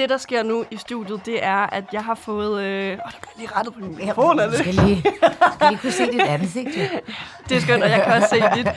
det, der sker nu i studiet, det er, at jeg har fået... Øh... Åh, der bliver lige rettet på min mikrofon, du det? skal lige, skal lige kunne se dit ansigt. Jo. Det er skønt, og jeg kan også se dit.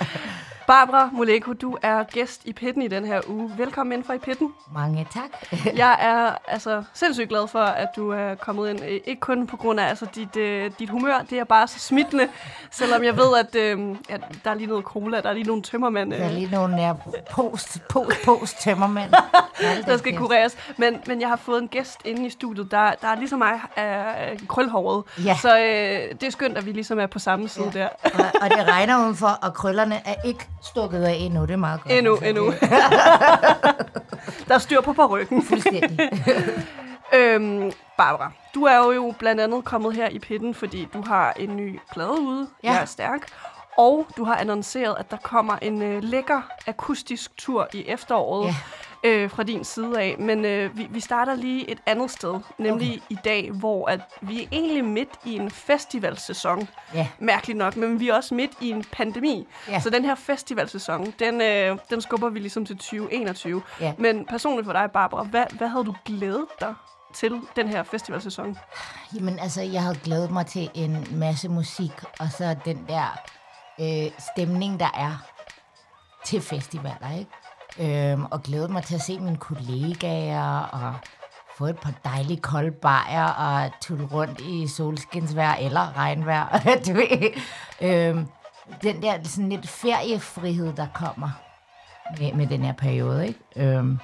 Barbara Moleko, du er gæst i Pitten i den her uge. Velkommen ind fra i Pitten. Mange tak. Jeg er altså sindssygt glad for, at du er kommet ind. Øh, Ikke kun på grund af altså, dit, øh, dit humør, det er bare så smittende. Selvom jeg ved, at, øh, at der er lige noget cola, der er lige nogle tømmermænd, Der er øh, lige nogle der post, post, post tømmermænd. der skal kureres. Men, men jeg har fået en gæst inde i studiet, der, der er ligesom mig øh, krølhåret. Ja. Så øh, det er skønt, at vi ligesom er på samme side ja. der. og, og det regner udenfor, og krøllerne er ikke stukket af endnu. Det er meget godt. Endnu, endnu. der er styr på er Fuldstændig. Øhm, Barbara, du er jo blandt andet kommet her i pitten, fordi du har en ny plade ude. Ja. Jeg er stærk. Og du har annonceret, at der kommer en øh, lækker akustisk tur i efteråret Ja. Øh, fra din side af. Men øh, vi, vi starter lige et andet sted, nemlig okay. i dag, hvor at vi er egentlig midt i en festivalsæson. Ja. Mærkeligt nok, men vi er også midt i en pandemi. Ja. Så den her festivalsæson, den, øh, den skubber vi ligesom til 2021. Ja. Men personligt for dig, Barbara, hvad, hvad havde du glædet dig til den her festivalsæson? Jamen altså, jeg havde glædet mig til en masse musik, og så den der øh, stemning, der er til festivaler, ikke? Øhm, og glæde mig til at se mine kollegaer, og få et par dejlige kolde bajer, og tulle rundt i solskinsvejr eller regnvejr, du ved. Øhm, den der sådan lidt feriefrihed, der kommer med, med den her periode, ikke? Øhm,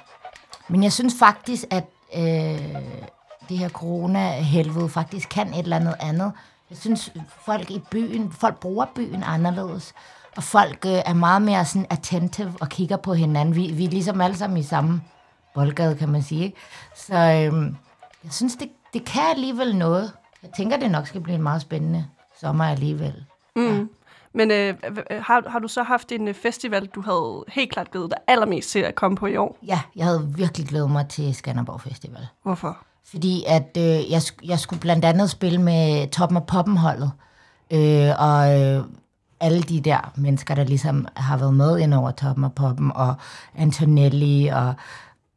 men jeg synes faktisk, at øh, det her corona-helvede faktisk kan et eller andet andet. Jeg synes, folk i byen, folk bruger byen anderledes. Og folk øh, er meget mere sådan attentive og kigger på hinanden. Vi, vi er ligesom alle sammen i samme boldgade, kan man sige. Ikke? Så øh, jeg synes, det, det kan alligevel noget. Jeg tænker, det nok skal blive en meget spændende sommer alligevel. Men øh, h- h- har, har du så haft en øh, festival, du havde helt klart glædet dig allermest til at komme på i år? Ja, jeg havde virkelig glædet mig til Skanderborg Festival. Hvorfor? Fordi at øh, jeg, jeg skulle blandt andet spille med Toppen af Poppen-holdet. Øh, og øh, alle de der mennesker, der ligesom har været med ind over Toppen af Poppen, og Antonelli, og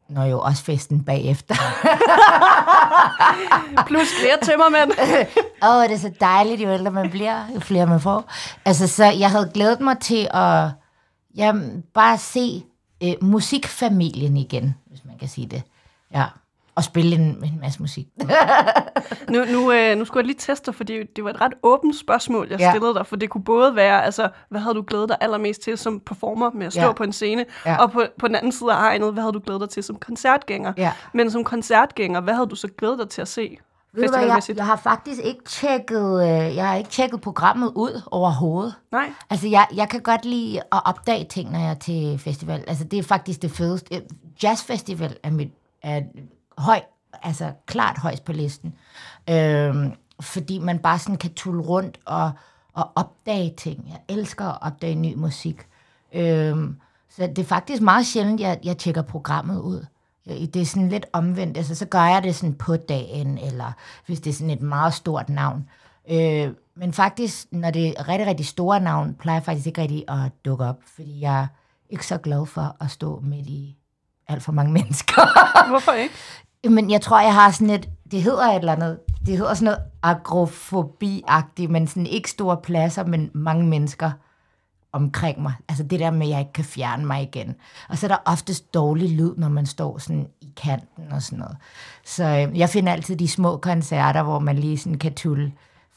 når jo også festen bagefter. Plus flere tømmermænd. Åh, oh, det er så dejligt, jo ældre man bliver, jo flere man får. Altså, så jeg havde glædet mig til at ja, bare se øh, musikfamilien igen, hvis man kan sige det. Ja, og spille en, en masse musik. Nu, nu, øh, nu skulle jeg lige teste dig, fordi det var et ret åbent spørgsmål, jeg Ja. stillede dig. For det kunne både være, altså, hvad havde du glædet dig allermest til som performer med at stå Ja. på en scene? Ja. Og på, på den anden side af hegnet, hvad havde du glædet dig til som koncertgænger? Ja. Men som koncertgænger, hvad havde du så glædet dig til at se? Ved du hvad, jeg, jeg har faktisk ikke tjekket, øh, jeg har ikke tjekket programmet ud overhovedet. Nej. Altså, jeg, jeg kan godt lide at opdage ting, når jeg er til festival. Altså, det er faktisk det fedeste. Jazzfestival er, mit, er høj, altså klart højst på listen. Øhm, fordi man bare sådan kan tulle rundt og, og opdage ting. Jeg elsker at opdage ny musik. Øhm, så det er faktisk meget sjældent, jeg, jeg tjekker programmet ud. Øh, det er sådan lidt omvendt. Altså, så gør jeg det sådan på dagen, eller hvis det er sådan et meget stort navn. Øh, men faktisk, når det er rigtig, rigtig store navn, plejer jeg faktisk ikke rigtig at dukke op, fordi jeg er ikke så glad for at stå midt i alt for mange mennesker. Hvorfor ikke? Men jeg tror, jeg har sådan et, det hedder et eller andet, det hedder sådan noget agrofobi-agtigt, men sådan ikke store pladser, men mange mennesker omkring mig. Altså det der med, at jeg ikke kan fjerne mig igen. Og så er der oftest dårlig lyd, når man står sådan i kanten og sådan noget. Så øh, jeg finder altid de små koncerter, hvor man lige sådan kan tulle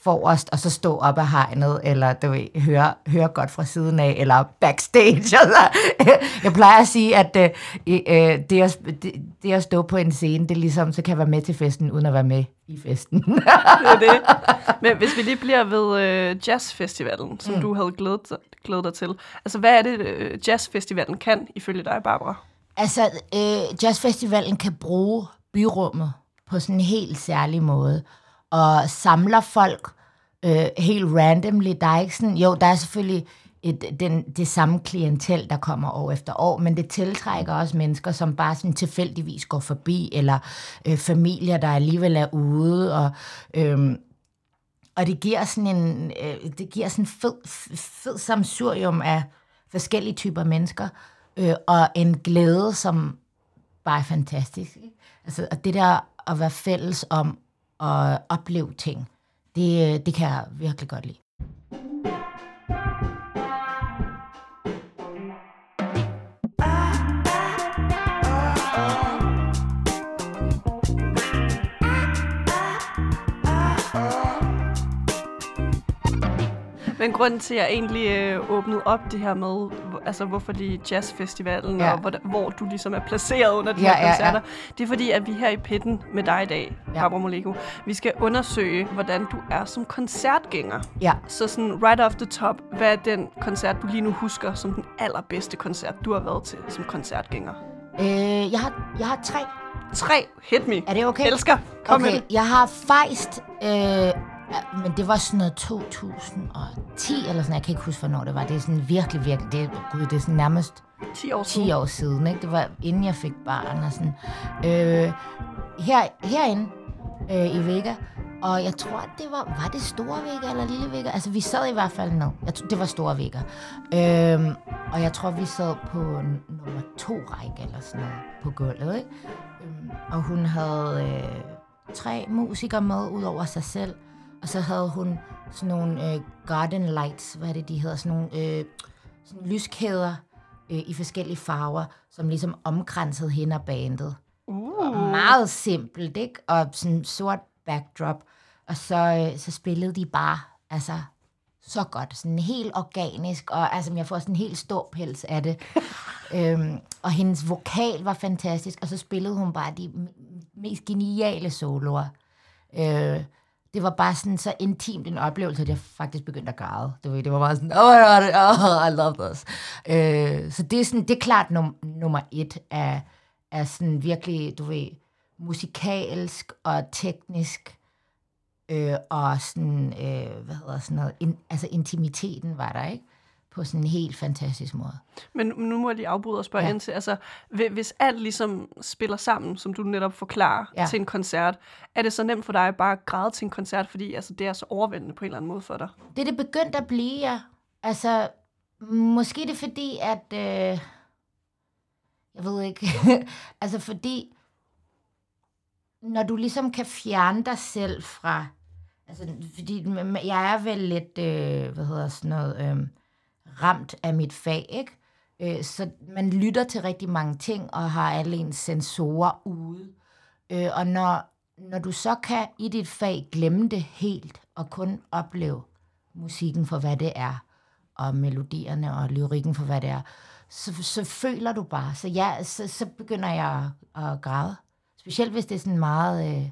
forrest, og så stå op af hegnet, eller du ved, høre, høre godt fra siden af, eller backstage. Altså, jeg plejer at sige, at øh, øh, det, at, det, det at stå på en scene, det ligesom, så kan jeg være med til festen, uden at være med i festen. Det er det. Men hvis vi lige bliver ved øh, jazzfestivalen, som mm. du havde glædet, glædet dig til. Altså, hvad er det, øh, jazzfestivalen kan, ifølge dig, Barbara? Altså, øh, Jazzfestivalen kan bruge byrummet på sådan en helt særlig måde, og samler folk øh, helt randomly. Der er ikke sådan, jo, der er selvfølgelig et, den, det samme klientel, der kommer år efter år, men det tiltrækker også mennesker, som bare sådan tilfældigvis går forbi, eller øh, familier, der alligevel er ude, og... Øh, og det giver sådan en, øh, det giver sådan fed, fed samsurium af forskellige typer mennesker, øh, og en glæde, som bare er fantastisk. Altså, og det der at være fælles om at opleve ting, det, øh, det kan jeg virkelig godt lide. Men grunden til, at jeg egentlig øh, åbnede op det her med, altså hvorfor lige jazzfestivalen, Ja. og hvor, hvor du ligesom er placeret under de Ja, her ja, koncerter, det er fordi, at vi her i Pitten med dig i dag, Ja. Barbara Moleko, vi skal undersøge, hvordan du er som koncertgænger. Ja, Så sådan right off the top, hvad er den koncert, du lige nu husker som den allerbedste koncert, du har været til som koncertgænger? øh, jeg, har, jeg har tre. Tre, hit me. Er det okay? Elsker. Kom Okay, det. jeg har fejst, øh, ja, men det var sådan noget 2010 eller sådan, jeg kan ikke huske, hvornår det var. Det er sådan virkelig, virkelig, det, gud, det er sådan nærmest 10 år siden. 10 år siden, ikke? Det var inden jeg fik barn og sådan. Øh, her, herinde øh, i Vega, og jeg tror, det var, var det Store Vega eller Lille Vega? Altså, vi sad i hvert fald ned. Jeg tror, det var Store Vega. Øh, og jeg tror, vi sad på nummer to række eller sådan noget på gulvet, ikke? Øhm, og hun havde øh, tre musikere med ud over sig selv. Og så havde hun sådan nogle øh, garden lights, hvad er det, de hedder? Sådan nogle øh, sådan lyskæder øh, i forskellige farver, som ligesom omkransede hende og bandet. Uh. Meget simpelt, ikke? Og sådan sort backdrop. Og så, øh, så spillede de bare, altså, så godt. Sådan helt organisk, og altså, jeg får sådan en helt stor pels af det. øhm, og hendes vokal var fantastisk, og så spillede hun bare de mest geniale soloer. Øh, det var bare sådan så intimt en oplevelse, at jeg faktisk begyndte at græde. Det var, det var bare sådan, oh my god, oh, I love this. Øh, så det er, sådan, det er klart num- nummer et af, af sådan virkelig, du ved, musikalsk og teknisk, øh, og sådan, øh, hvad hedder sådan noget, in, altså intimiteten var der, ikke? På sådan en helt fantastisk måde. Men nu må jeg lige afbryde og spørge ja. Ind til, altså, hvi- hvis alt ligesom spiller sammen, som du netop forklarer ja. Til en koncert, er det så nemt for dig bare at græde til en koncert, fordi altså, det er så overvældende på en eller anden måde for dig? Det er det begyndt at blive, ja. Altså, måske det er fordi, at... Øh, jeg ved ikke. altså, fordi... Når du ligesom kan fjerne dig selv fra... Altså, fordi jeg er vel lidt, øh, hvad hedder sådan noget, øh, ramt af mit fag, ikke? Øh, så man lytter til rigtig mange ting, og har alle ens sensorer ude. Øh, og når, når du så kan i dit fag glemme det helt, og kun opleve musikken for, hvad det er, og melodierne og lyrikken for, hvad det er, så, så føler du bare. Så, ja, så, så begynder jeg at, at græde. Specielt hvis det er sådan meget, øh,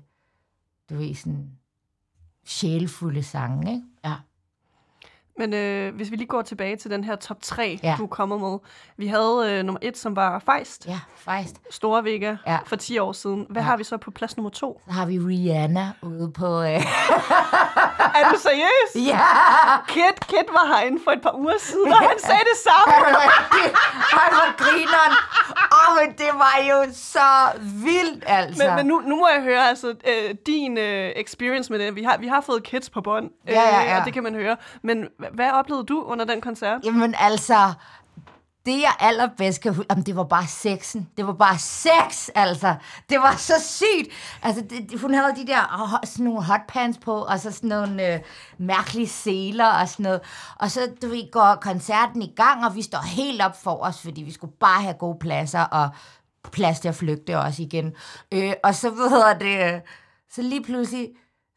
du ved, sådan sjælfulde sange, ikke? Ja. Men øh, hvis vi lige går tilbage til den her top 3, ja. Du er kommet med. Vi havde øh, nummer 1, som var Feist, Ja, faktisk. Store Vega, Ja. for 10 år siden. Hvad. Ja. har vi så på plads nummer 2? Så har vi Rihanna ude på... Øh, er du seriøs? ja! Kit, Kit var herinde for et par uger siden, og han sagde det samme. Han var grineren. Åh, oh, men det var jo så vildt, altså. Men, men nu, nu må jeg høre altså, øh, din øh, experience med det. Vi har, vi har fået kids på bånd, øh, Ja, ja, ja. og det kan man høre. Men hva- hvad oplevede du under den koncert? Jamen altså, det jeg allerbedst kan huske, jamen, det var bare sexen. Det var bare sex, altså. Det var så sygt. Altså, det, hun havde de der ho- sådan nogle hotpants på, og så sådan nogle øh, mærkelige seler og sådan noget. Og så, du ved, går koncerten i gang, og vi står helt op for os, fordi vi skulle bare have gode pladser, og plads til at flygte også igen. Øh, og så, hvad hedder det, øh, så lige pludselig,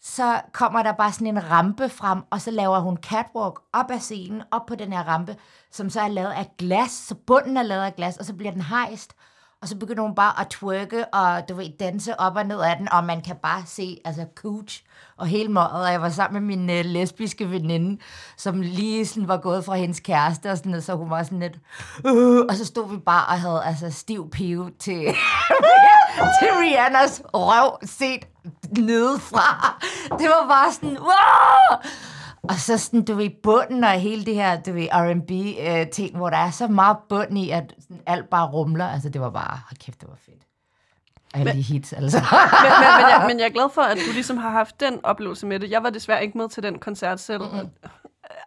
så kommer der bare sådan en rampe frem, og så laver hun catwalk op ad scenen, op på den her rampe, som så er lavet af glas, så bunden er lavet af glas, og så bliver den hejst, og så begynder hun bare at twerke, og du ved, danse op og ned af den, og man kan bare se, altså, cooch og hele måret, og jeg var sammen med min øh, lesbiske veninde, som lige sådan var gået fra hendes kæreste, og sådan noget, så hun var sådan lidt, Uh, og så stod vi bare og havde altså stiv pive til, til Rihannas røv set nedefra. Det var bare sådan, wow! Og så sådan, du ved, bunden og hele det her, du ved, R&B-ting, hvor der er så meget bund i, at sådan, alt bare rumler. Altså, det var bare, hold kæft, det var fedt. Alle de hits, altså. men, men, men, jeg, men jeg er glad for, at du ligesom har haft den oplevelse med det. Jeg var desværre ikke med til den koncert selv. Mm-hmm.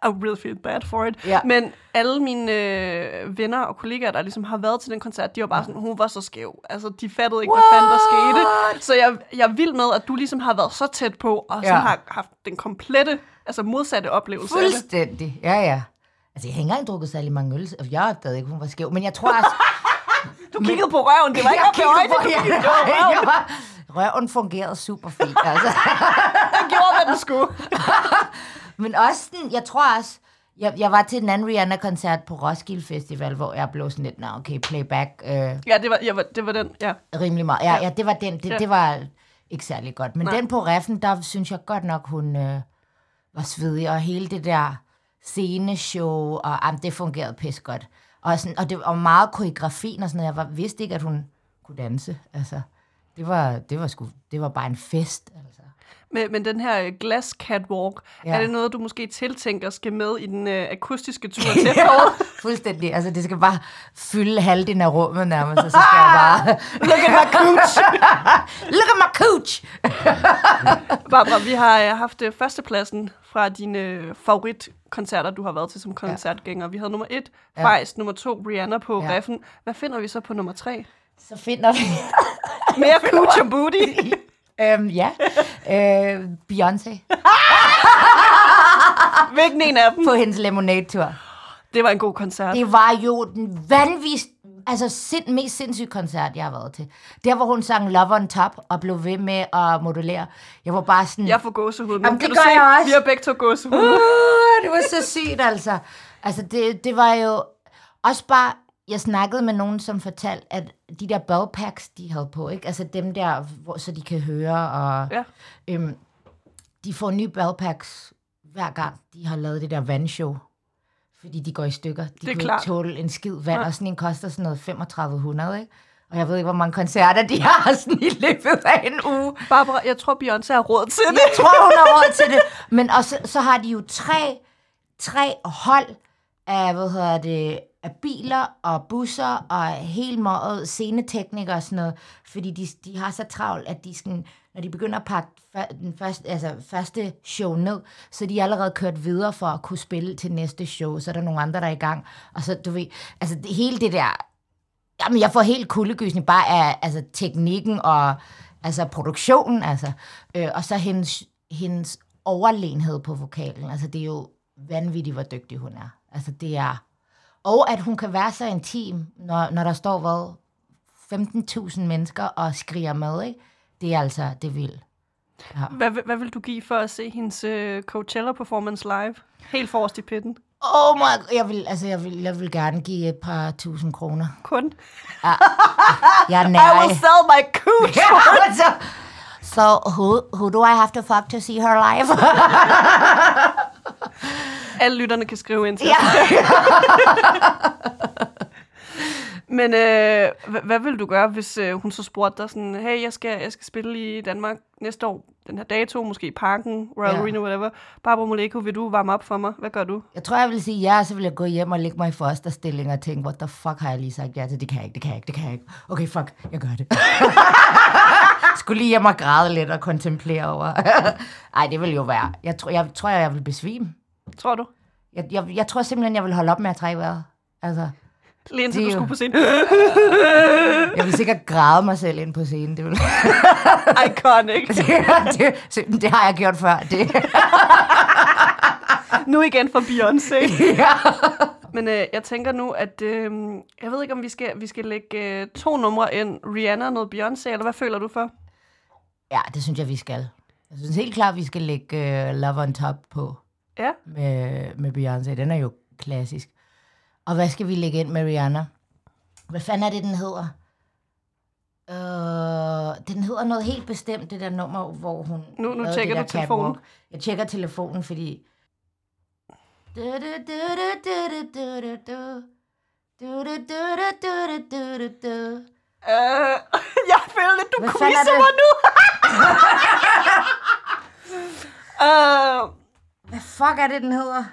I really feel bad for it. Ja. Men alle mine øh, venner og kollegaer, der ligesom har været til den koncert, de var bare sådan, hun var så skæv. Altså, de fattede ikke, hvad fanden der skete. Så jeg, jeg er vild med, at du ligesom har været så tæt på, og sådan Ja. har haft den komplette, altså modsatte oplevelse. Fuldstændig, ja, ja. Altså, jeg har ikke engang drukket særlig mange øl, og jeg opdagede ikke, hun var skæv. Men jeg tror også... Du kiggede på røven, det var ikke op i øjnene, du kiggede på røven. jeg var, Røven fungerede super fint, altså. Den gjorde, hvad den skulle. Men også sådan, jeg tror også, jeg, jeg var til en anden Rihanna-koncert på Roskilde Festival, hvor jeg blev sådan lidt, nå okay, playback, øh, Ja, det var, ja, det var den, ja. rimelig meget. Ja, ja, det var den, det, Ja. det var ikke særlig godt. Men Nej. den på reffen, der synes jeg godt nok, hun øh, var svedig, og hele det der sceneshow, og jamen, det fungerede pis godt. Og, sådan, og det var meget koreografien og sådan noget. Jeg var, vidste ikke, at hun kunne danse. Altså, det var, det var, sgu, det var bare en fest. Eller men, men den her øh, glass catwalk, ja. Ja. er det noget, du måske tiltænker skal med i den øh, akustiske tur til efteråret? Fuldstændig. Altså, det skal bare fylde halvdelen af rummet nærmest, og så skal jeg bare... Look at my cooch! Look at my cooch! Barbara, vi har øh, haft øh, førstepladsen fra dine øh, favoritkoncerter, du har været til som koncertgænger. Vi havde nummer et, Ja. Fejst, nummer to, Rihanna på Ja. Reffen. Hvad finder vi så på nummer tre? Så finder vi... Mere cooch og booty. Øhm, ja. Øh, Beyoncé Hvilken en af dem? på hendes Lemonade-tur. Det var en god koncert. Det var jo den vanvittigste, altså sind, mest sindssyge koncert, jeg har været til. Der, hvor hun sang Love on Top og blev ved med at modulere. Jeg var bare sådan... Jeg får gåsehud. Jamen, kan det du gør se? jeg også. Vi har begge to gåsehud. Uh, det var så sygt, altså. Altså, det, det var jo også bare... Jeg snakkede med nogen, som fortalte, at de der bellpacks, de havde på, ikke? Altså dem der, hvor, så de kan høre, og Ja. øhm, de får nye bellpacks hver gang, de har lavet det der vandshow. Fordi de går i stykker. De Det er kunne klart. ikke tåle en skid vand, og sådan en koster sådan noget 3500, ikke? Og jeg ved ikke, hvor mange koncerter de har sådan i løbet af en uge. Barbara, jeg tror, Beyoncé har råd til det. Jeg tror, hun har råd til det. Men og så, så har de jo tre, tre hold af, hvad hedder det, af biler og busser og helt meget sceneteknikere og sådan noget. Fordi de, de har så travlt, at de skal, når de begynder at pakke den første, altså første show ned, så er allerede kørt videre for at kunne spille til næste show. Så er der nogle andre, der er i gang. Og så, du ved, altså det, hele det der Jamen, jeg får helt kuldegysning bare af altså, teknikken og altså, produktionen, altså. Øh, og så hendes, hendes overlegenhed på vokalen. Altså, det er jo vanvittigt, hvor dygtig hun er. Altså, det er... Og at hun kan være så intim, når, når der står, hvad, 15.000 mennesker og skriger med, ikke? Det er altså, det er vildt. Hvad, vil- hvad vil du give for at se hendes uh, Coachella-performance live? Helt forrest i pitten. Oh my, jeg vil, altså, jeg vil, jeg vil gerne give et par tusind kroner. Kun. Jeg er I will sell my cooch! Ja, altså. So who who do I have to fuck to see her live? Alle lytterne kan skrive ind til ja. Men øh, hvad, hvad vil du gøre, hvis øh, hun så spurgte dig sådan, hey, jeg skal, jeg skal spille i Danmark næste år, den her dato, måske i Parken, Royal Ja. Arena, whatever. Barbara Moleko, vil du varme op for mig? Hvad gør du? Jeg tror, jeg vil sige ja, og så vil jeg gå hjem og lægge mig i fosterstilling og tænke, what the fuck har jeg lige sagt ja til? Det kan jeg ikke, det kan jeg ikke, det kan jeg ikke. Okay, fuck, jeg gør det. Skulle lige hjem og græde lidt og kontemplere over. Ej, det vil jo være. Jeg tror, jeg, tror, jeg vil besvime. Tror du? Jeg, jeg, jeg tror simpelthen, jeg vil holde op med at trække vejret. Altså, Lige indtil du jo- skulle på scenen. jeg vil sikkert græde mig selv ind på scenen. Det, vil, Iconic. det, det, det har jeg gjort før. Det, Nu igen for Beyoncé. ja. Men øh, jeg tænker nu, at øh, jeg ved ikke, om vi skal, vi skal lægge øh, to numre ind. Rihanna og noget Beyoncé, eller hvad føler du for? ja, det synes jeg, vi skal. Jeg synes helt klart, vi skal lægge uh, Love on Top på. Ja. med, med Beyoncé. Den er jo klassisk. Og hvad skal vi lægge ind med Rihanna? Hvad fanden er det, den hedder? Øh, den hedder noget helt bestemt, det der nummer, hvor hun... Nu- nu tjekker du telefonen. catwalk. Jeg tjekker telefonen, fordi... Øh, jeg føler lidt, du er quizzer mig nu. øh, hvad fuck er det, den hedder?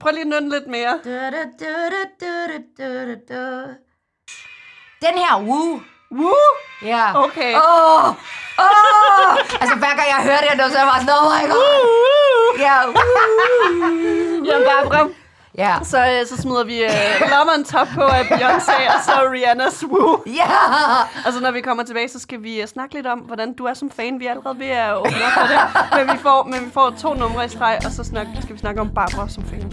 Prøv lige at lidt mere. Du, du, du, du, du, du, du, du. Den her, woo. Woo? Ja. Yeah. Okay. Åh! Oh, oh. altså, hver gang jeg hører det, så er jeg bare sådan, oh my god. Ja. woo. Jeg Jamen, bare prøv. Ja. Så, øh, så smider vi øh, lommeren top på af Beyoncé og så Rihanna's Woo. Ja! Yeah. Og så når vi kommer tilbage, så skal vi øh, snakke lidt om, hvordan du er som fan. Vi er allerede ved at åbne op for det. Men vi får, men vi får to numre i streg, og så snak, skal vi snakke om Barbara som fan.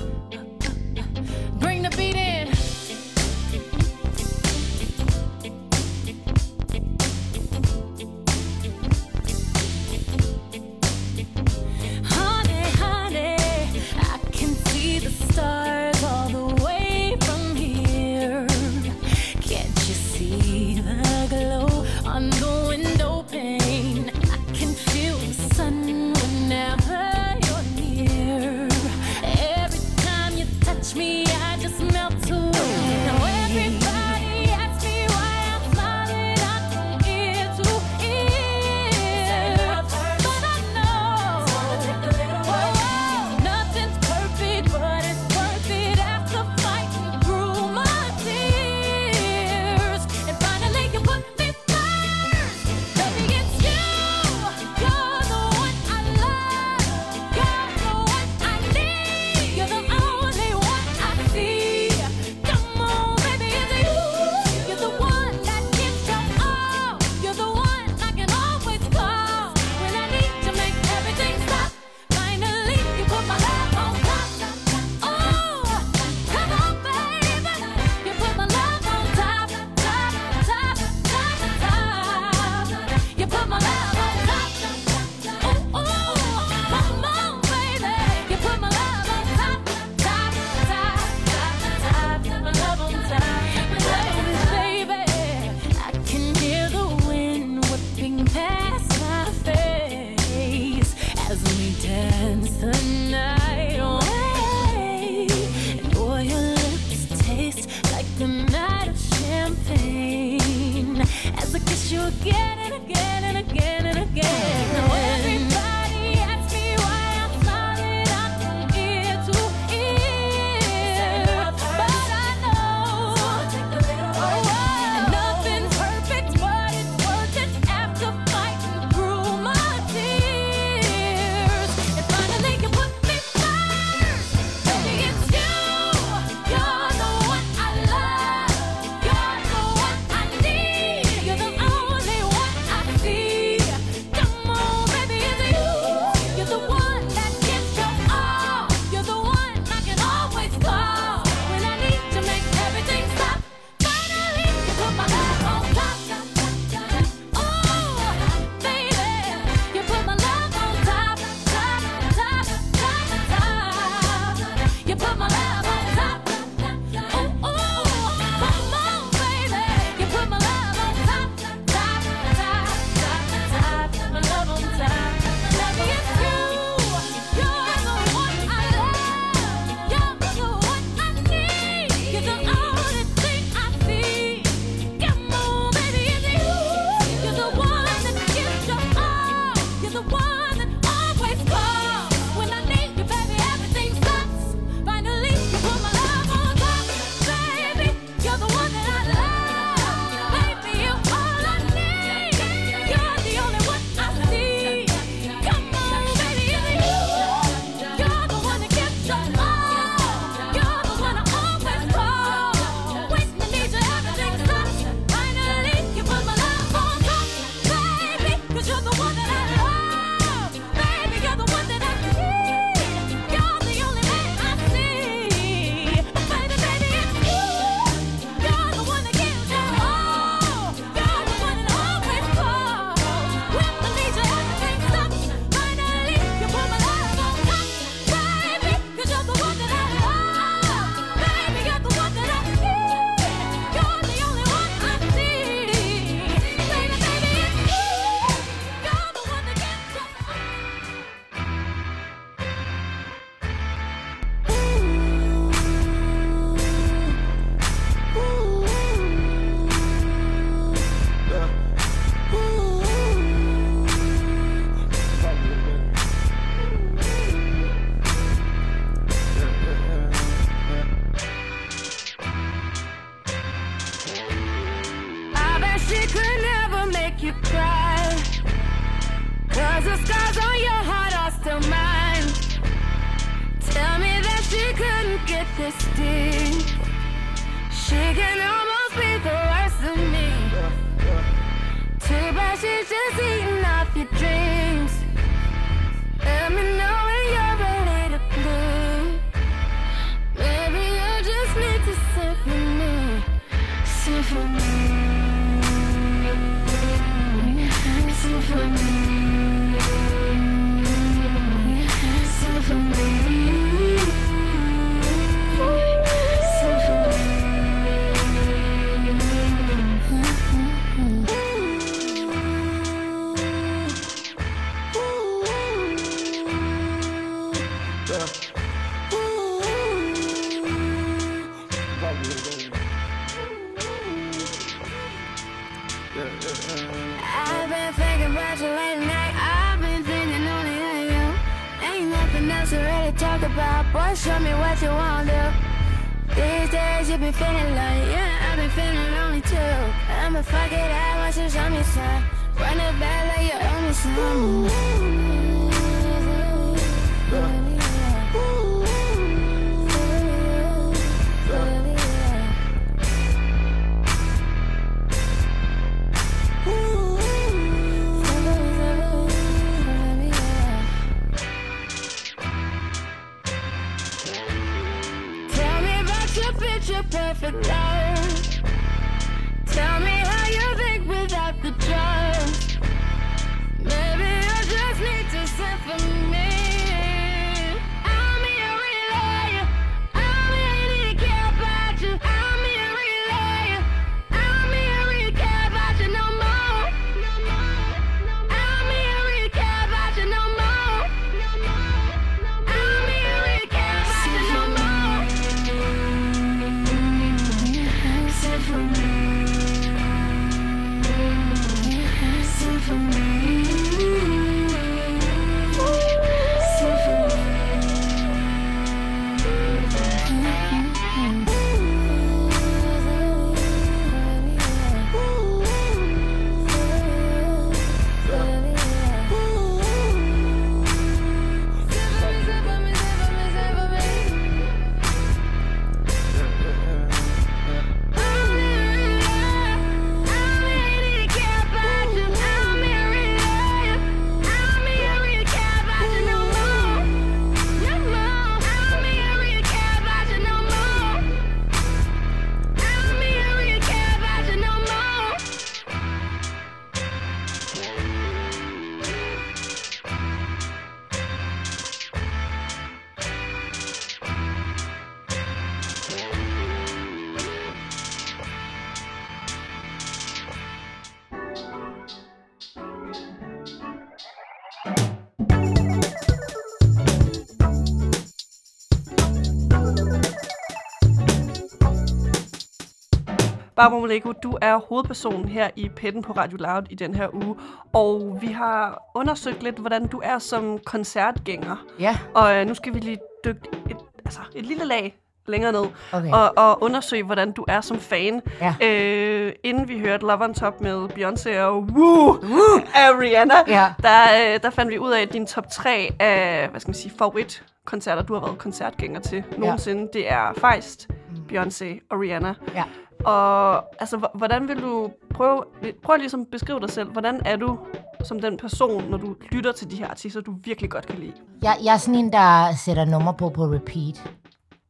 Barbara Moleko, du er hovedpersonen her i Petten på Radio Loud i den her uge. Og vi har undersøgt lidt, hvordan du er som koncertgænger. Ja, Og øh, nu skal vi lige dykke et, altså, et lille lag længere ned Okay. og, og undersøge, hvordan du er som fan. Ja. Øh, inden vi hørte Love on Top med Beyoncé og Woo, Woo af Rihanna, Ja. der, øh, der fandt vi ud af, at din top 3 af hvad skal man sige, favoritkoncerter, du har været koncertgænger til nogensinde, det er Feist, Beyoncé og Rihanna. ja. Og altså, hvordan vil du prøve, prøv at ligesom beskrive dig selv. Hvordan er du som den person, når du lytter til de her artister, du virkelig godt kan lide? Jeg, jeg er sådan en, der sætter nummer på på repeat.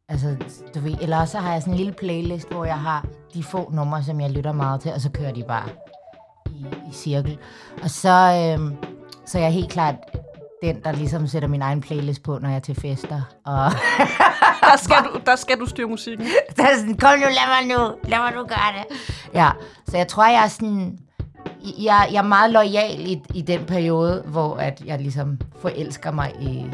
Altså, du ved, eller så har jeg sådan en lille playlist, hvor jeg har de få numre, som jeg lytter meget til, og så kører de bare i, i cirkel. Og så, øhm, så er jeg helt klart den, der ligesom sætter min egen playlist på, når jeg er til fester. Og Der skal du, der skal du styre musikken. der er sådan, kom nu, lad mig nu, lad mig nu gøre det. Ja, så jeg tror, jeg er sådan, jeg, jeg er meget lojal i, i den periode, hvor at jeg ligesom forelsker mig i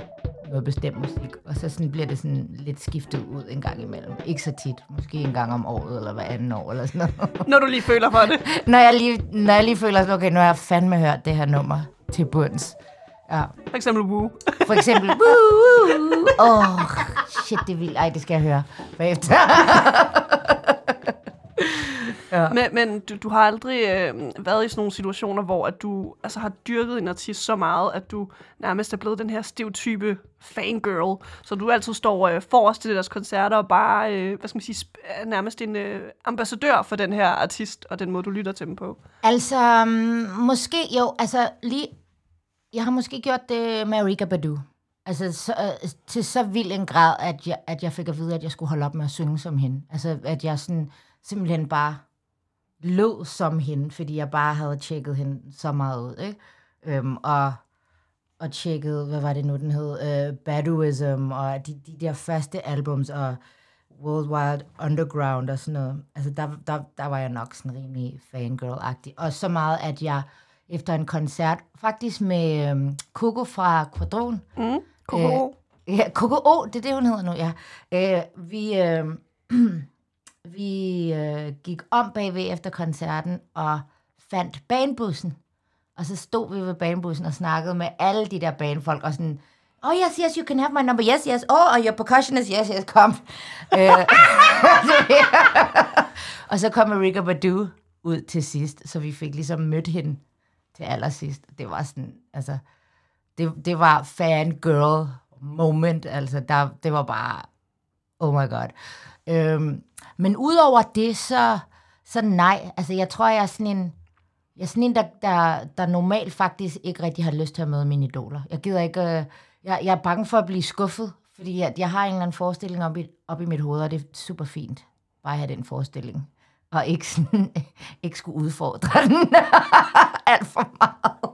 noget bestemt musik, og så sådan bliver det sådan lidt skiftet ud en gang imellem. Ikke så tit, måske en gang om året, eller hver anden år, eller sådan noget. Når du lige føler for det. når, jeg lige, når jeg lige føler sådan, okay, nu har jeg fandme hørt det her nummer til bunds. Ja, For eksempel Woo. for eksempel, woo, woo, åh, oh, shit, det er vildt. Ej, det skal jeg høre bagefter. Ja. Men, men du, du har aldrig øh, været i sådan nogle situationer, hvor at du altså, har dyrket en artist så meget, at du nærmest er blevet den her stereotype fangirl. Så du altid står øh, forrest til deres koncerter og bare, øh, hvad skal man sige, sp- er nærmest en øh, ambassadør for den her artist og den måde, du lytter til dem på. Altså, um, måske jo, altså lige, jeg har måske gjort det med Erika Badu. Altså, så, øh, til så vild en grad, at jeg, at jeg fik at vide, at jeg skulle holde op med at synge som hende. Altså, at jeg sådan, simpelthen bare lød som hende, fordi jeg bare havde tjekket hende så meget ud, ikke? Øhm, og, og tjekket, hvad var det nu, den hed? Uh, Baduism, og de, de der første albums, og World Wide Underground og sådan noget. Altså, der, der, der var jeg nok sådan rimelig fangirl-agtig. Og så meget, at jeg efter en koncert, faktisk med øhm, Coco fra Quadron, Mm. KKO. Ja, KKO, det er det, hun hedder nu, ja. Øh, vi øh, vi øh, gik om bagved efter koncerten og fandt banebussen. Og så stod vi ved banebussen og snakkede med alle de der banefolk, og sådan, oh yes, yes, you can have my number, yes, yes, oh, and your percussionist, yes, yes, kom. øh, og så kom Erika Badu ud til sidst, så vi fik ligesom mødt hende til allersidst. Det var sådan, altså, det, det var fangirl moment, altså der, det var bare, oh my god. Øhm, men udover det, så, så nej, altså jeg tror, jeg er sådan en, jeg er sådan en, der, der, der normalt faktisk ikke rigtig har lyst til at møde mine idoler. Jeg gider ikke, øh, jeg, jeg er bange for at blive skuffet, fordi jeg, jeg har en eller anden forestilling op i, op i mit hoved, og det er super fint, bare at have den forestilling. Og ikke, sådan, ikke skulle udfordre den alt for meget.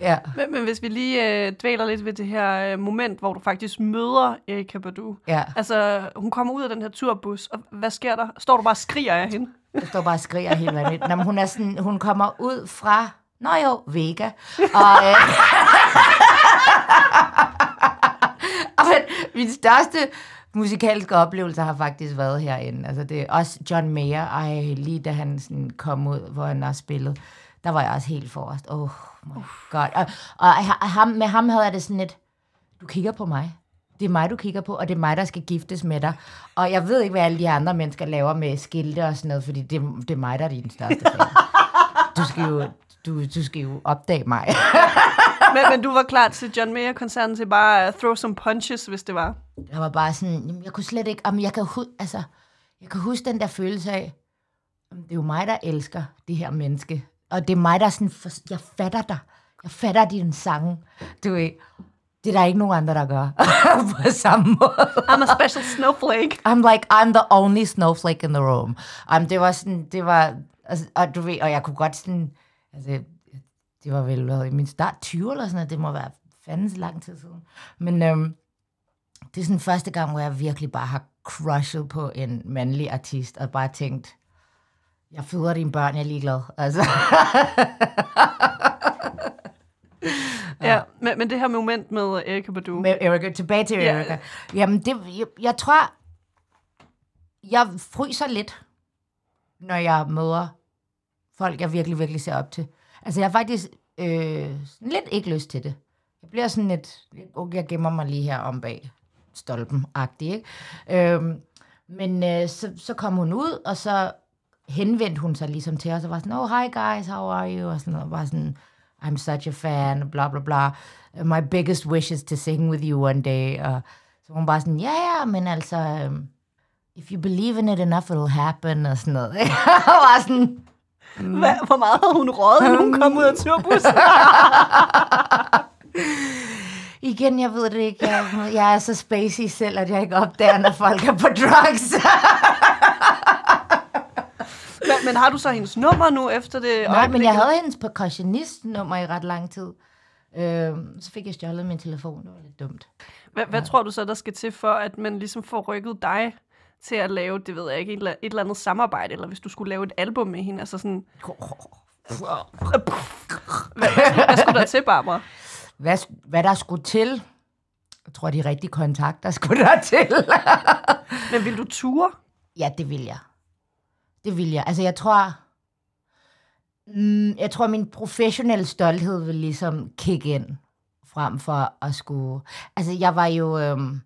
Ja. Men, men hvis vi lige øh, dvæler lidt ved det her øh, moment, hvor du faktisk møder Erika Badu. Ja. Altså, hun kommer ud af den her turbus, og hvad sker der? Står du bare og skriger af hende? Jeg står bare og skriger helt vanvittigt. Nå, men hun, er sådan, hun kommer ud fra, nå jo, Vega. Og, øh, og men, min største musikalske oplevelse har faktisk været herinde. Altså, det er også John Mayer. Ej, lige da han sådan kom ud, hvor han har spillet, der var jeg også helt forrest. Oh my god. Og, og ham, med ham havde jeg det sådan lidt, du kigger på mig. Det er mig, du kigger på, og det er mig, der skal giftes med dig. Og jeg ved ikke, hvad alle de andre mennesker laver med skilte og sådan noget, fordi det, det er mig, der er din største fan. Du skal jo, du, du skal jo opdage mig. men, men du var klar til John Mayer-koncerten til bare at throw some punches, hvis det var. Jeg var bare sådan, jeg kunne slet ikke, jamen, jeg kan, hu- altså, jeg kan huske den der følelse af, det er jo mig, der elsker det her menneske. Og det er mig, der sådan, for, jeg fatter dig. Jeg fatter din sang. Du ved, det er der ikke nogen andre, der gør. på samme måde. I'm a special snowflake. I'm like, I'm the only snowflake in the room. Um, det var sådan, det var, altså, og du ved, og jeg kunne godt sådan, altså, det var vel hvad, i min start 20 eller sådan noget, det må være fandens lang tid siden. Men øhm, det er sådan første gang, hvor jeg virkelig bare har crushet på en mandlig artist, og bare tænkt, jeg føder dine børn, jeg er ligeglad. Altså, Ja, men, men det her moment med Erika Badu. med Erika, tilbage til Ja. Erika. Jamen, det, jeg, jeg tror, jeg fryser lidt, når jeg møder folk, jeg virkelig, virkelig ser op til. Altså, jeg har faktisk øh, lidt ikke lyst til det. Jeg bliver sådan lidt, okay, jeg gemmer mig lige her om bag stolpen-agtig, ikke? Øhm, men øh, så, så kom hun ud, og så henvendte hun sig ligesom til os, og var sådan, oh, hi guys, how are you? Og sådan noget, og var sådan, I'm such a fan, bla bla bla. My biggest wish is to sing with you one day. Og så hun bare sådan, ja, ja, men altså, um, if you believe in it enough, it'll happen, og sådan noget. og var sådan, Hvad, hvor meget havde hun røget, inden hun kom ud af turbussen? igen, jeg ved det ikke, jeg, jeg er så spacey selv, at jeg ikke opdager, når folk er på drugs. men, men har du så hendes nummer nu efter det? Nej, men jeg havde hendes percussionist-nummer i ret lang tid. Øhm, så fik jeg stjålet min telefon, det var lidt dumt. Hvad, hvad tror du så, der skal til for, at man ligesom får rykket dig til at lave, det ved jeg ikke, et eller, et eller andet samarbejde, eller hvis du skulle lave et album med hende, altså sådan... Hvad, hvad, hvad skulle der til, Barbara? Hvad, hvad der skulle til? Jeg tror, de rigtige kontakter skulle der til. Men vil du ture? Ja, det vil jeg. Det vil jeg. Altså, jeg tror... Mm, jeg tror, min professionelle stolthed vil ligesom kick ind, frem for at skulle... Altså, jeg var jo... Øhm,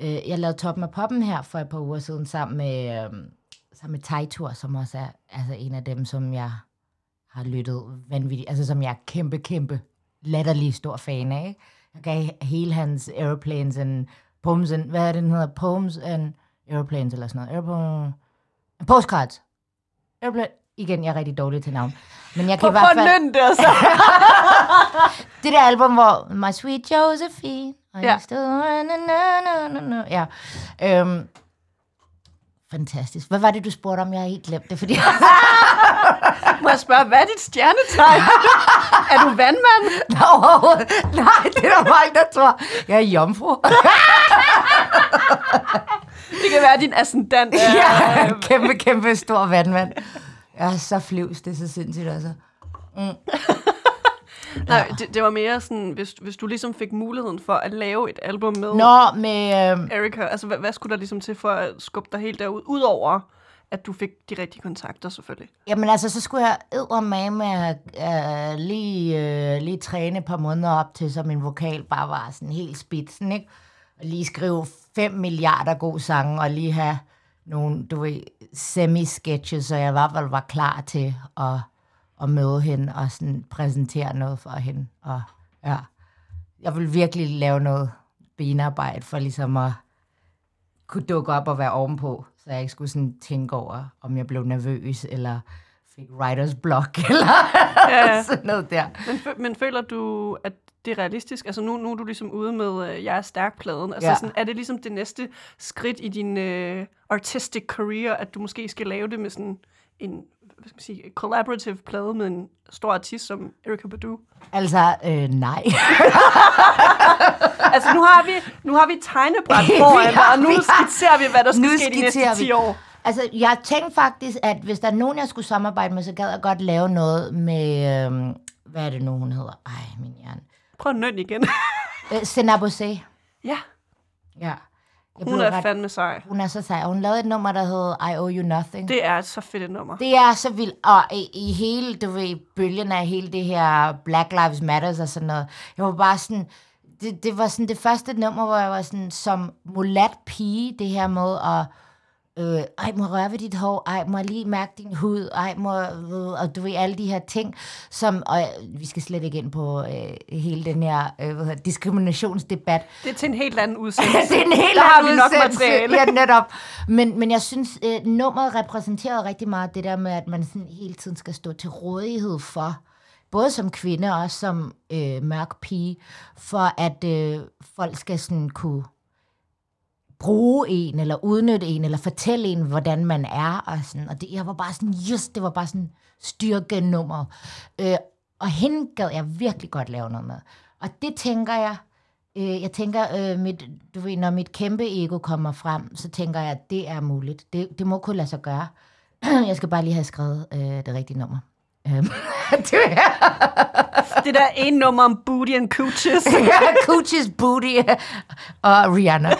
øh, jeg lavede Toppen af Poppen her for et par uger siden, sammen med, øhm, sammen med Tejtur, som også er altså en af dem, som jeg har lyttet vanvittigt, altså som jeg er kæmpe, kæmpe latterlig stor fan af. Ikke? Jeg gav hele hans Airplanes and Poems and, hvad er det, den hedder? Poems and Airplanes eller sådan noget. Airplane, postcards. Airplane, igen, jeg er rigtig dårlig til navn. Men jeg kan Prøv, i hvert prøv fald... nynne det, altså. Det der album, hvor My Sweet Josephine, Ja. Still, na, na, na, na, ja. Øhm, fantastisk. Hvad var det, du spurgte om? Jeg har helt glemt det, fordi... Må jeg spørge, hvad er dit stjernetegn? er du vandmand? Nå, nej, det er der mange, der tror. Jeg er jomfru. Det kan være, din ascendant er... Ja, kæmpe, kæmpe stor vandmand. Jeg er så flyvs, det er så sindssygt, altså. Nej, det, det var mere sådan, hvis, hvis du ligesom fik muligheden for at lave et album med Nå, med... Øh, Erika, altså hvad, hvad skulle der ligesom til for at skubbe dig helt derud? Udover at du fik de rigtige kontakter, selvfølgelig. Jamen altså, så skulle jeg eddermame med at lige, uh, lige træne et par måneder op til, så min vokal bare var sådan helt spidsen, ikke? Og lige skrive 5 milliarder gode sange, og lige have nogle, du ved, semi-sketches, så jeg i hvert fald var klar til at, at møde hende og sådan præsentere noget for hende. Og ja, jeg ville virkelig lave noget benarbejde for ligesom at kunne dukke op og være ovenpå, så jeg ikke skulle sådan tænke over, om jeg blev nervøs, eller fik writers block, eller Ja. sådan noget der. Men, fø- men føler du, at det er realistisk? Altså nu, nu er du ligesom ude med øh, Jeg er stærk-pladen. Altså Ja. sådan, er det ligesom det næste skridt i din øh, artistic career, at du måske skal lave det med sådan en hvad skal man sige, collaborative plade med en stor artist som Erika Badu? Altså, øh, nej. Altså nu har vi, nu har vi tegnebræt foran dig, og nu Vi skitserer vi, hvad der skal Nu ske de næste skitserer 10 vi. år. Altså, jeg tænkte faktisk, at hvis der er nogen, jeg skulle samarbejde med, så gad jeg godt lave noget med, øh, hvad er det nu, hun hedder? Ej, min hjerne. Prøv at nøn igen. Øh, Senabosé. ja, Ja. Jeg hun er fandme sej. Hun er så sej. Hun lavede et nummer, der hed I Owe You Nothing. Det er et så fedt et nummer. Det er så vildt, og i, i hele, du ved, bølgen af hele det her Black Lives Matters og sådan noget, jeg var bare sådan, det, det var sådan det første nummer, hvor jeg var sådan, som mulat pige, det her med at, øh, ej, må røre ved dit hår, ej, må lige mærke din hud, ej, må, øh, og du ved, alle de her ting, som, og øh, vi skal slet ikke ind på øh, hele den her øh, hvad hedder, diskriminationsdebat, Det er til en helt anden udsendelse. det er en helt Der har anden vi nok materiale. Ja, netop. Men, men jeg synes, øh, nummeret repræsenterede rigtig meget det der med, at man sådan hele tiden skal stå til rådighed for, både som kvinde og som øh, mørk pige, for at øh, folk skal sådan kunne bruge en, eller udnytte en, eller fortælle en, hvordan man er, og sådan, og det, jeg var bare sådan, just, det var bare sådan styrkenummer. Øh, og hende gad jeg virkelig godt lave noget med. Og det tænker jeg, øh, jeg tænker, øh, mit, du ved, når mit kæmpe ego kommer frem, så tænker jeg, at det er muligt. Det, det må kunne lade sig gøre. jeg skal bare lige have skrevet øh, det rigtige nummer. Øhm, det er Det der ene nummer om booty and cooches. Coochie's Booty og Rihanna.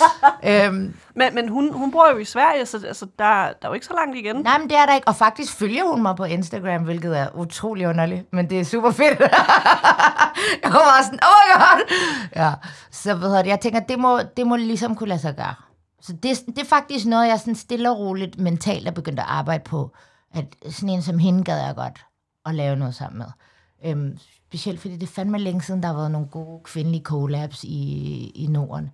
øhm, Men, men hun, hun bor jo i Sverige, så altså, der, der er jo ikke så langt igen. nej, men det er der ikke. Og faktisk følger hun mig på Instagram, hvilket er utrolig underligt. Men det er super fedt. jeg var sådan, oh my god. Ja, så hedder det, jeg tænker, det må, det må ligesom kunne lade sig gøre. Så det, det er faktisk noget, jeg sådan stille og roligt mentalt er begyndt at arbejde på. At sådan en som hende gad jeg godt at lave noget sammen med. Øhm, specielt fordi det fandme længe siden, der har været nogle gode kvindelige collabs i, i Norden.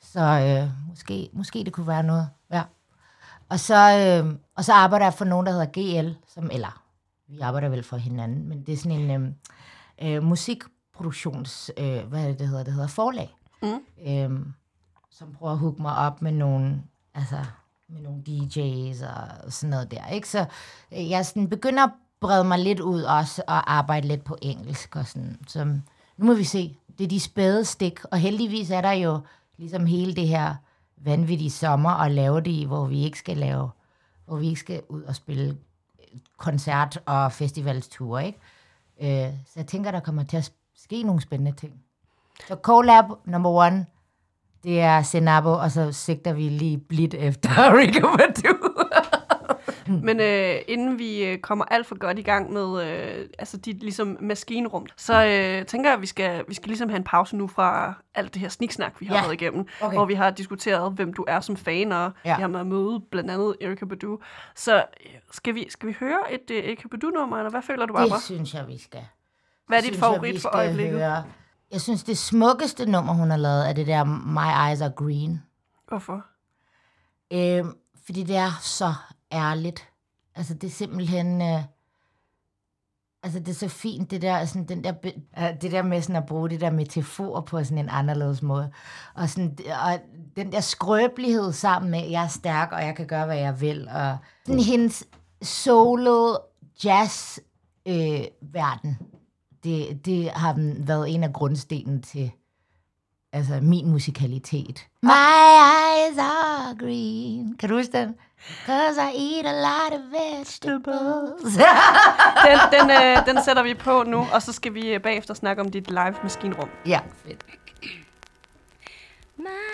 Så øh, måske, måske det kunne være noget. Ja. Og så, øh, og så arbejder jeg for nogen, der hedder GL, som, eller vi arbejder vel for hinanden, men det er sådan en øh, øh, musikproduktions, øh, hvad er det, det hedder? Det hedder forlag. Mm. Øh, som prøver at hooke mig op med nogle, altså, med nogle DJ's og sådan noget der. Ikke? Så øh, jeg sådan begynder at brede mig lidt ud også og arbejde lidt på engelsk og sådan. Så mm, nu må vi se. Det er de spæde stik, og heldigvis er der jo ligesom hele det her vanvittige sommer at lave det i, hvor vi ikke skal lave, hvor vi ikke skal ud og spille øh, koncert- og festivalsture, ikke? Øh, så jeg tænker, der kommer til at ske nogle spændende ting. Så collab number one, det er Senabo, og så sigter vi lige blidt efter Rico Badu. Men øh, inden vi øh, kommer alt for godt i gang med øh, altså dit ligesom maskinrum, så øh, tænker jeg, at vi skal, vi skal ligesom have en pause nu fra alt det her sniksnak, vi har Ja. været igennem. Okay. Hvor vi har diskuteret, hvem du er som fan, og Ja. vi har med at møde blandt andet Erika Badu. Så øh, skal vi, skal vi høre et øh, Erika Badu-nummer, eller hvad føler du, Abba? Det synes jeg, vi skal. Hvad er synes dit jeg, favorit vi for øjeblikket? Høre. Jeg synes, det smukkeste nummer, hun har lavet, er det der My Eyes Are Green. Hvorfor? Øhm, fordi det er så ærligt. Altså, det er simpelthen... Øh, altså, det er så fint, det der, sådan, den der, øh, det der med sådan at bruge det der metafor på sådan en anderledes måde. Og, sådan, og den der skrøbelighed sammen med, jeg er stærk, og jeg kan gøre, hvad jeg vil. Og sådan hendes solo jazz øh, verden, det, det har den været en af grundstenen til altså min musikalitet. My eyes are green. Kan du huske den? Cause I eat a lot of vegetables. Den, den, øh, den sætter vi på nu, og så skal vi øh, bagefter snakke om dit live maskinrum. ja, fedt. My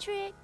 Trick.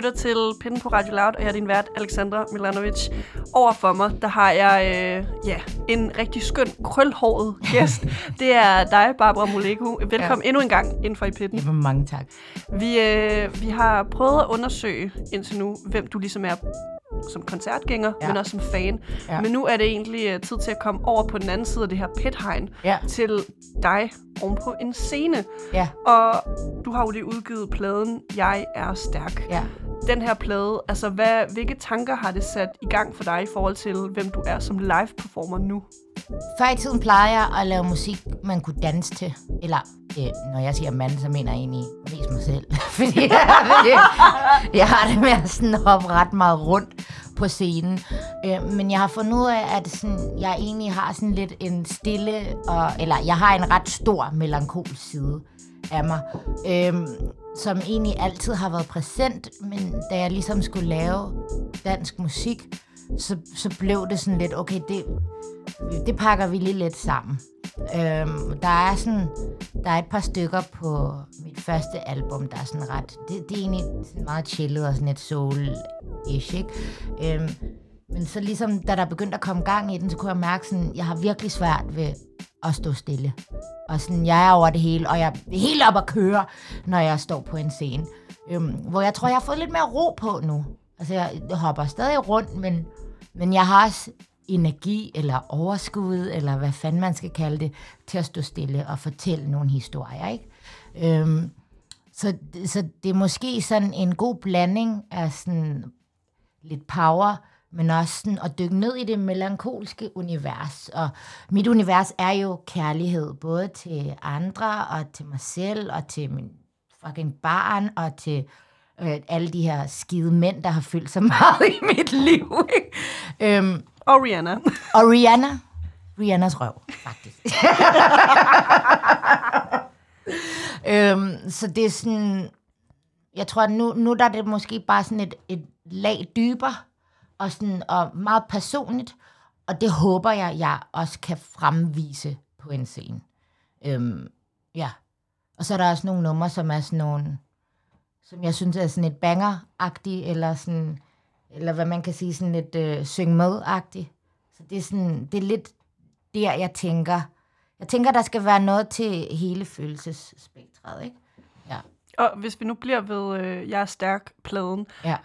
Lytter til Pinden på Radio Loud, og jeg er din vært, Alexandra Milanovic. Over for mig, der har jeg øh, ja, en rigtig skøn, krølhåret gæst. Det er dig, Barbara Moleko. Velkommen ja. endnu en gang inden for i Pitten. Jamen, mange tak. Vi, øh, vi har prøvet at undersøge indtil nu, hvem du ligesom er som koncertgænger, ja. Men også som fan. Ja. Ja. Men nu er det egentlig uh, tid til at komme over på den anden side af det her pithegn Ja. til dig oven på en scene. Ja, Og du har jo lige udgivet pladen Jeg er stærk. ja. Den her plade, altså hvad, hvilke tanker har det sat i gang for dig i forhold til, hvem du er som live-performer nu? Før i tiden plejede jeg at lave musik, man kunne danse til. Eller, øh, når jeg siger mand, så mener jeg egentlig mest mig selv. Fordi jeg, jeg har det med at sådan hoppe ret meget rundt på scenen. Øh, men jeg har fundet ud af, at sådan, jeg egentlig har sådan lidt en stille, og, eller jeg har en ret stor melankolsk side af mig. Øh, som egentlig altid har været præsent, men da jeg ligesom skulle lave dansk musik, så, så blev det sådan lidt, okay, det, det pakker vi lige lidt sammen. Øhm, der er sådan, der er et par stykker på mit første album, der er sådan ret, det, det er egentlig sådan meget chillet og sådan et soul-ish, ikke? Øhm, men så ligesom, da der begyndte at komme gang i den, så kunne jeg mærke sådan, jeg har virkelig svært ved at stå stille. Og sådan, jeg er over det hele, og jeg er helt op at køre, når jeg står på en scene. Øhm, hvor jeg tror, jeg har fået lidt mere ro på nu. Altså, jeg, hopper stadig rundt, men, men jeg har også energi, eller overskud, eller hvad fanden man skal kalde det, til at stå stille og fortælle nogle historier, ikke? Øhm, så, så det er måske sådan en god blanding af sådan lidt power, men også sådan at dykke ned i det melankolske univers. Og mit univers er jo kærlighed, både til andre, og til mig selv, og til min fucking barn, og til øh, alle de her skide mænd, der har fyldt så meget i mit liv. Ikke? Øhm, Og Rihanna. og Rihanna, Rihannas røv, faktisk. øhm, så det er sådan, jeg tror, at nu, nu der er det måske bare sådan et, et lag dybere, og, sådan, og meget personligt, og det håber jeg, jeg også kan fremvise på en scene. Øhm, ja. Og så er der også nogle numre, som er sådan nogle, som jeg synes er sådan et banger eller sådan, eller hvad man kan sige, sådan lidt øh, syng med-agtigt. Så det er sådan, det er lidt der, jeg tænker, jeg tænker, der skal være noget til hele følelsesspektret, ikke? Og hvis vi nu bliver ved øh, Jeg er stærk-pladen, Ja.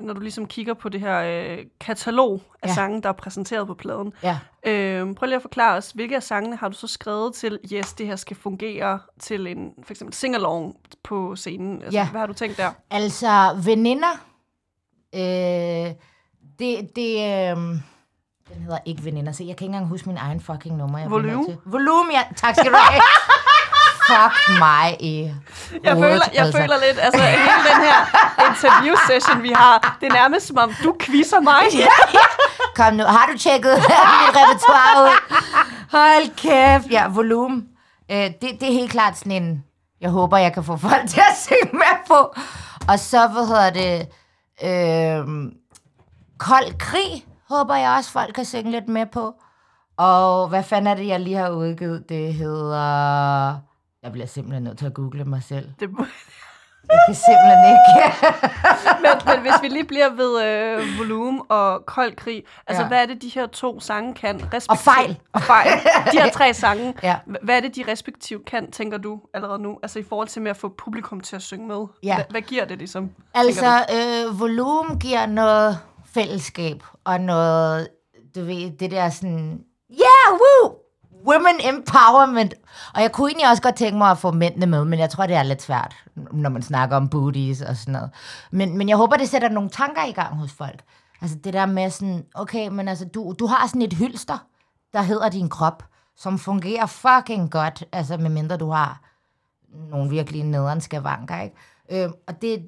når du ligesom kigger på det her øh, katalog af ja. Sange, der er præsenteret på pladen, Ja. øh, prøv lige at forklare os, hvilke af sangene har du så skrevet til, yes, det her skal fungere til en for eksempel singalong på scenen? Altså, Ja. Hvad har du tænkt der? Altså, veninder, øh, det, det, øh, den hedder ikke veninder, så jeg kan ikke engang huske min egen fucking nummer. Jeg Volume? Volume, ja. Tak skal du have. Fuck mig i Jeg, føler, jeg altså. føler lidt, altså hele den her interview-session, vi har, det er nærmest som om, du quizzer mig. Kom nu, har du tjekket mit repertoire ud? Hold kæft. Ja, volumen. Øh, det, det er helt klart sådan en, jeg håber, jeg kan få folk til at synge med på. Og så, hvad hedder det, øh, Kold Krig, håber jeg også, folk kan synge lidt med på. Og hvad fanden er det, jeg lige har udgivet? Det hedder... Jeg bliver simpelthen nødt til at google mig selv. Det, Jeg kan simpelthen ikke. men, men hvis vi lige bliver ved øh, volumen og kold krig, altså Ja. hvad er det, de her to sange kan? Respektivt, Og fejl. Og fejl. De her tre sange. Ja. Hva- Hvad er det, de respektivt kan, tænker du allerede nu? Altså i forhold til med at få publikum til at synge med. Ja. Hvad, hvad giver det ligesom? Altså, øh, volumen giver noget fællesskab, og noget, du ved, det der sådan, yeah, woo, women empowerment. Og jeg kunne egentlig også godt tænke mig at få mændene med, men jeg tror, det er lidt svært, når man snakker om booties og sådan noget. Men, men jeg håber, det sætter nogle tanker i gang hos folk. Altså det der med sådan, okay, men altså, du, du har sådan et hylster, der hedder din krop, som fungerer fucking godt, altså medmindre du har nogle virkelig nederen skavanker, ikke? Øh, og det,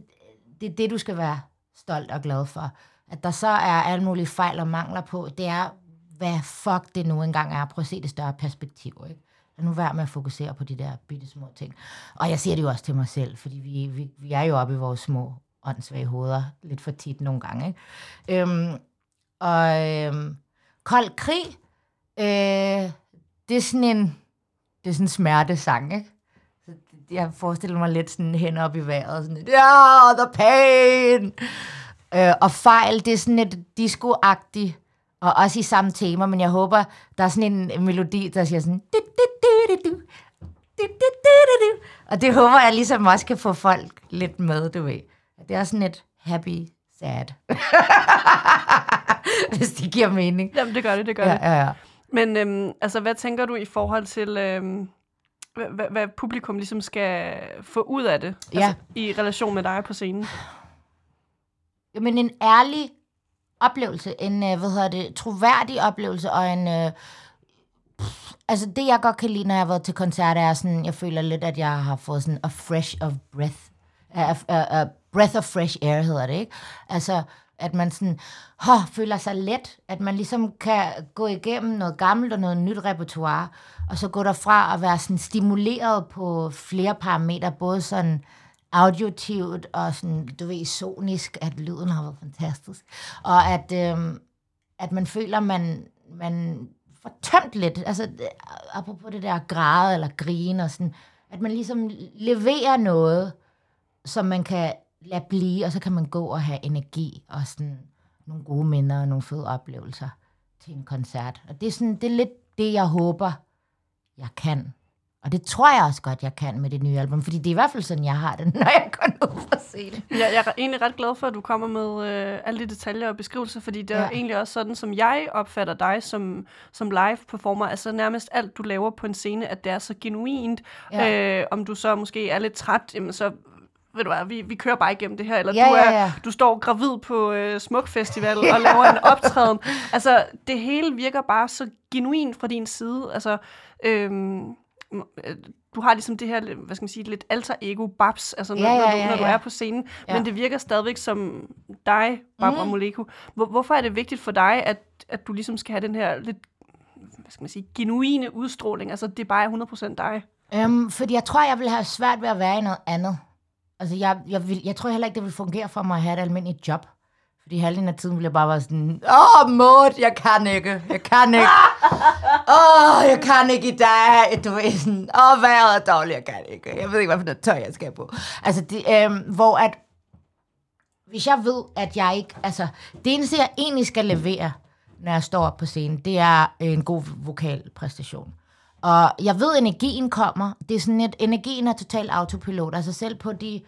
det er det, du skal være stolt og glad for. At der så er alle mulige fejl og mangler på, det er, hvad fuck det nu engang er. Prøv at se det større perspektiv, ikke? Lad nu være med at fokusere på de der bitte små ting. Og jeg siger det jo også til mig selv, fordi vi, vi, vi er jo oppe i vores små åndssvage hoveder lidt for tit nogle gange, ikke? Øhm, og øhm, kold krig, øh, det er sådan en, det er sådan en smertesang, ikke? Så jeg forestiller mig lidt sådan hen op i vejret. Sådan ja, yeah, the pain! Øh, og fejl, det er sådan et disco-agtigt, og også i samme tema, men jeg håber, der er sådan en melodi, der siger sådan... Og det håber jeg ligesom også kan få folk lidt med, du ved. Det er sådan et happy, sad. Hvis det giver mening. Jamen, det gør det, det gør Ja, det. ja, ja. Men øhm, altså, hvad tænker du i forhold til, øhm, hvad, hvad, hvad publikum ligesom skal få ud af det? Ja. Altså, I relation med dig på scenen? Jamen en ærlig oplevelse, en, øh, hvad hedder det, troværdig oplevelse, og en, øh, pff, altså det jeg godt kan lide, når jeg har været til koncerter, er sådan, jeg føler lidt, at jeg har fået sådan a fresh of breath, a, a, a breath of fresh air hedder det, ikke? Altså, at man sådan, oh, føler sig let, at man ligesom kan gå igennem noget gammelt og noget nyt repertoire, og så gå derfra og være sådan stimuleret på flere parametre, både sådan auditivt og sådan, du ved, sonisk, at lyden har været fantastisk. Og at, øh, at man føler, man, man får tømt lidt, altså apropos det der græde eller grine og sådan, at man ligesom leverer noget, som man kan lade blive, og så kan man gå og have energi og sådan nogle gode minder og nogle fede oplevelser til en koncert. Og det er, sådan, det er lidt det, jeg håber, jeg kan. Og det tror jeg også godt, jeg kan med det nye album, fordi det er i hvert fald sådan, jeg har det, når jeg går ned for scenen. Jeg, jeg er egentlig ret glad for, at du kommer med øh, alle de detaljer og beskrivelser, fordi det er Ja. ja. egentlig også sådan, som jeg opfatter dig som, som live performer. Altså nærmest alt, du laver på en scene, at det er så genuint. Ja. Ja. Øh, om du så måske er lidt træt, jamen så ved du hvad, vi, vi kører bare igennem det her, eller Ja, du, er, ja, ja. du står gravid på øh, Smuk Festival og laver en optræden. Altså, det hele virker bare så genuint fra din side. Altså, øhm, øh, du har ligesom det her, hvad skal man sige, lidt alter ego babs, altså når, Ja, ja, når, du, ja, når du ja. er på scenen, Ja. men det virker stadigvæk som dig, Barbara mm. Moleko. Hvor, hvorfor er det vigtigt for dig, at, at du ligesom skal have den her lidt, hvad skal man sige, genuine udstråling, altså det er bare 100% dig? Um, fordi jeg tror, jeg vil have svært ved at være i noget andet. Altså, jeg, jeg, vil, jeg tror heller ikke, det vil fungere for mig at have et almindeligt job. Fordi halvdelen af tiden vil jeg bare være sådan, åh, oh, Maud, jeg kan ikke, jeg kan ikke. Åh, oh, jeg kan ikke i dag. Du ved sådan, åh, oh, vejret er dårligt, jeg kan ikke. Jeg ved ikke, hvad for noget tøj, jeg skal på. Altså, det, øhm, hvor at, hvis jeg ved, at jeg ikke, altså, det eneste, jeg egentlig skal levere, når jeg står op på scenen, det er en god vokalpræstation. Og jeg ved, at energien kommer. Det er sådan, at energien er totalt autopilot. Altså selv på de,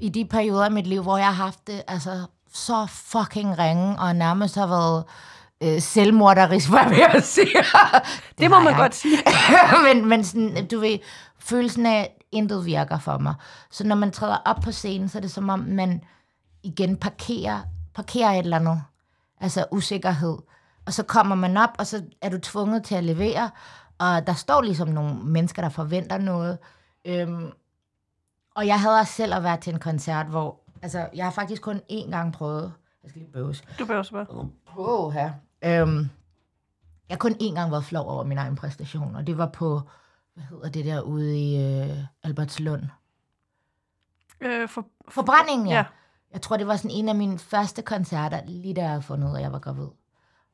i de perioder af mit liv, hvor jeg har haft det altså, så fucking ringe, og nærmest har været øh, selvmorderisk, vil jeg sige. det, Det må man jeg godt sige. men, men sådan, du ved, følelsen af, at intet virker for mig. Så når man træder op på scenen, så er det som om, man igen parkerer, parkerer et eller andet. Altså usikkerhed. Og så kommer man op, og så er du tvunget til at levere. Og der står ligesom nogle mennesker, der forventer noget. Øhm, og jeg havde også selv at være til en koncert, hvor... Altså, jeg har faktisk kun én gang prøvet... Jeg skal lige bøves Du behøver så bare. på her. Øhm, jeg har kun én gang været flov over min egen præstation, og det var på, hvad hedder det der ude i øh, Albertslund? Øh, for, Forbrændingen, ja. Ja. Jeg tror, det var sådan en af mine første koncerter, lige da jeg havde fundet ud af, at jeg var gravid.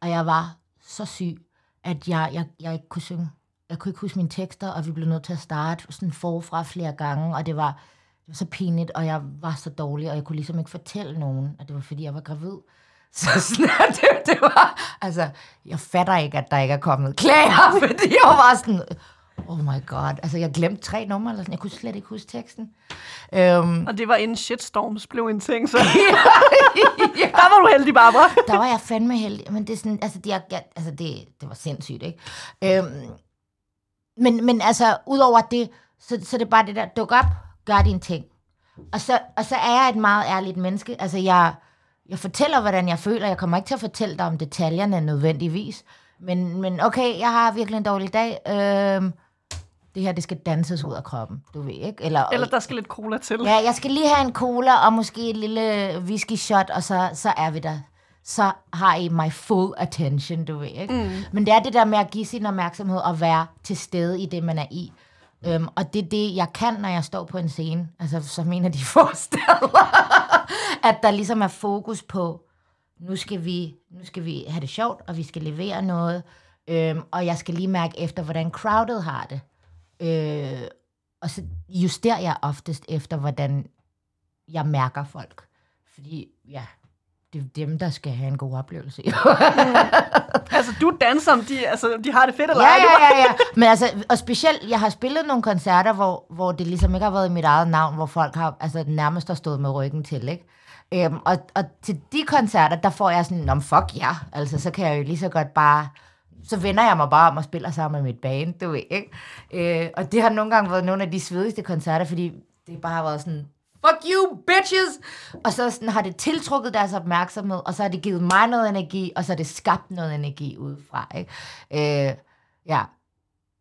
Og jeg var så syg, at jeg, jeg, jeg ikke kunne synge. Jeg kunne ikke huske mine tekster, og vi blev nødt til at starte sådan forfra flere gange, og det var, det var så pinligt, og jeg var så dårlig, og jeg kunne ligesom ikke fortælle nogen, at det var, fordi jeg var gravid. Så sådan, det, det var, altså, jeg fatter ikke, at der ikke er kommet klager, fordi jeg var sådan, oh my god, altså jeg glemte tre numre, eller sådan, jeg kunne slet ikke huske teksten. Øhm, og det var inden shitstorms blev en ting, så der var du heldig, Barbara. der var jeg fandme heldig, men det er sådan, altså, det, jeg, altså det, det var sindssygt, ikke? Øhm, men, men altså, udover det, så, så det er bare det der, duk op, gør din ting. Og så, og så er jeg et meget ærligt menneske. Altså, jeg, jeg fortæller, hvordan jeg føler. Jeg kommer ikke til at fortælle dig om detaljerne nødvendigvis. Men, men okay, jeg har virkelig en dårlig dag. Øhm, det her, det skal danses ud af kroppen, du ved, ikke? Eller, Eller der skal lidt cola til. Ja, jeg skal lige have en cola og måske et lille whisky shot, og så, så er vi der. Så har I my full attention, du ved, ikke? Mm. Men det er det der med at give sin opmærksomhed og være til stede i det, man er i. Mm. Øhm, og det er det, jeg kan, når jeg står på en scene. Altså, som en af de få steder. at der ligesom er fokus på, nu skal vi, nu skal vi have det sjovt, og vi skal levere noget. Øhm, og jeg skal lige mærke efter, hvordan crowded har det. Øh, og så justerer jeg oftest efter, hvordan jeg mærker folk. Fordi, ja, det er dem, der skal have en god oplevelse. Altså, du danser, om de, altså, de har det fedt eller Ja, ja, ja, ja. Men altså, og specielt, jeg har spillet nogle koncerter, hvor, hvor det ligesom ikke har været i mit eget navn, hvor folk har altså, nærmest har stået med ryggen til, ikke? Øhm, og, og til de koncerter, der får jeg sådan, om fuck ja, altså så kan jeg jo lige så godt bare, så vender jeg mig bare om og spiller sammen med mit band, du ved, ikke? Øh, og det har nogle gange været nogle af de svedigste koncerter, fordi det bare har været sådan, fuck you, bitches! Og så sådan, har det tiltrukket deres opmærksomhed, og så har det givet mig noget energi, og så har det skabt noget energi udefra, ikke? Øh, ja.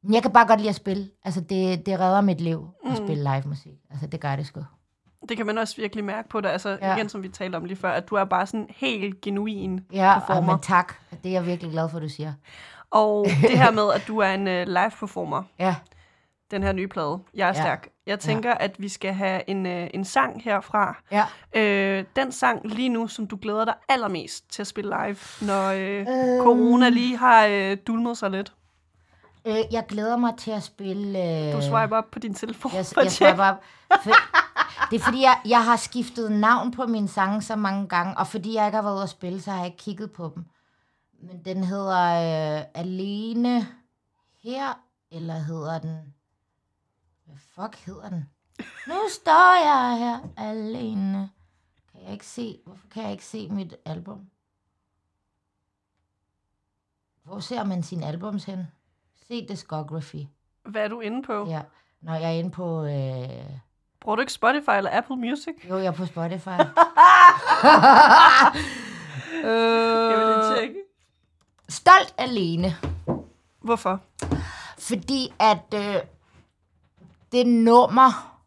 Men jeg kan bare godt lide at spille. Altså, det, det redder mit liv at spille live musik. Altså, det gør det sgu. Det kan man også virkelig mærke på dig. Altså, Ja. ja. igen, som vi talte om lige før, at du er bare sådan helt genuin Ja, performer. men tak. Det er jeg virkelig glad for, du siger. Og det her med, at du er en uh, live performer, Ja, den her nye plade, Jeg er Ja. stærk. Jeg tænker, at vi skal have en, uh, en sang herfra. ja. Øh, den sang lige nu, som du glæder dig allermest til at spille live, når øh, corona lige har øh, dulmet sig lidt. Øh, jeg glæder mig til at spille... Øh, Du swiper op på din telefon. Jeg, jeg swiper op. For, det er fordi, jeg, jeg har skiftet navn på mine sange så mange gange, og fordi jeg ikke har været ude at spille, så har jeg ikke kigget på dem. Men den hedder øh, Alene her, eller hedder den... Hvad fuck hedder den? Nu står jeg her alene. Kan jeg ikke se... Hvorfor kan jeg ikke se mit album? Hvor ser man sine albums hen? Se Discography. Hvad er du inde på? Ja, når jeg er inde på... Øh... Bruger du ikke Spotify eller Apple Music? Jo, jeg er på Spotify. Jeg vil lige tjekke. Stolt alene. Hvorfor? Fordi at øh, det nummer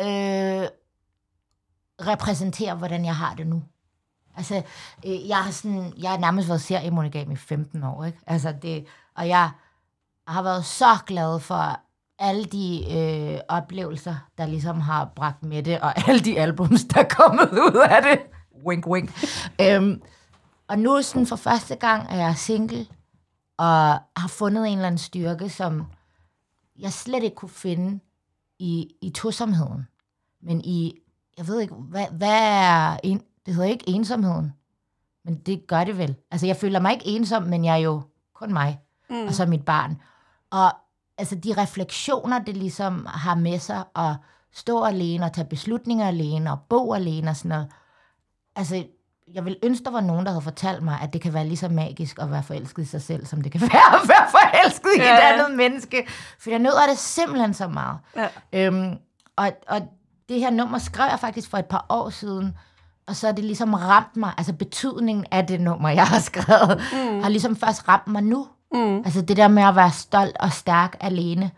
øh, repræsenterer, hvordan jeg har det nu. Altså, øh, jeg har sådan, jeg har nærmest været seriemonogam i 15 år, ikke? Altså det, og jeg har været så glad for alle de øh, oplevelser, der ligesom har bragt med det, og alle de albums, der er kommet ud af det. Wink, wink. øhm, og nu sådan for første gang er jeg single, og har fundet en eller anden styrke, som jeg slet ikke kunne finde i, i tosomheden. Men i, jeg ved ikke, hvad, hvad er, en, det hedder ikke ensomheden, men det gør det vel. Altså, jeg føler mig ikke ensom, men jeg er jo kun mig, mm. og så mit barn. Og altså, de refleksioner, det ligesom har med sig, at stå alene og tage beslutninger alene, og bo alene og sådan noget. Altså, jeg vil ønske, der var nogen, der havde fortalt mig, at det kan være lige så magisk at være forelsket i sig selv, som det kan være at være forelsket i et andet menneske. For jeg nøder det simpelthen så meget. Ja. Øhm, og, og det her nummer skrev jeg faktisk for et par år siden, og så er det ligesom ramt mig, altså betydningen af det nummer, jeg har skrevet, mm. har ligesom først ramt mig nu. Mm. Altså det der med at være stolt og stærk alene.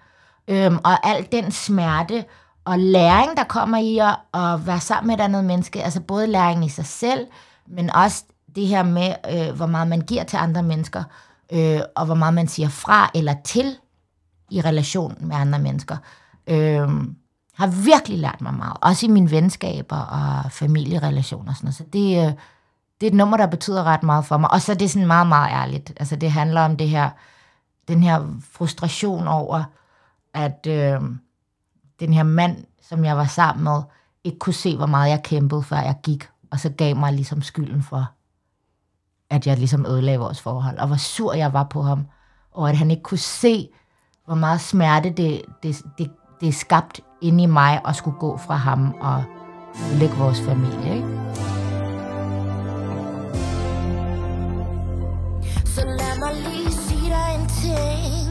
Øhm, og al den smerte og læring, der kommer i at, at være sammen med et andet menneske. Altså både læring i sig selv, men også det her med, øh, hvor meget man giver til andre mennesker, øh, og hvor meget man siger fra eller til i relation med andre mennesker. Øh, har virkelig lært mig meget. Også i mine venskaber og familierelationer. Og sådan noget. Så det, øh, det er et nummer, der betyder ret meget for mig. Og så er det sådan meget, meget ærligt. Altså det handler om det her, den her frustration over, at øh, den her mand, som jeg var sammen med, ikke kunne se, hvor meget jeg kæmpede, før jeg gik. Og så gav mig ligesom skylden for, at jeg ligesom ødelagde vores forhold. Og hvor sur jeg var på ham. Og at han ikke kunne se, hvor meget smerte det, det, det, det er skabt inde i mig at skulle gå fra ham og lægge vores familie. Ikke? Så lad mig lige sige dig en ting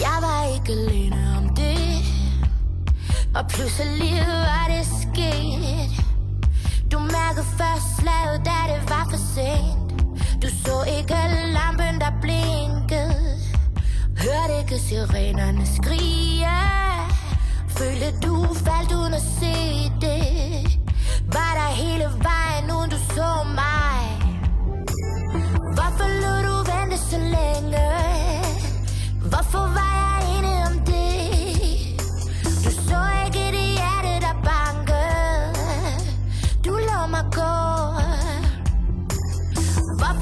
Jeg var ikke alene om det Og pludselig var det sket du mærkede først slaget, da det var for sent. Du så ikke lampen, der blinkede. Hørte ikke sirenerne skrige. Følte du faldt uden at se det? Var der hele vejen, uden du så mig? Hvorfor lod du vente så længe? Hvorfor var jeg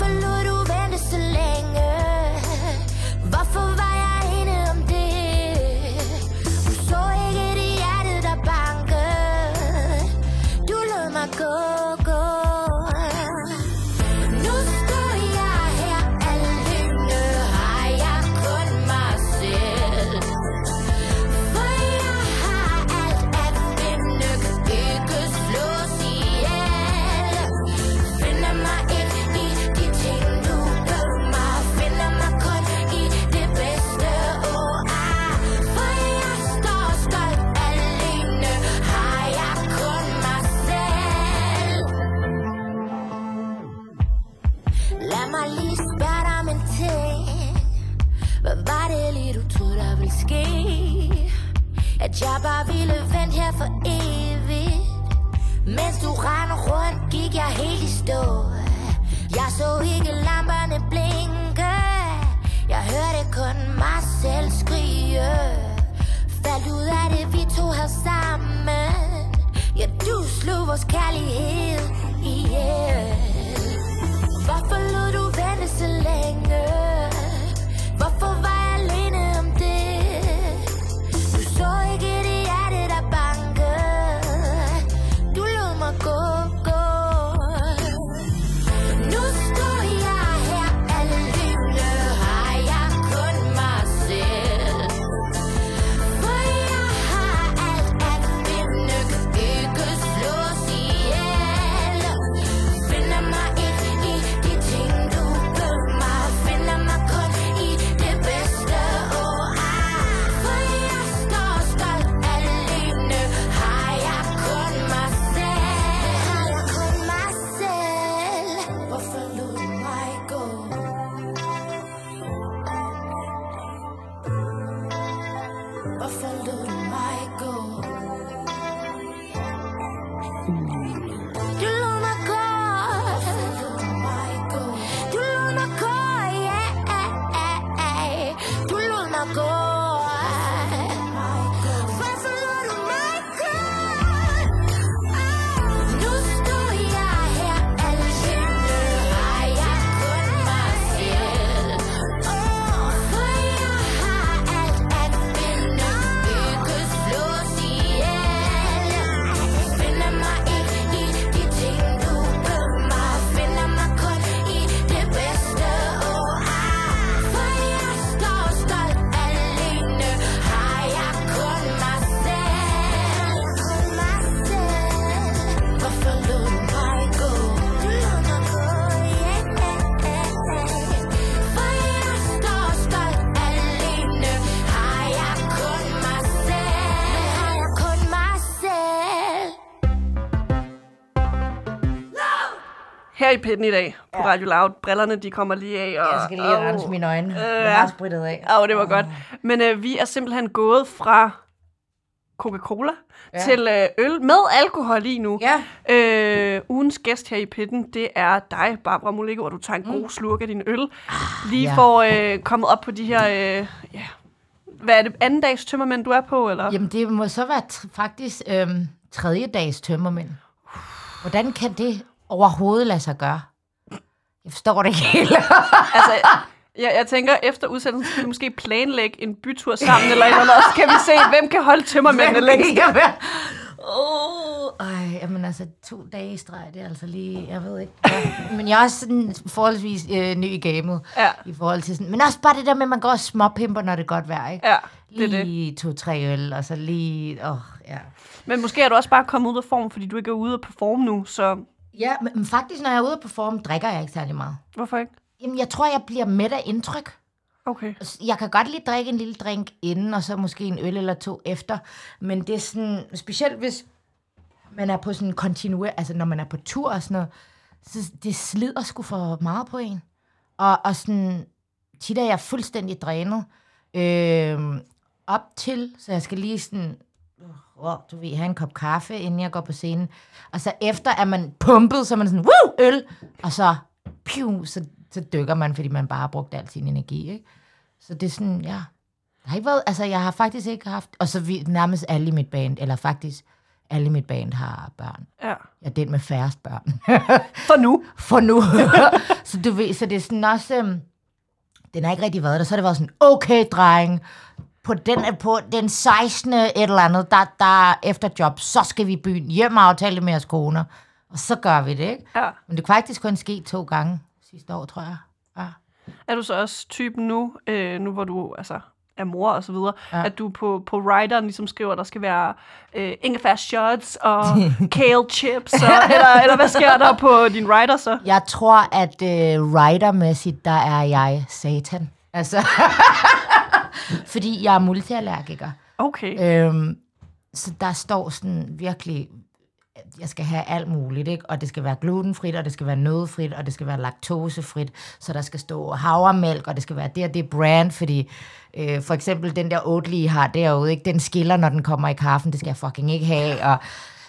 Hvorfor At jeg bare ville vente her for evigt. Mens du rendte rundt, gik jeg helt i stå. Jeg så ikke lamperne blinke. Jeg hørte kun mig selv skrige. Faldt ud af det, vi to havde sammen. Ja, du slog vores kærlighed ihjel. yeah. Her i pitten i dag på Radio Loud. Brillerne, de kommer lige af. Og, Jeg skal lige rense mine øjne. Øh, Jeg ja. har sprittet af. Åh, det var godt. Men øh, vi er simpelthen gået fra Coca-Cola ja. Ja. til øh, øl med alkohol i nu. Ja. Øh, ugens gæst her i pitten, det er dig, Barbara Molego, og du tager en god slurk af din øl. Lige ja. for øh, kommet op på de her... Øh, ja. Hvad er det? Anden dags tømmermænd, du er på, eller? Jamen, det må så være faktisk øhm, tredje dags tømmermænd. Hvordan kan det overhovedet lade sig gøre? Jeg forstår det ikke helt. Altså, jeg, jeg tænker, efter udsendelsen skal vi måske planlægge en bytur sammen, eller eller andet, og så kan vi se, hvem kan holde tømmermændene længst. Åh, ej, jamen altså, to dage i streg, det er altså lige, jeg ved ikke. Ja. Men jeg er også sådan forholdsvis øh, ny i gamet. Ja. I forhold til sådan, men også bare det der med, at man går og småpimper, når det er godt vejr, ikke? Ja, det er det. Lige to-tre øl, og så lige, åh, oh, ja. Men måske er du også bare kommet ud af form, fordi du ikke er ude at performe nu, så Ja, men, faktisk, når jeg er ude at performe, drikker jeg ikke særlig meget. hvorfor ikke? Jamen, jeg tror, jeg bliver mæt af indtryk. Okay. Jeg kan godt lige drikke en lille drink inden, og så måske en øl eller to efter. Men det er sådan, specielt hvis man er på sådan kontinuer, altså når man er på tur og sådan noget, så det slider sgu for meget på en. Og, og sådan, tit er jeg fuldstændig drænet. Øh, op til, så jeg skal lige sådan, oh, du ved, have en kop kaffe, inden jeg går på scenen. Og så efter er man pumpet, så er man sådan, woo, øl! Og så, piu, så, så dykker man, fordi man bare har brugt al sin energi, ikke? Så det er sådan, ja. Der har ikke været, altså jeg har faktisk ikke haft, og så vi, nærmest alle i mit band, eller faktisk alle i mit band har børn. Ja. Jeg er den med færrest børn. For nu. For nu. så du ved, så det er sådan også, øhm, den har ikke rigtig været der, så har det været sådan, okay dreng, på den, på den 16. et eller andet, der, der efter job, så skal vi i byen, hjem og aftale det med jeres koner. Og så gør vi det, ikke? Ja. Men det kan faktisk kun ske to gange sidste år, tror jeg. Ja. Er du så også typen nu, øh, nu hvor du altså, er mor og så videre, ja. at du på, på writeren ligesom skriver, at der skal være øh, ingefær shots og kale chips, og, eller, eller hvad sker der på din writer så? Jeg tror, at øh, writermæssigt, der er jeg satan. Altså, fordi jeg er multiallergiker. Okay. Øhm, så der står sådan virkelig jeg skal have alt muligt, ikke? Og det skal være glutenfrit, og det skal være nødfrit, og det skal være laktosefrit, så der skal stå havremælk, og det skal være det og det brand, fordi øh, for eksempel den der Oatly, I har derude, ikke? Den skiller, når den kommer i kaffen, det skal jeg fucking ikke have, og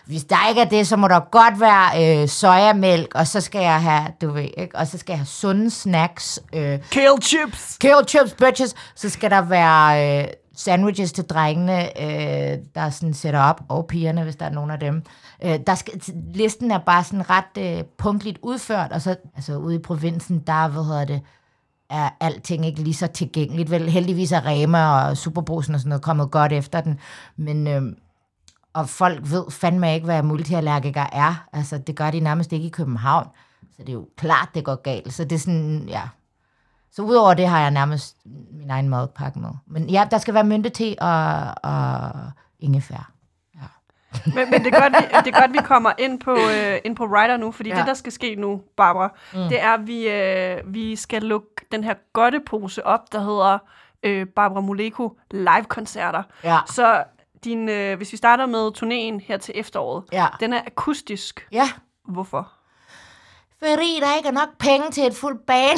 hvis der ikke er det, så må der godt være øh, sojamælk, og så skal jeg have, du ved, ikke? Og så skal jeg have sunde snacks, øh, Kale chips! Kale chips, bitches. Så skal der være øh, sandwiches til drengene, øh, der sådan sætter op, og pigerne, hvis der er nogen af dem. Øh, der skal, listen er bare sådan ret øh, punktligt udført, og så altså, ude i provinsen, der, hvad hedder det, er alting ikke lige så tilgængeligt. Vel, heldigvis er Rema og Superbrusen og sådan noget kommet godt efter den, men... Øh, og folk ved fandme ikke, hvad multiallergikere er. Altså, det gør de nærmest ikke i København. Så det er jo klart, det går galt. Så det er sådan, ja, så udover det har jeg nærmest min egen madpakke med. Men ja, der skal være mynte og, og ingefær. Men, men det, er godt, vi, det er godt, vi kommer ind på, øh, ind på Rider nu, fordi ja. Ja. det, der skal ske nu, Barbara, mm. det er, at vi, øh, vi skal lukke den her godtepose op, der hedder øh, Barbara Moleko live-koncerter. Ja. Så din, øh, hvis vi starter med turnéen her til efteråret, Ja. den er akustisk. Ja, Hvorfor? fordi der ikke er nok penge til et fuldt band.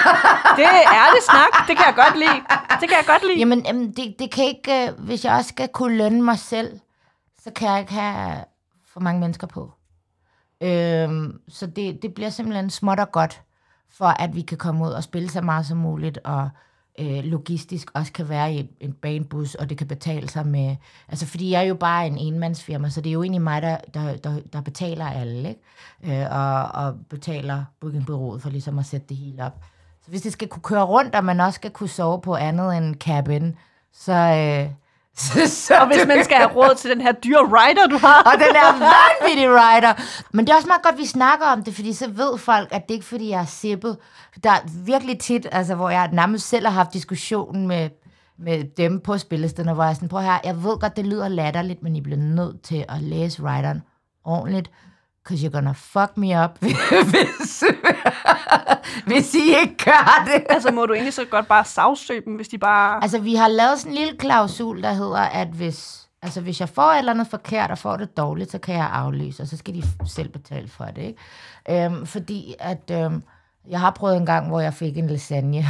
Det er ærlig snak. Det kan jeg godt lide. Det kan jeg godt lide. Jamen, jamen det, det kan ikke, øh, hvis jeg også skal kunne lønne mig selv, så kan jeg ikke have for mange mennesker på. Øhm, så det, det bliver simpelthen småt og godt, for at vi kan komme ud og spille så meget som muligt, og øh, logistisk også kan være i en banebus, og det kan betale sig med... Altså, fordi jeg er jo bare en enmandsfirma, så det er jo egentlig mig, der, der, der, der betaler alle, ikke? Øh, og, og betaler bookingbureauet for ligesom at sætte det hele op. Så hvis det skal kunne køre rundt, og man også skal kunne sove på andet end cabin, så... Øh, så, Og hvis man skal have råd til den her dyre rider, du har. og den er vanvittig rider. Men det er også meget godt, at vi snakker om det, fordi så ved folk, at det ikke er, fordi jeg er sippet. Der er virkelig tit, altså, hvor jeg nærmest selv har haft diskussionen med, med dem på spillestederne, hvor jeg er sådan, prøv her, jeg ved godt, det lyder latterligt, men I bliver nødt til at læse rideren ordentligt, because you're gonna fuck me up, hvis, hvis I ikke gør det. Altså, må du egentlig så godt bare sagsøge dem, hvis de bare... Altså, vi har lavet sådan en lille klausul, der hedder, at hvis, altså, hvis jeg får et eller andet forkert og får det dårligt, så kan jeg aflyse, og så skal de selv betale for det, ikke? Øhm, fordi at... Øhm, jeg har prøvet en gang, hvor jeg fik en lasagne.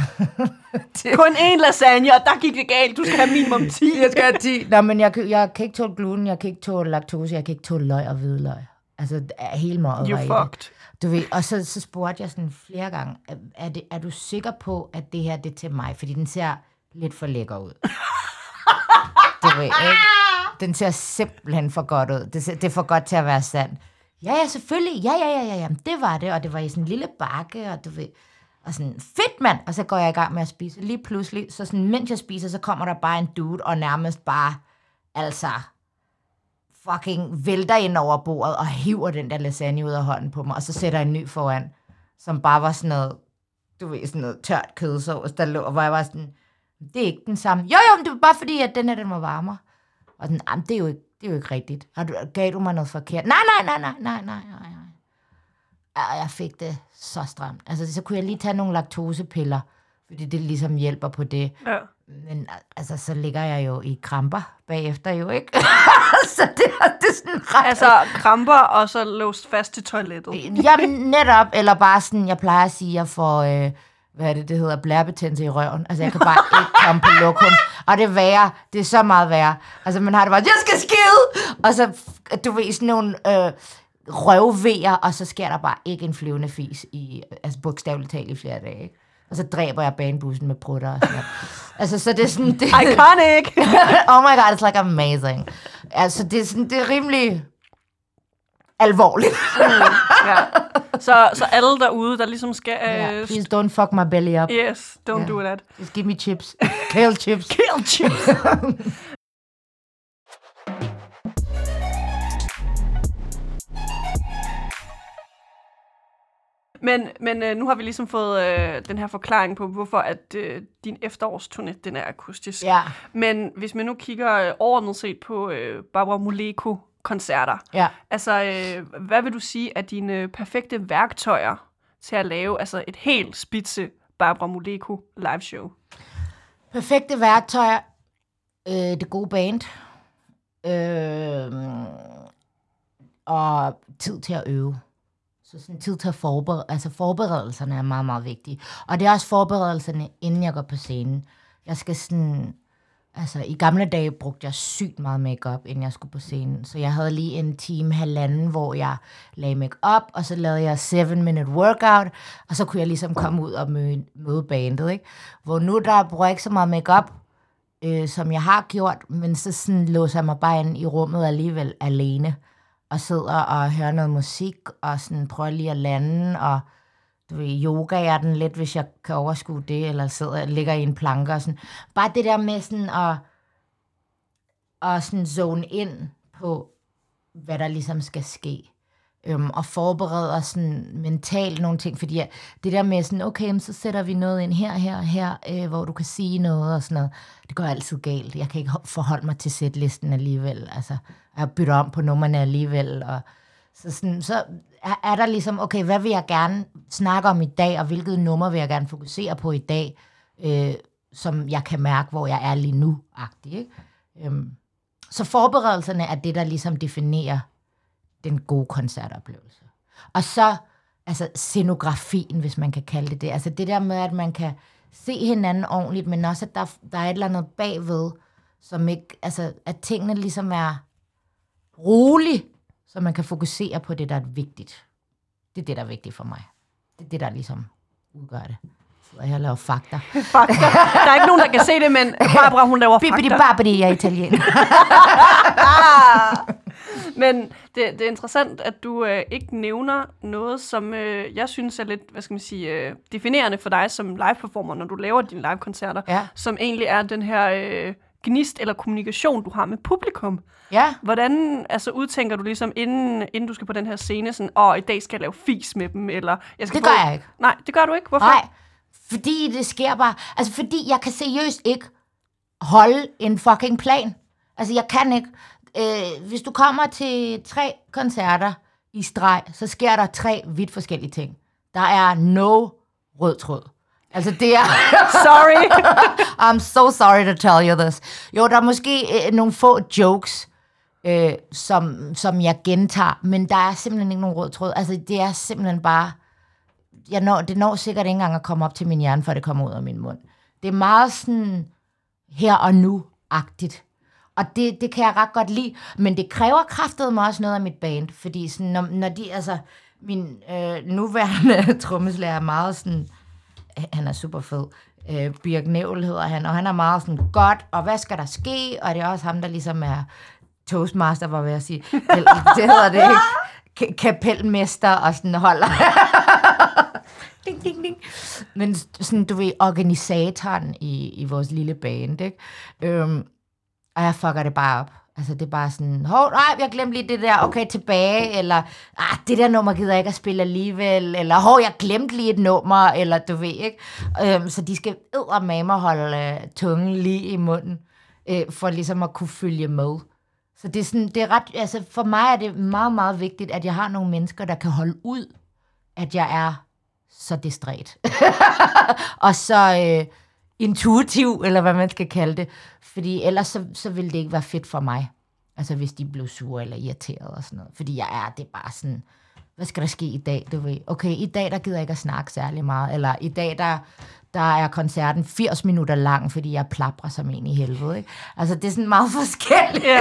Kun én lasagne, og der gik det galt. Du skal have minimum 10. jeg skal have 10. Nå, men jeg, jeg kan ikke tåle gluten, jeg kan ikke tåle laktose, jeg kan ikke tåle løg og hvidløg. Altså, er hele meget You fucked. Du ved, og så, så spurgte jeg sådan flere gange, er, det, er du sikker på, at det her det er til mig? Fordi den ser lidt for lækker ud. du ved, ikke? Den ser simpelthen for godt ud. Det, det er for godt til at være sandt. Ja, ja, selvfølgelig. Ja, ja, ja, ja, ja. Det var det, og det var i sådan en lille bakke, og du ved... Og sådan, fedt mand! Og så går jeg i gang med at spise. Lige pludselig, så sådan, mens jeg spiser, så kommer der bare en dude, og nærmest bare, altså, fucking vælter ind over bordet og hiver den der lasagne ud af hånden på mig, og så sætter en ny foran, som bare var sådan noget, du ved, sådan noget tørt kødsovs, der lå, hvor jeg var sådan, det er ikke den samme. Jo, jo, men det var bare fordi, at den her, den var varmere. Og den, "Jamen, det er jo ikke, det er jo ikke rigtigt. Har du, gav du mig noget forkert? Nej, nej, nej, nej, nej, nej, nej, nej. Og jeg fik det så stramt. Altså, så kunne jeg lige tage nogle laktosepiller, fordi det ligesom hjælper på det. Ja. Men altså, så ligger jeg jo i kramper bagefter jo, ikke? så det, er- det er sådan ret... Altså, kramper og så låst fast til toilettet. Jamen, netop, eller bare sådan, jeg plejer at sige, at jeg får, øh, hvad er det, det hedder, blærebetændelse i røven. Altså, jeg kan bare ikke komme på lokum. Og det er værre, det er så meget værre. Altså, man har det bare, jeg skal skide! Og så, du ved, sådan nogle øh, røvvejer, og så sker der bare ikke en flyvende fis i, altså bogstaveligt talt i flere dage, ikke? Og så dræber jeg banebussen med prutter og sådan. Altså, så det er sådan... Det, Iconic! oh my god, it's like amazing. Altså, det er, sådan, det er rimelig alvorligt. ja. Så, så alle derude, der ligesom skal... Yeah, Øh, please don't fuck my belly up. yes, don't Yeah. do that. Just give me chips. Kale chips. Kill chips! Men, men øh, nu har vi ligesom fået øh, den her forklaring på, hvorfor at øh, din efterårsturné, den er akustisk. Ja, Men hvis man nu kigger øh, overordnet set på øh, Barbara Moleko koncerter, ja. altså øh, hvad vil du sige er dine perfekte værktøjer til at lave altså et helt spidse Barbara Moleko live show? Perfekte værktøjer. Øh, det gode band. Øh, og tid til at øve. Så sådan tid til at forberede, altså forberedelserne er meget, meget vigtige. Og det er også forberedelserne, inden jeg går på scenen. Jeg skal sådan, altså i gamle dage brugte jeg sygt meget makeup inden jeg skulle på scenen. Så jeg havde lige en time, halvanden, hvor jeg lagde makeup og så lavede jeg 7 minute workout, og så kunne jeg ligesom komme ud og møde, møde bandet, ikke? Hvor nu der bruger jeg ikke så meget makeup, øh, som jeg har gjort, men så sådan låser jeg mig bare ind i rummet alligevel alene, og sidder og hører noget musik, og sådan prøver lige at lande, og du ved, yoga er den lidt, hvis jeg kan overskue det, eller sidder ligger i en planke og sådan. Bare det der med sådan at, at sådan zone ind på, hvad der ligesom skal ske. Øhm, og forbereder sådan mentalt nogle ting, fordi jeg- det der med sådan, okay, men så sætter vi noget ind her, her, her, øh, hvor du kan sige noget og sådan noget, det går altid galt. Jeg kan ikke forholde mig til sætlisten alligevel, altså, jeg bytter om på numrene alligevel, og så, sådan, så er, er der ligesom, okay, hvad vil jeg gerne snakke om i dag, og hvilket nummer vil jeg gerne fokusere på i dag, øh, som jeg kan mærke, hvor jeg er lige nu, agtig, ikke? Øhm, så forberedelserne er det, der ligesom definerer den gode koncertoplevelse. Og så altså scenografien, hvis man kan kalde det det. Altså det der med, at man kan se hinanden ordentligt, men også, at der, der er et eller andet bagved, som ikke, altså at tingene ligesom er rolig, så man kan fokusere på det, der er vigtigt. Det er det, der er vigtigt for mig. Det er det, der ligesom udgør det. Jeg laver fakta. Fakta. Der er ikke nogen, der kan se det, men Barbara, hun laver fakta. babidi, jeg er italiener. Men det, det er interessant, at du øh, ikke nævner noget, som øh, jeg synes er lidt, hvad skal man sige, øh, definerende for dig som live-performer, når du laver dine live-koncerter, Ja. som egentlig er den her øh, gnist eller kommunikation, du har med publikum. ja. Hvordan altså, udtænker du ligesom, inden, inden du skal på den her scene, sådan, åh, i dag skal jeg lave fis med dem, eller jeg skal Det gør jeg ikke. Nej, det gør du ikke. Hvorfor? Nej, fordi det sker bare... Altså, fordi jeg kan seriøst ikke holde en fucking plan. Altså, jeg kan ikke... Øh, hvis du kommer til tre koncerter i streg, så sker der tre vidt forskellige ting. Der er no rød tråd. Altså, det er... Sorry. I'm so sorry to tell you this. Jo, der er måske øh, nogle få jokes, øh, som, som jeg gentager, men der er simpelthen ikke nogen rød tråd. Altså, det er simpelthen bare... Jeg når, det når sikkert ikke engang at komme op til min hjerne, før det kommer ud af min mund. Det er meget sådan her og nu-agtigt. Og det, det kan jeg ret godt lide, men det kræver kraftet mig også noget af mit band, fordi sådan, når, når de, altså, min øh, nuværende trommeslager er meget sådan, han er super fed. Øh, Birk Nævl hedder han, og han er meget sådan, godt, og hvad skal der ske? Og det er også ham, der ligesom er toastmaster, var ved at sige. Eller, det hedder det ikke. K- kapelmester, og sådan holder. ding, ding, ding. Men sådan, du ved, organisatoren i, i vores lille band, ikke? Øhm, og jeg fucker det bare op. Altså, det er bare sådan, hov, nej, jeg glemte lige det der, okay, tilbage, eller, ah, det der nummer gider jeg ikke at spille alligevel, eller, hov, jeg glemte lige et nummer, eller du ved, ikke? Øhm, så de skal eddermame holde øh, tungen lige i munden, øh, for ligesom at kunne følge med. Så det er sådan, det er ret, altså for mig er det meget, meget vigtigt, at jeg har nogle mennesker, der kan holde ud, at jeg er så distræt. og så øh, intuitiv, eller hvad man skal kalde det. Fordi ellers så, så ville det ikke være fedt for mig. Altså hvis de blev sure eller irriteret og sådan noget. Fordi jeg er, det er bare sådan, hvad skal der ske i dag, du ved? Okay, i dag der gider jeg ikke at snakke særlig meget. Eller i dag der, der er koncerten 80 minutter lang, fordi jeg plaprer som en i helvede. Ikke? Altså det er sådan meget forskelligt. Ja.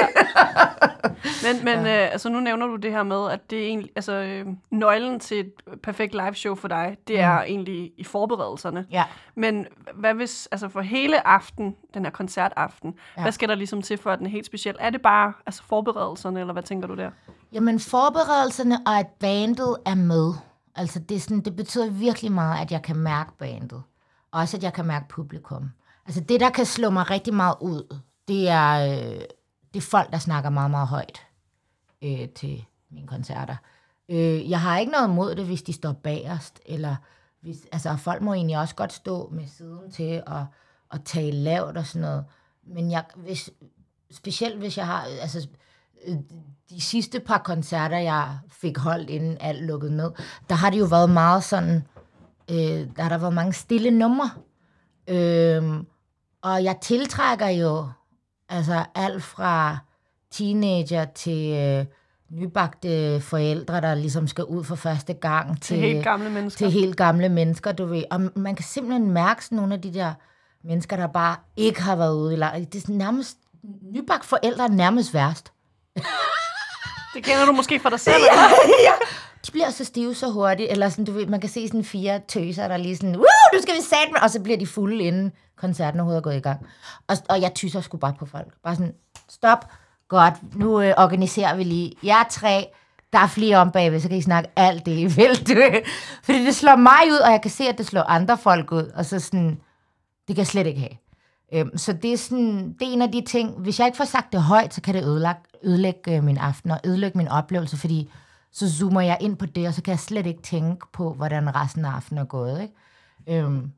Men, men ja. øh, altså, nu nævner du det her med, at det er egentlig, altså, øh, nøglen til et perfekt live show for dig, det er egentlig i forberedelserne. Ja. Men hvad hvis, altså for hele aften, den her koncertaften, ja. hvad skal der ligesom til for, at den er helt speciel? Er det bare altså forberedelserne, eller hvad tænker du der? Jamen forberedelserne og at bandet er med. Altså det, er sådan, det betyder virkelig meget, at jeg kan mærke bandet. Og også at jeg kan mærke publikum. Altså det, der kan slå mig rigtig meget ud, det er, øh, det er folk, der snakker meget, meget højt øh, til mine koncerter. Øh, jeg har ikke noget imod det, hvis de står bagerst, eller hvis, altså folk må egentlig også godt stå med siden til at, at tale lavt og sådan noget. Men jeg, hvis, specielt hvis jeg har, altså øh, de sidste par koncerter, jeg fik holdt, inden alt lukkede ned, der har det jo været meget sådan, øh, der der været mange stille numre. Øhm, og jeg tiltrækker jo altså alt fra teenager til øh, nybagte forældre, der ligesom skal ud for første gang Til helt gamle mennesker. til helt gamle mennesker, du ved. Og man kan simpelthen mærke sådan nogle af de der mennesker, der bare ikke har været ude i. Det er nærmest, nybagt forældre er nærmest værst. Det kender du måske fra dig selv. De bliver så stive så hurtigt, eller sådan, du ved, man kan se sådan fire tøser, der lige sådan, Woo, nu skal vi satme, og så bliver de fulde, inden koncerten overhovedet er gået i gang. Og, og jeg tyser sgu bare på folk. Bare sådan, stop, godt, nu øh, organiserer vi lige. Jeg er tre, der er flere om bagved, så kan I snakke alt det, I vil. Du. Fordi det slår mig ud, og jeg kan se, at det slår andre folk ud, og så sådan, det kan jeg slet ikke have. Øhm, så det er, sådan, det er en af de ting, hvis jeg ikke får sagt det højt, så kan det ødelægge, ødelægge øh, min aften og ødelægge min oplevelse, fordi så zoomer jeg ind på det, og så kan jeg slet ikke tænke på, hvordan resten af aftenen er gået. Ikke? Øhm,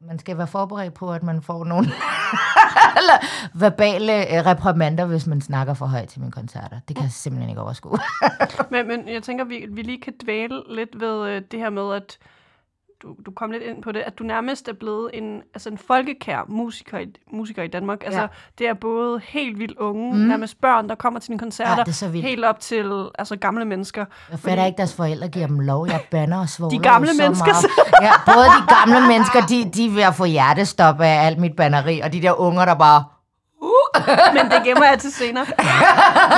man skal være forberedt på, at man får nogle eller verbale øh, reprimander, hvis man snakker for højt til mine koncerter. Det kan jeg simpelthen ikke overskue. Men, men jeg tænker, vi, vi lige kan dvæle lidt ved øh, det her med, at du, du kom lidt ind på det, at du nærmest er blevet en, altså en folkekær musiker i, musiker i Danmark. Altså, Ja. det er både helt vildt unge, mm. nærmest børn, der kommer til dine koncerter, Ja, helt op til altså, gamle mennesker. Jeg fatter ikke, deres forældre giver dem lov. Jeg banner og svogler De gamle så mennesker. Ja, både de gamle mennesker, de, de er ved at få hjertestop af alt mit banneri, og de der unger, der bare... men det gemmer jeg til senere.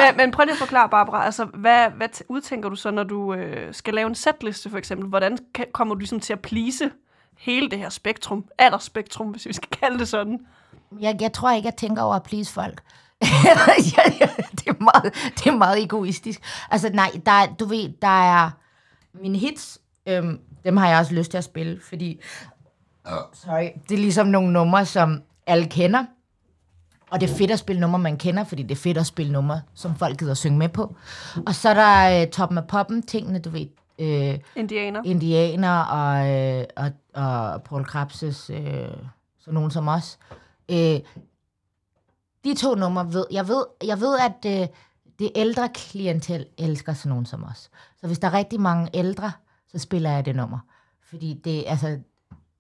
men, men prøv lige at forklare, Barbara, altså, hvad, hvad udtænker du så, når du øh, skal lave en setliste, for eksempel? Hvordan kan, kommer du ligesom til at please hele det her spektrum, aldersspektrum, hvis vi skal kalde det sådan? Jeg, jeg tror ikke, jeg tænker over at please folk. ja, ja, det, er meget, det er meget egoistisk. Altså nej, der, er- du ved, der er mine hits, øhm, dem har jeg også lyst til at spille, fordi sorry, det er ligesom nogle numre, som alle kender. Og det er fedt at spille numre, man kender, fordi det er fedt at spille numre, som folk gider synge med på. Og så er der øh, toppen af poppen, tingene, du ved, øh, Indianer. indianer og, øh, og, og Paul Krabses, øh, så nogen som os. Øh, de to numre ved, jeg ved, jeg ved at øh, det ældre klientel elsker sådan nogen som os. Så hvis der er rigtig mange ældre, så spiller jeg det nummer. Fordi det, altså,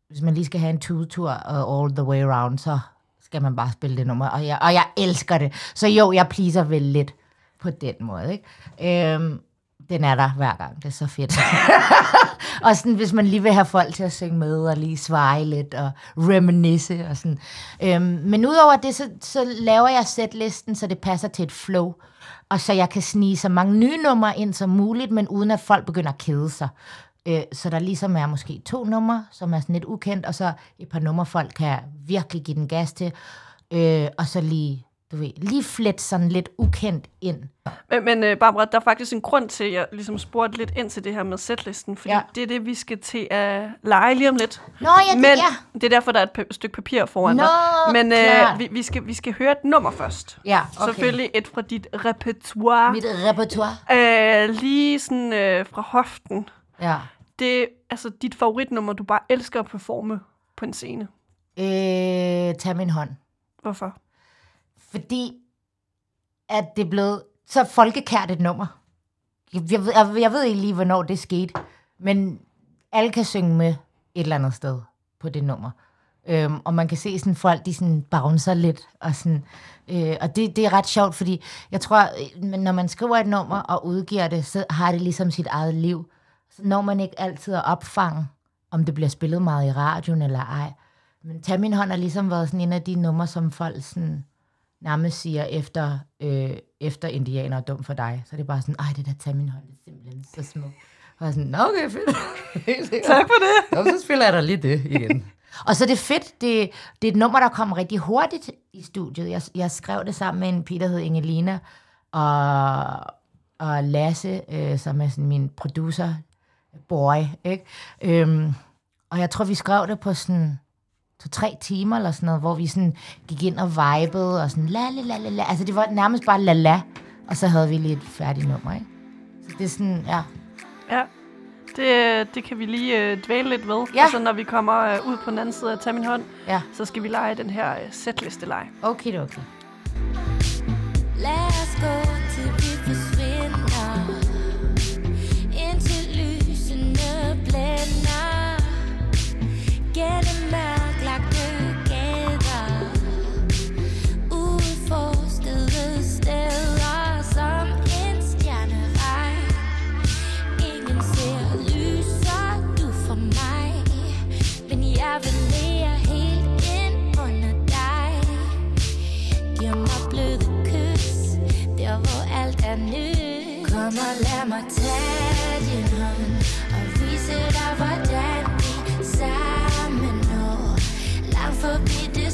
hvis man lige skal have en tudetur uh, all the way around, så skal man bare spille det nummer. Og jeg, og jeg elsker det. Så jo, jeg pleaser vel lidt på den måde. Ikke? Øhm, den er der hver gang. Det er så fedt. og sådan, hvis man lige vil have folk til at synge med, og lige svare lidt, og reminisce, og sådan. Øhm, men udover det, så, så laver jeg setlisten, så det passer til et flow. Og så jeg kan snige så mange nye numre ind som muligt, men uden at folk begynder at kede sig. Øh, så der ligesom er måske to numre, som er sådan lidt ukendt, og så et par numre, folk kan virkelig give den gas til. Øh, og så lige, du ved, lige flet sådan lidt ukendt ind. Men, men øh, Barbara, der er faktisk en grund til, at jeg ligesom spurgte lidt ind til det her med setlisten, fordi ja. Det er det, vi skal til at lege lige om lidt. Nå, ja, det- men ja. det er derfor, der er et pa- stykke papir foran Nå, dig. Men øh, vi, vi, skal, vi skal høre et nummer først. Ja, okay. Selvfølgelig et fra dit repertoire. Mit repertoire. Øh, lige sådan øh, fra hoften. Ja. Det er altså dit favoritnummer, du bare elsker at performe på en scene. Øh, tag min hånd. Hvorfor? Fordi at det er blevet så folkekært et nummer. Jeg, jeg, ved- jeg, jeg ved ikke lige, hvornår det skete, men alle kan synge med et eller andet sted på det nummer. Øhm, og man kan se sådan folk, de sådan bouncer lidt. Og, sådan, øh, og det, det er ret sjovt, fordi jeg tror, øh, når man skriver et nummer og udgiver det, så har det ligesom sit eget liv. Så når man ikke altid at opfange, om det bliver spillet meget i radioen eller ej. Men Tag min hånd har ligesom været sådan en af de numre, som folk sådan nærmest siger efter, øh, efter indianer er dum for dig. Så er det bare sådan, ej, det der Tag min hånd, det er simpelthen så smukt. Og jeg er sådan, "Nå, okay, fedt. Tak for det. Nå, så spiller jeg da lige det igen. og så er det fedt, det, det er et nummer, der kom rigtig hurtigt i studiet. Jeg, jeg skrev det sammen med en pige, der hed Ingelina, og, og Lasse, øh, som er sådan min producer, boy, ikke? Øhm, og jeg tror, vi skrev det på sådan to-tre timer eller sådan noget, hvor vi sådan gik ind og vibede og sådan la la la la la. Altså det var nærmest bare la la, og så havde vi lige et færdigt nummer, ikke? Så det er sådan, ja. Ja, det, det kan vi lige øh, dvæle lidt ved. Ja. Og så når vi kommer øh, ud på den anden side af Tag min hånd, Ja, så skal vi lege den her øh, setliste-leg. okay, okay. Lad specielle mørklagte gader. Uforstede steder som en stjernevej Ingen ser lyser du for mig Men jeg vil lære helt ind under dig. Giv mig bløde kys Der hvor alt er nyt. Kom og lad mig tage din hånd Og vise dig hvordan Langt forbi det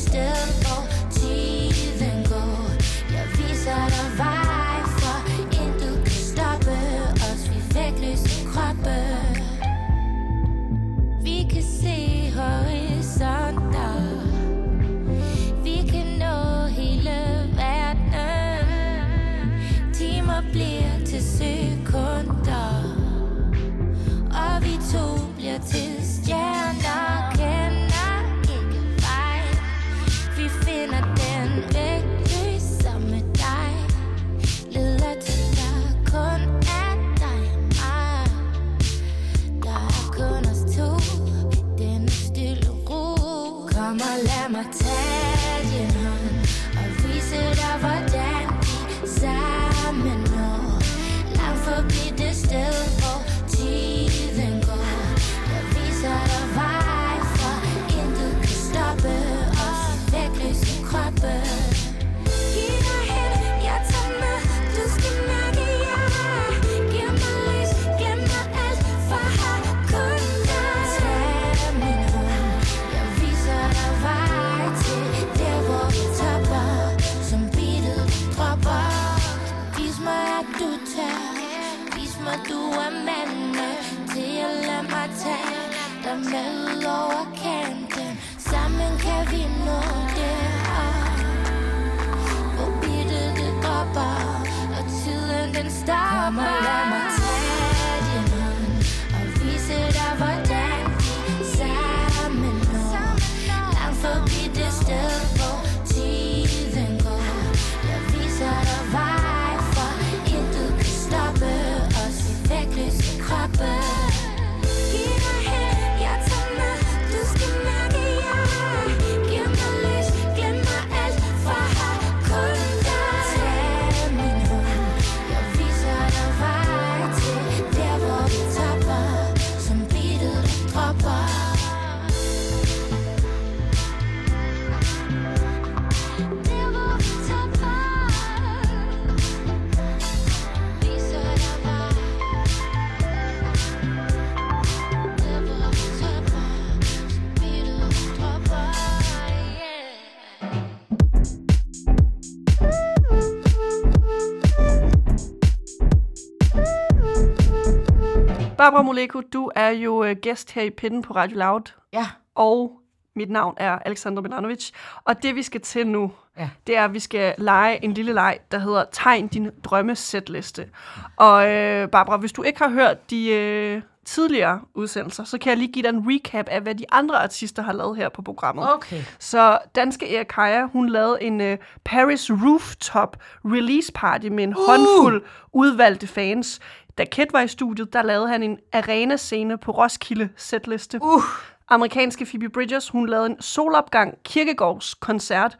Barbara Moleko, du er jo øh, gæst her i Pinden på Radio Loud, Ja, og mit navn er Alexander Milanovic. Og det, vi skal til nu, Ja. det er, at vi skal lege en lille leg, der hedder Tegn din drømmesætliste. Og øh, Barbara, hvis du ikke har hørt de øh, tidligere udsendelser, så kan jeg lige give dig en recap af, hvad de andre artister har lavet her på programmet. okay. Så danske Erik Kaja, hun lavede en uh, Paris Rooftop release party med en uh! håndfuld udvalgte fans. Da Kit var i studiet, der lavede han en arena-scene på Roskilde setliste. Uh. Amerikanske Phoebe Bridgers, hun lavede en solopgang kirkegårds koncert.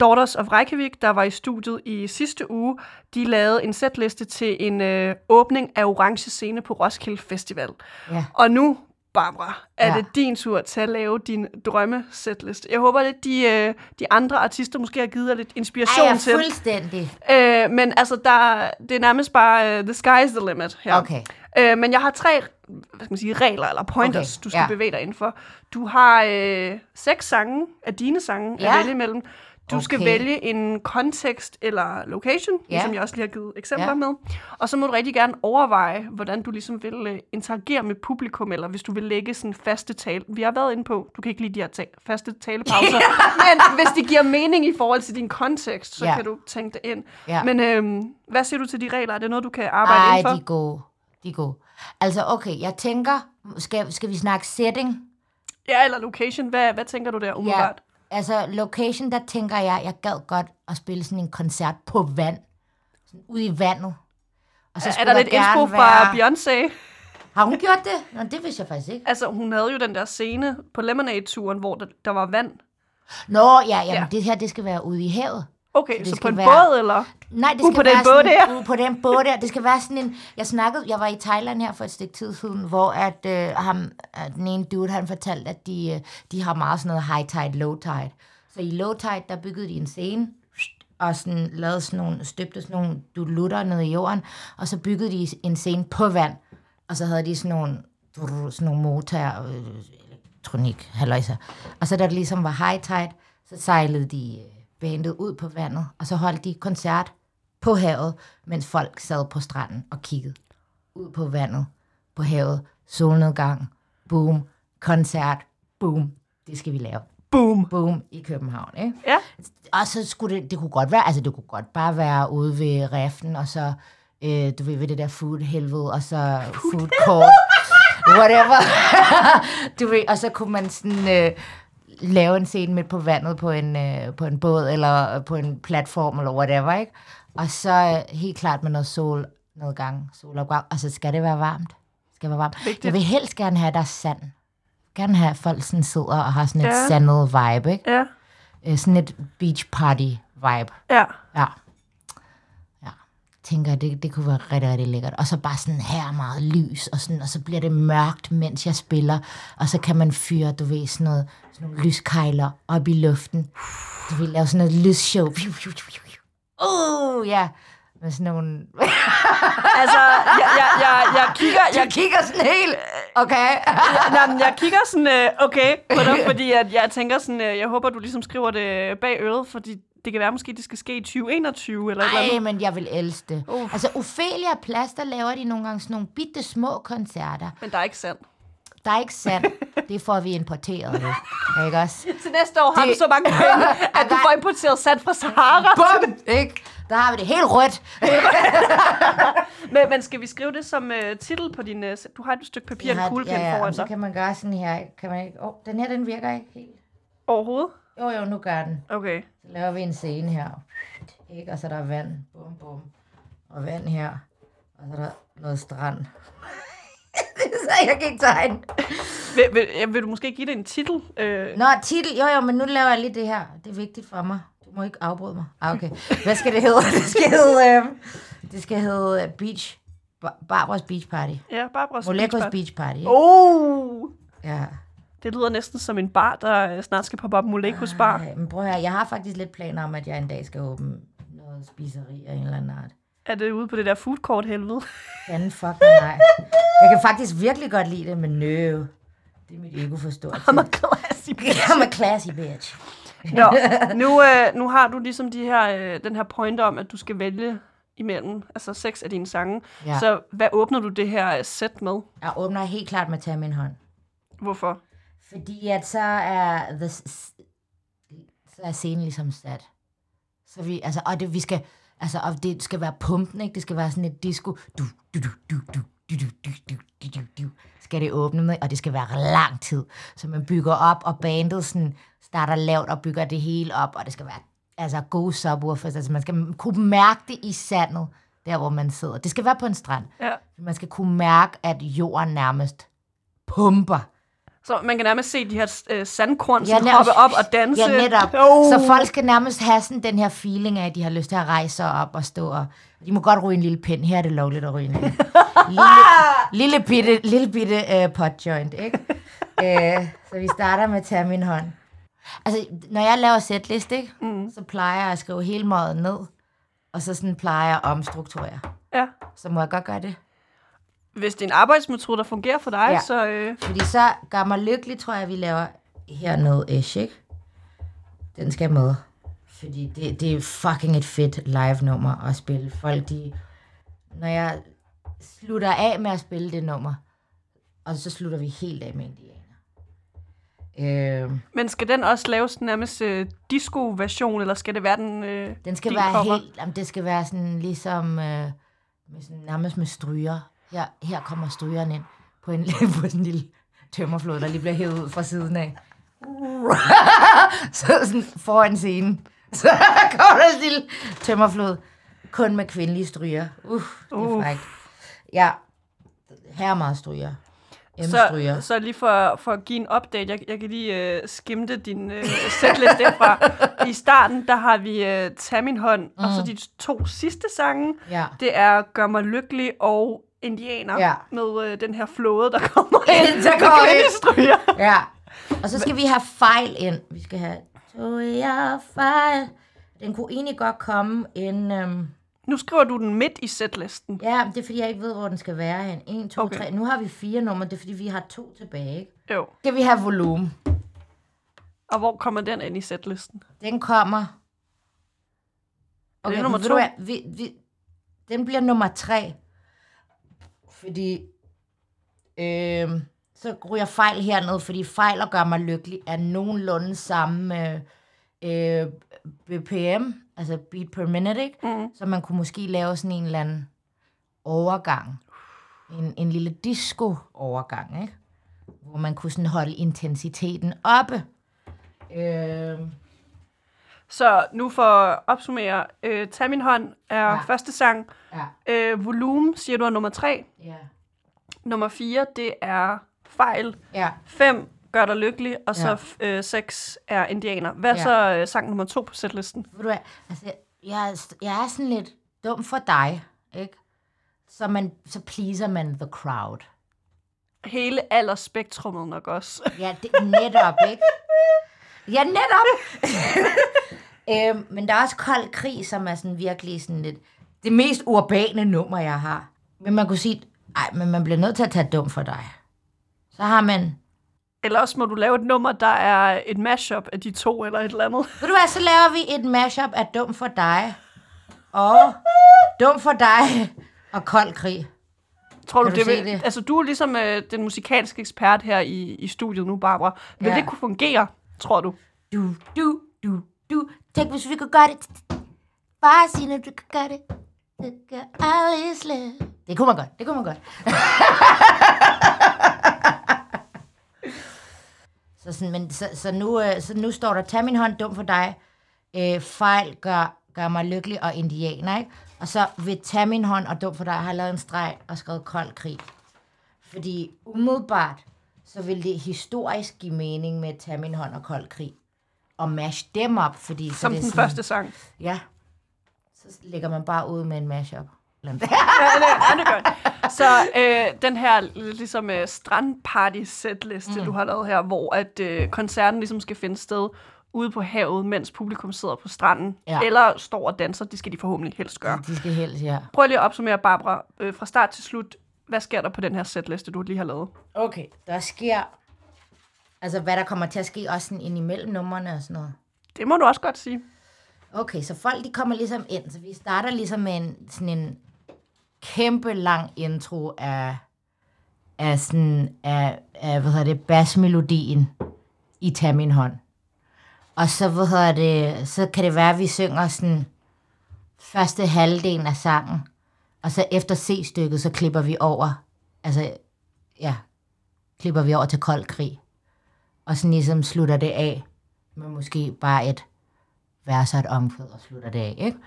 Daughters of Reykjavik, der var i studiet i sidste uge, de lavede en setliste til en øh, åbning af Orange Scene på Roskilde Festival. Ja. Og nu, Barbara, er Ja. det din tur til at lave din drømmesetliste. Jeg håber lidt, de, øh, de andre artister måske har givet dig lidt inspiration Ej, jeg til. fuldstændig. Øh, men altså, der, det er nærmest bare uh, the sky is the limit her. Okay. Øh, men jeg har tre hvad skal man sige, regler eller pointers, Okay, du skal ja. bevæge dig inden for. Du har øh, seks sange af dine sange Ja. at vælge imellem. Du skal Okay. vælge en kontekst eller location, Ja. ligesom jeg også lige har givet eksempler Ja. med. Og så må du rigtig gerne overveje, hvordan du ligesom vil øh, interagere med publikum, eller hvis du vil lægge sådan faste tale. Vi har været inde på, du kan ikke lide de her ta- faste talepauser, men hvis det giver mening i forhold til din kontekst, så Ja. kan du tænke det ind. Ja. Men øhm, hvad siger du til de regler? Er det noget, du kan arbejde Ej, inden for? de er gode. De er gode. Altså, okay, jeg tænker, skal, skal vi snakke setting? Ja, eller location. Hvad, hvad tænker du der umiddelbart? Altså, location, der tænker jeg, jeg gad godt at spille sådan en koncert på vand. Sådan ude i vandet. Og så Er skulle der lidt info fra være... Beyoncé? Har hun gjort det? Nå, det vidste jeg faktisk ikke. Altså, hun havde jo den der scene på Lemonade-turen, hvor der, der var vand. Nå, ja, jamen, Ja. ja. det her, det skal være ude i havet. Okay, det så, på en være- båd, eller? Nej, det Ude skal på den være båd sådan, der? Ude på den båd der. Det skal være sådan en... Jeg snakkede... Jeg var i Thailand her for et stykke tid siden, hvor at, øh, ham, øh, den ene dude, han fortalte, at de, øh, de har meget sådan noget high tide, low tide. Så i low tide, der byggede de en scene, og sådan lavede sådan nogle, støbte sådan nogle dulutter ned i jorden, og så byggede de en scene på vand, og så havde de sådan nogle, sådan nogle motor, øh, elektronik, halløjser. Og så da det ligesom var high tide, så sejlede de øh, bandet ud på vandet, og så holdt de koncert på havet, mens folk sad på stranden og kiggede ud på vandet, på havet, solnedgang, boom, koncert, boom, det skal vi lave. Boom. Boom i København, ikke? Ja. Og så skulle det, det kunne godt være, altså det kunne godt bare være ude ved raften, og så, øh, du ved, ved det der food helvede, og så food court, whatever. du ved, og så kunne man sådan øh, lave en scene midt på vandet på en, øh, på en båd, eller på en platform, eller whatever, ikke? Og så øh, helt klart med noget solnedgang, solopgang, og så skal det være varmt. Det skal være varmt. Vigtigt. Jeg vil helst gerne have, at der er sand. Gerne have, at folk sådan sidder og har sådan et Ja. sandet vibe, ikke? Ja. Øh, sådan et beach party vibe. Ja. Ja. Ja. Tænker, det, det kunne være rigtig, rigtig lækkert. Og så bare sådan her meget lys, og, sådan, og så bliver det mørkt, mens jeg spiller. Og så kan man fyre, du ved, sådan, noget, sådan nogle lyskejler op i luften. Du vil lave sådan noget lysshow. Uh, ja. Med sådan nogle... Altså, jeg, jeg, jeg, jeg kigger... Jeg, Jeg kigger sådan helt... Okay. Nå, men jeg kigger sådan, øh, okay, på dig, fordi at jeg tænker sådan, øh, jeg håber, du ligesom skriver det bag øret, fordi det kan være, måske det skal ske i 2021 eller et eller Ej, andet. men jeg vil elske det. Uff. Altså, Ophelia Plads, der laver de nogle gange sådan nogle bitte små koncerter. Men der er ikke sandt. Der er ikke sandt. Det får vi importeret. Ikke også? Til næste år har Det- du så mange penge, at du får importeret sand fra Sahara. Bum! Ikke? Der har vi det helt rødt. Men, men skal vi skrive det som uh, titel på din... Uh, du har et stykke papir og en kuglepen ja, ja, foran og så dig. kan man gøre sådan her. Kan man ikke? Oh, den her, den virker ikke helt. Overhovedet? Jo, jo, nu gør den. Okay. Så laver vi en scene her. Ikke? Og så er der vand. Bum, bum. Og vand her. Og så er der noget strand. så jeg kan ikke tegne. Vil, vil, ja, vil du måske give det en titel? Uh, Nå, titel. Jo, jo, men nu laver jeg lige det her. Det er vigtigt for mig. Du må ikke afbryde mig. Ah, okay. Hvad skal det hedde? Det skal hedde, øh, det skal hedde øh, Beach. Bar- Barbaras Beach Party. ja, Barbara Molekos Beach Party. ikke? Oh! Ja. Det lyder næsten som en bar, der øh, snart skal poppe op. Molekos bar. Ej, men prøv høre, jeg har faktisk lidt planer om, at jeg en dag skal åbne noget spiseri af en eller anden art. Er det ude på det der food court helvede? Fanden fuck nej. Jeg kan faktisk virkelig godt lide det, men nø. Det er mit ego for stort. I'm a classy bitch. I'm a classy bitch. Nå, nu, øh, nu har du ligesom de her, øh, den her point om, at du skal vælge imellem, altså seks af dine sange. Ja. Ja. Så hvad åbner du det her øh, sæt med? Jeg åbner helt klart med at tage min hånd. Hvorfor? Fordi at så er, the, så er scenen ligesom sat. Så vi, altså, og det, vi skal, altså, og det skal være pumpen, ikke? Det skal være sådan et disco. Du, du, du, du, du, du, du, du, du, du, du, du, skal det åbne med, og det skal være lang tid. Så man bygger op, og bandet sådan starter lavt og bygger det hele op, og det skal være altså gode subwoofers. Altså man skal kunne mærke det i sandet, der hvor man sidder. Det skal være på en strand. Ja. Man skal kunne mærke, at jorden nærmest pumper. Så man kan nærmest se de her øh, sandkorn, Ja, som hoppe op og danse. Ja, netop. Oh. Så folk skal nærmest have sådan den her feeling af, at de har lyst til at rejse sig op og stå og... De må godt ryge en lille pind. Her er det lovligt at ryge en lille, lille, lille bitte, lille bitte uh, pot joint, ikke? uh, så vi starter med at tage min hånd. Altså, når jeg laver setlist, ikke? Mm. så plejer jeg at skrive hele måden ned, og så sådan plejer jeg at omstrukturere. Ja. Så må jeg godt gøre det. Hvis det er en arbejdsmetode, der fungerer for dig, Ja. så... Øh, Fordi så gør mig lykkelig, tror jeg, vi laver hernede Ash, ikke? Den skal med. Fordi det, det er fucking et fedt live-nummer at spille. Folk, de... Når jeg slutter af med at spille det nummer, og så slutter vi helt af med indianer. Øh, men skal den også laves nærmest øh, disco-version, eller skal det være den... Øh, den skal være cover? helt... Jamen, det skal være sådan ligesom... Øh, med sådan, nærmest med stryger. Her, her kommer strygeren ind på, en, på en lille tømmerflod, der lige bliver hævet ud fra siden af. så sådan foran scenen. Så kommer der en lille tømmerflod. Kun med kvindelige stryger. Uh, det er Uh. frækt. Ja, her er meget stryger. Så, så lige for, for at give en update, jeg, jeg kan lige øh, skimte din øh, setlist derfra. I starten, der har vi øh, Tag min hånd, mm. og så de to sidste sange, Ja. det er Gør mig lykkelig og Indianer, Ja. med øh, den her flåde, der kommer ind. Der kommer ind. Ja. Og så skal vi have fejl ind. Vi skal have, jeg fejl? Den kunne egentlig godt komme en... Øhm, Nu skriver du den midt i setlisten. ja, det er fordi, jeg ikke ved, hvor den skal være hen. 1, 2, Okay. okay. 3. Nu har vi fire numre, det er fordi, vi har to tilbage. Ikke? Jo. Skal vi have volumen? Og hvor kommer den ind i setlisten? Den kommer... det nummer ved to? Vi, vi, den bliver nummer tre. Fordi... Øh, så ryger fejl hernede, fordi fejl og gør mig lykkelig er nogenlunde samme øh, BPM, altså beat per minute, ikke? Mm. Så man kunne måske lave sådan en eller anden overgang. En, en lille disco-overgang, ikke? Hvor man kunne sådan holde intensiteten oppe. Øh, Så nu for at opsummere. Øh, Tag min hånd er ja. Første sang. ja, Øh, volumen siger du er nummer tre. ja. Nummer 4, det er fejl. Ja, 5, gør dig lykkelig. Og Ja. så øh, 6 er indianer. Hvad Ja. så øh, sang nummer 2 på setlisten? ved du hvad, altså, jeg, er- jeg er sådan lidt dum for dig, ikke? Så, man, så pleaser man the crowd. Hele aldersspektrummet nok også. Ja, det, netop, ikke? Ja, netop! øhm, men der er også kold krig, som er sådan virkelig sådan lidt... Det mest urbane nummer, jeg har. Men man kunne sige, ej, men man bliver nødt til at tage dum for dig. Så har man... Eller også må du lave et nummer, der er et mashup af de to eller et eller andet. Ved du hvad, så laver vi et mashup af dum for dig. Og dum for dig og kold krig. Tror Kan du, du det vil, det? Altså, du er ligesom øh, den musikalske ekspert her i, i studiet nu, Barbara. Vil Ja. det kunne fungere, tror du? Du, du, du, du. Tænk, hvis vi kunne gøre det. Bare sig, når du kan gøre det. Det gør aldrig slet. Det kunne man godt, det kunne man godt. så, sådan, men, så, så, nu, øh, så nu står der, tag min hånd, dum for dig. Øh, fejl gør, gør mig lykkelig og indianer, ikke? Og så vil tag min hånd og dum for dig, har lavet en streg og skrevet kold krig. Fordi umiddelbart, så vil det historisk give mening med tag min hånd og kold krig. Og mash dem op, fordi så Som det er den sådan, første sang. Ja. Så lægger man bare ud med en mashup. Ja, det, ja, det jeg. Så øh, den her ligesom øh, strandparty setliste, mm. du har lavet her, hvor at øh, koncerten ligesom skal finde sted ude på havet, mens publikum sidder på stranden, Ja. eller står og danser. Det skal de forhåbentlig helst gøre. De skal helst, ja. Prøv lige at opsummere, Barbara, øh, fra start til slut. Hvad sker der på den her setliste, du lige har lavet? Okay, der sker... Altså, hvad der kommer til at ske også sådan ind imellem numrene og sådan noget. Det må du også godt sige. Okay, så folk de kommer ligesom ind. Så vi starter ligesom med en, sådan en kæmpe lang intro af, af sådan, af, af hvad hedder det, basmelodien i Tag min hånd. Og så, hvad hedder det, så kan det være, at vi synger sådan første halvdelen af sangen. Og så efter C-stykket, så klipper vi over, altså, ja, klipper vi over til kold krig. Og sådan ligesom slutter det af med måske bare et vers og et omkvæd og slutter det af, ikke?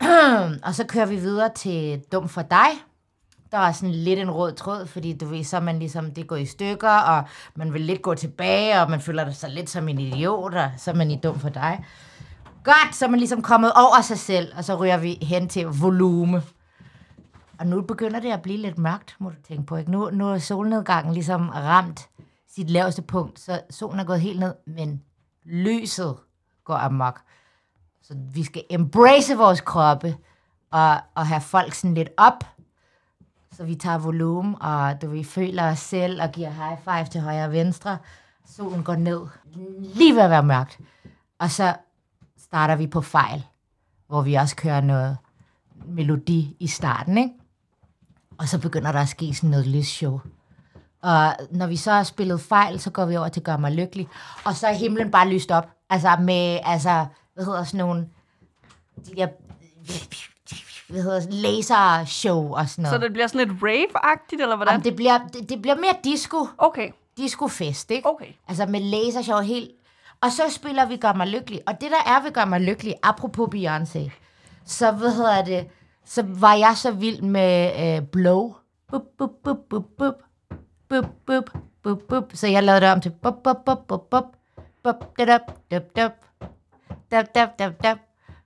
og så kører vi videre til Dum for dig. Der er sådan lidt en rød tråd, fordi du ved, så man ligesom, det går i stykker, og man vil lidt gå tilbage, og man føler sig lidt som en idiot, og så er man i Dum for dig. Godt, så er man ligesom kommet over sig selv, og så ryger vi hen til volume. Og nu begynder det at blive lidt mørkt, må du tænke på, ikke? Nu, nu er solnedgangen ligesom ramt sit laveste punkt, så solen er gået helt ned, men lyset går amok. Så vi skal embrace vores kroppe og, og have folk sådan lidt op. Så vi tager volumen, og du vi føler os selv og giver high five til højre og venstre. Solen går ned, lige ved at være mørkt. Og så starter vi på fejl, hvor vi også kører noget melodi i starten, ikke? Og så begynder der at ske sådan noget lysshow. Og når vi så har spillet fejl, så går vi over til Gør mig lykkelig. Og så er himlen bare lyst op. Altså med, altså, hvad hedder sådan nogle, de der, hvad hedder sådan, lasershow og sådan Så noget. det bliver sådan lidt rave-agtigt, eller hvordan? Jamen, det, bliver, det, det bliver mere disco, Okay, disco-fest, ikke? okay. Altså med lasershow helt. Og så spiller vi Gør mig lykkelig. Og det der er ved Gør mig lykkelig, apropos Beyoncé, så hvad hedder det, så var jeg så vild med øh, Blow. Bup, bup, bup, bup, bup. Bup, bup, bup, bup. Så jeg lavede det om til bup, bup, bup, bup, bup. Bup, da, da, da, da. Da, da, da, da.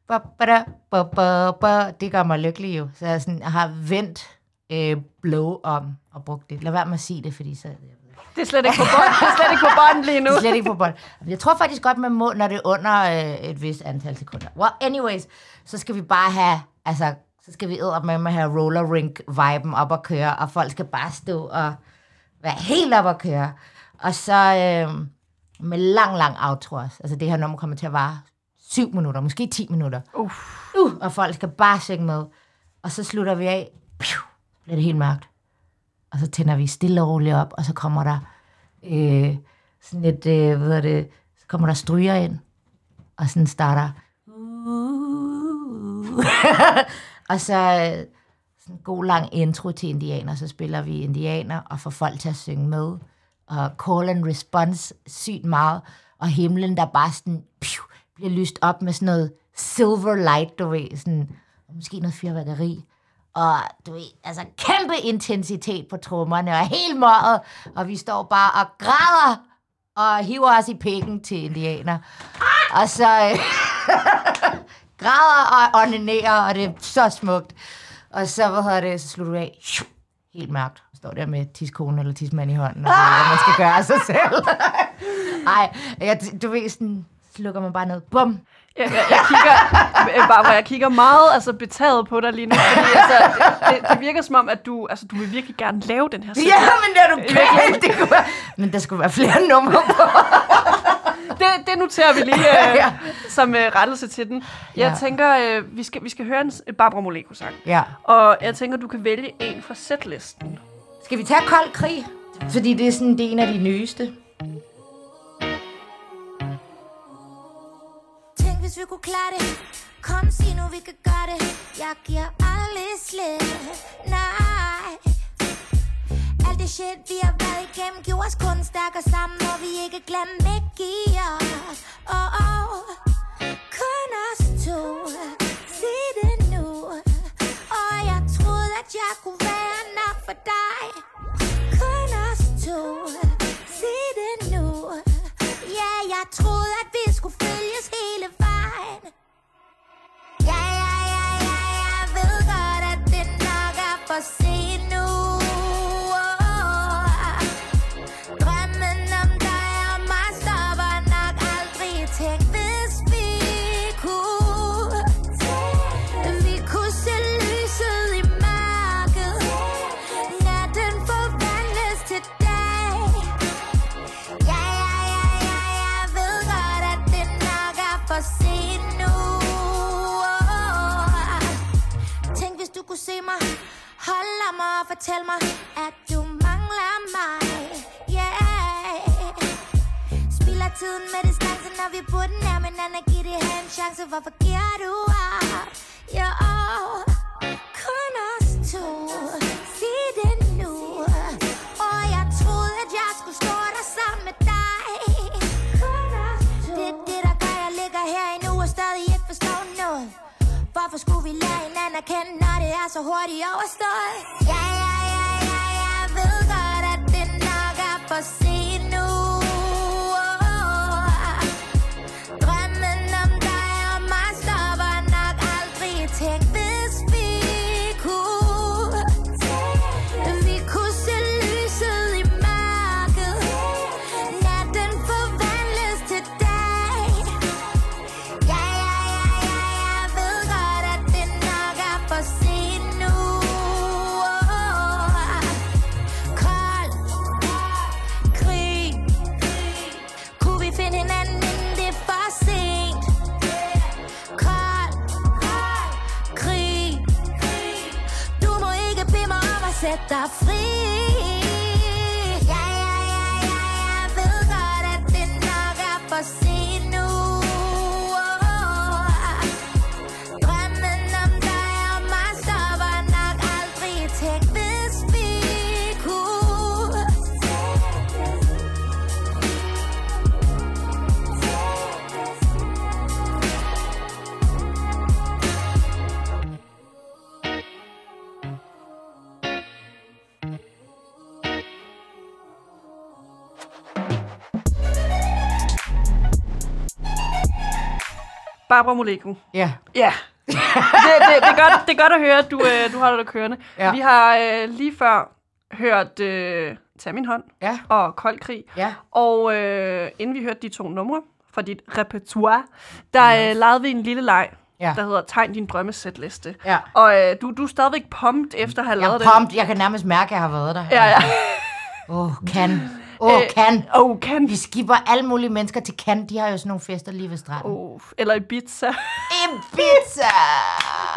Bup, da, bup, bup, bup. Det gør mig lykkelig jo. Så jeg, sådan, har vendt øh, Blow om og brugt det. Lad være med at sige det, fordi så... Det er slet ikke på bånd, det er slet ikke på bånd lige nu. Det er slet ikke på bold. Jeg tror faktisk godt, man må, når det er under øh, et vist antal sekunder. Well, anyways, så skal vi bare have, altså, så skal vi med at have roller rink viben op at køre, og folk skal bare stå og være helt op at køre. Og så øh, med lang, lang outro også. Altså det her nummer kommer til at vare syv minutter, måske 10 minutter. Uff. Uh, og folk skal bare synge med. Og så slutter vi af. Piu, bliver det helt mørkt. Og så tænder vi stille og roligt op, og så kommer der øh, sådan et, øh, hvad hedder det, så kommer der stryger ind, og sådan starter. og så sådan en god lang intro til indianer, så spiller vi indianer og får folk til at synge med. Og call and response sygt meget, og himlen der bare sådan piu, bliver lyst op med sådan noget silver light, du ved, sådan, og måske noget fyrværkeri. Og du ved, altså kæmpe intensitet på trommerne, og helt møget, og vi står bare og græder, og hiver os i pikken til indianer. Og så øh, græder og onanerer, og det er så smukt. Og så, hvad hedder det, så slutter du af, helt mørkt. Står der med tiskone eller tismand i hånden, og hvad man skal gøre af sig selv. Ej, jeg, du ved, sådan, så lukker man bare ned. Bum! Jeg, jeg, jeg kigger, øh, bare, hvor jeg kigger meget altså, betaget på dig lige nu, fordi altså, det, det, det, virker som om, at du, altså, du vil virkelig gerne lave den her sætning. Ja, men det er du galt. Det kunne være, men der skulle være flere numre på. Det, det noterer vi lige øh, Ja. som øh, rettelse til den. Jeg Ja. tænker, øh, vi, skal, vi skal høre en Barbara Moleko-sang. Ja. Og jeg tænker, du kan vælge en fra setlisten. Skal vi tage kold krig? Fordi det er sådan, det er en af de nyeste. Tænk hvis vi kunne klare det Kom sig nu vi kan gøre det Jeg giver aldrig slip Nej det shit vi har været igennem. Gjorde os kun stærkere sammen Og vi ikke glemme ikke give os. Oh, oh. Kun os to. Sig det nu. Og jeg troede at jeg kunne være nok for dig. Tænk, kunne se mig, Hold mig og fortæl mig, at du mangler mig. Yeah. Spiller tiden med distance, når vi burde nærme hinanden. Giv det her en chance, hvorfor giver du op? Ja, kun os to. Hvorfor skulle vi lære hinanden at kende, når det er så hurtigt overstået? Ja, ja, ja, ja, jeg ved godt, at det nok er for sent Barbara Moleko. Ja. Ja. Det, det, det, er godt, det er godt at høre, at du, øh, du holder dig kørende. Ja. Vi har øh, lige før hørt øh, Tag min hånd Ja. og Kold Krig. Ja. Og øh, inden vi hørte de to numre fra dit repertoire, der øh, lavede vi en lille leg, Ja. der hedder Tegn din drømmesætliste. Ja. Og øh, du, du er stadigvæk pumped efter at have Jeg lavet er pumped. Jeg kan nærmest mærke, at jeg har været der. Ja, ja. Åh, oh, kan. Åh, oh, kan. Oh, kan Vi skipper alle mulige mennesker til Cannes. De har jo sådan nogle fester lige ved stranden. Oh, eller Ibiza. Ibiza!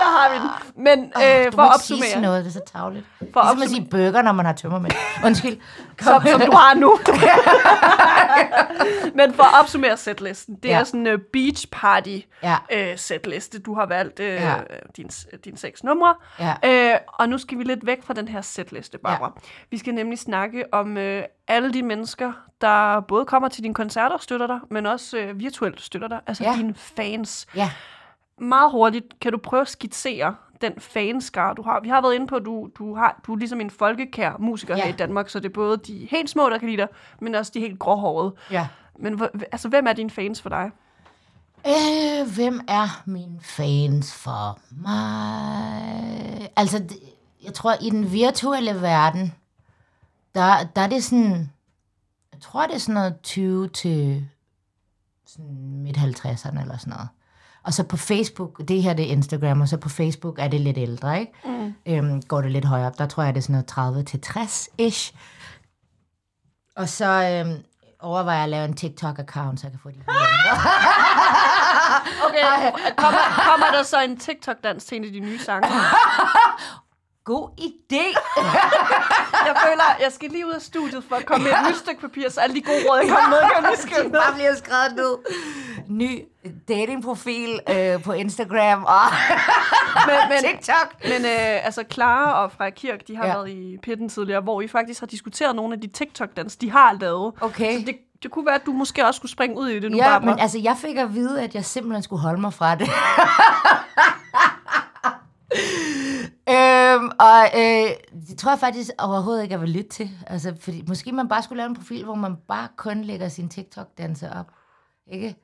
Der har vi den. Men Oh, øh, for at ikke sige opsummere, noget, det er så tavligt. For For at ligesom at opsummere- sige burger, når man har tømmermænd. Undskyld. som, som du har nu. Men for at opsummere setlisten, det Ja. er sådan en uh, beach party Ja. øh, setliste. Du har valgt øh, Ja. din, din seks numre. Ja. Øh, og nu skal vi lidt væk fra den her setliste, Barbara. Ja. Vi skal nemlig snakke om øh, alle de mennesker, der både kommer til dine koncerter og støtter dig, men også øh, virtuelt støtter dig. Altså Ja. dine fans. Ja. Meget hurtigt, kan du prøve at skitsere den fanskare, du har? Vi har været inde på, at du, du, har, du er ligesom en folkekær musiker ja. Her i Danmark, så det er både de helt små, der kan lide dig, men også de helt gråhårede. Ja. Men altså, hvem er dine fans for dig? Øh, hvem er mine fans for mig? Altså, jeg tror, i den virtuelle verden, der, der er det sådan, jeg tror, det er sådan noget 20 til sådan midt 50'erne eller sådan noget. Og så på Facebook, det her det er Instagram, og så på Facebook er det lidt ældre, ikke? Mm. Øhm, går det lidt højere op, der tror jeg, det er sådan noget 30 til 60-ish. Og så øhm, overvejer jeg at lave en TikTok-account, så jeg kan få de Okay, kommer, kommer der så en TikTok-dans til en af de nye sange? God idé! Jeg føler, jeg skal lige ud af studiet for at komme med et nyt stykke papir, så alle de gode råd, jeg kommer med, kan lige skrive ned. Bare bliver skrevet ned. Ny datingprofil øh, på Instagram og Men, men, TikTok. men øh, altså, Clara og Freja Kirk, de har ja. Ja. været i pitten tidligere, hvor vi faktisk har diskuteret nogle af de TikTok-dans, de har lavet. Okay. Så det, det kunne være, at du måske også skulle springe ud i det nu, Ja, Barbara. men altså, jeg fik at vide, at jeg simpelthen skulle holde mig fra det. øhm, og øh, det tror jeg faktisk overhovedet ikke, jeg vil lytte til. Altså, fordi måske man bare skulle lave en profil, hvor man bare kun lægger sin TikTok-danse op. Ikke?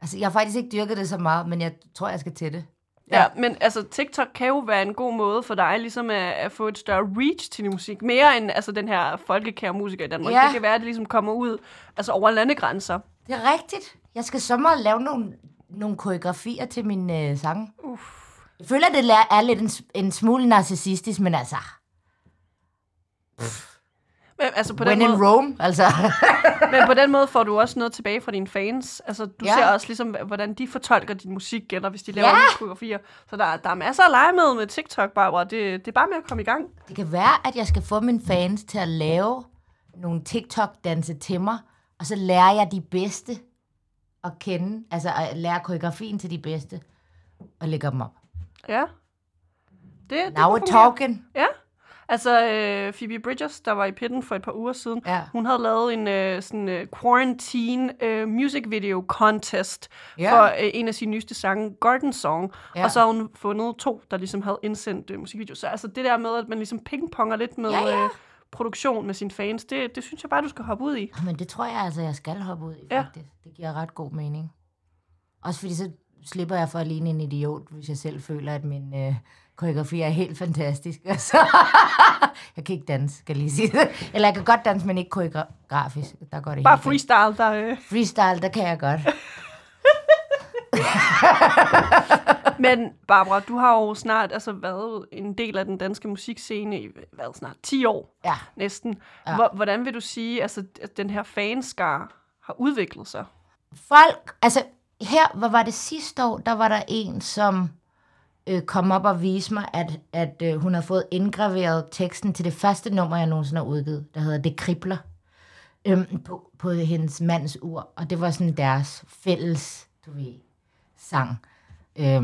Altså, jeg har faktisk ikke dyrket det så meget, men jeg tror, jeg skal til det. Ja, men altså TikTok kan jo være en god måde for dig ligesom at, at få et større reach til din musik. Mere end altså, den her folkekære musiker i Danmark. Ja. Det kan være, at det ligesom kommer ud altså, over landegrænser. Det er rigtigt. Jeg skal sommer lave nogle, nogle koreografier til min øh, sange. Uff. Jeg føler, det er lidt en, en smule narcissistisk, men altså, Men, altså, på when den in måde, Rome, altså. men på den måde får du også noget tilbage fra dine fans. Altså, du Ja. ser også ligesom, hvordan de fortolker din musik, eller hvis de laver Ja. ja. koreografier. Så der, der er masser at lege med med TikTok, Barbara. Det, det er bare med at komme i gang. Det kan være, at jeg skal få mine fans til at lave nogle TikTok-danse til mig, og så lærer jeg de bedste at kende, altså at lære koreografien til de bedste, og lægger dem op. Ja. Det, det Now we're talking. Ja. Altså, øh, Phoebe Bridgers, der var i pitten for et par uger siden, Ja. hun havde lavet en øh, sådan øh, quarantine øh, music video contest Ja. for øh, en af sine nyeste sange, Garden Song. Ja. Og så har hun fundet to, der ligesom havde indsendt øh, musikvideo. Så altså det der med, at man ligesom pingponger lidt med Ja, ja. Øh, produktion med sine fans, det, det synes jeg bare, du skal hoppe ud i. Men det tror jeg altså, jeg skal hoppe ud i, Ja. faktisk. Det giver ret god mening. Også fordi så slipper jeg for at ligne en idiot, hvis jeg selv føler, at min øh, koreografi er helt fantastisk. Altså, jeg kan ikke danse, skal jeg lige sige det. Eller jeg kan godt danse, men ikke koreografisk. Der går det Bare freestyle, der... Øh. Freestyle, der kan jeg godt. Men Barbara, du har jo snart altså været en del af den danske musikscene i hvad, snart 10 år. Ja. næsten. Ja. Hvordan vil du sige, altså, at den her fanskar har udviklet sig? Folk, altså her, hvor var det sidste år, der var der en, som øh, kom op og viste mig, at, at øh, hun havde fået indgraveret teksten til det første nummer, jeg nogensinde har udgivet, der hedder Det kribler, øh, på, på hendes mands ur. Og det var sådan deres fælles, du ved, sang. Øh,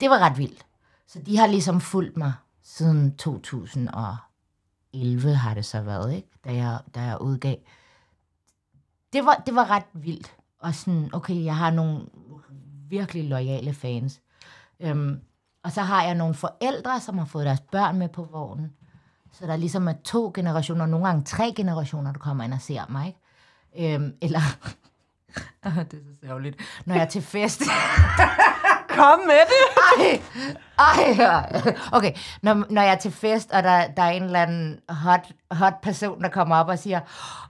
det var ret vildt. Så de har ligesom fulgt mig siden 2011 har det så været, ikke? Da jeg, da jeg udgav. Det var, det var ret vildt. Og sådan, okay, jeg har nogle virkelig lojale fans. Øhm, og så har jeg nogle forældre, som har fået deres børn med på vognen. Så der ligesom er to generationer, nogle gange tre generationer, der kommer ind og ser mig. Ikke? Øhm, eller, det er så sørgeligt. Når jeg er til fest, kom med det. Ej, ej. Okay, når, når jeg er til fest, og der, der er en eller anden hot, hot person, der kommer op og siger,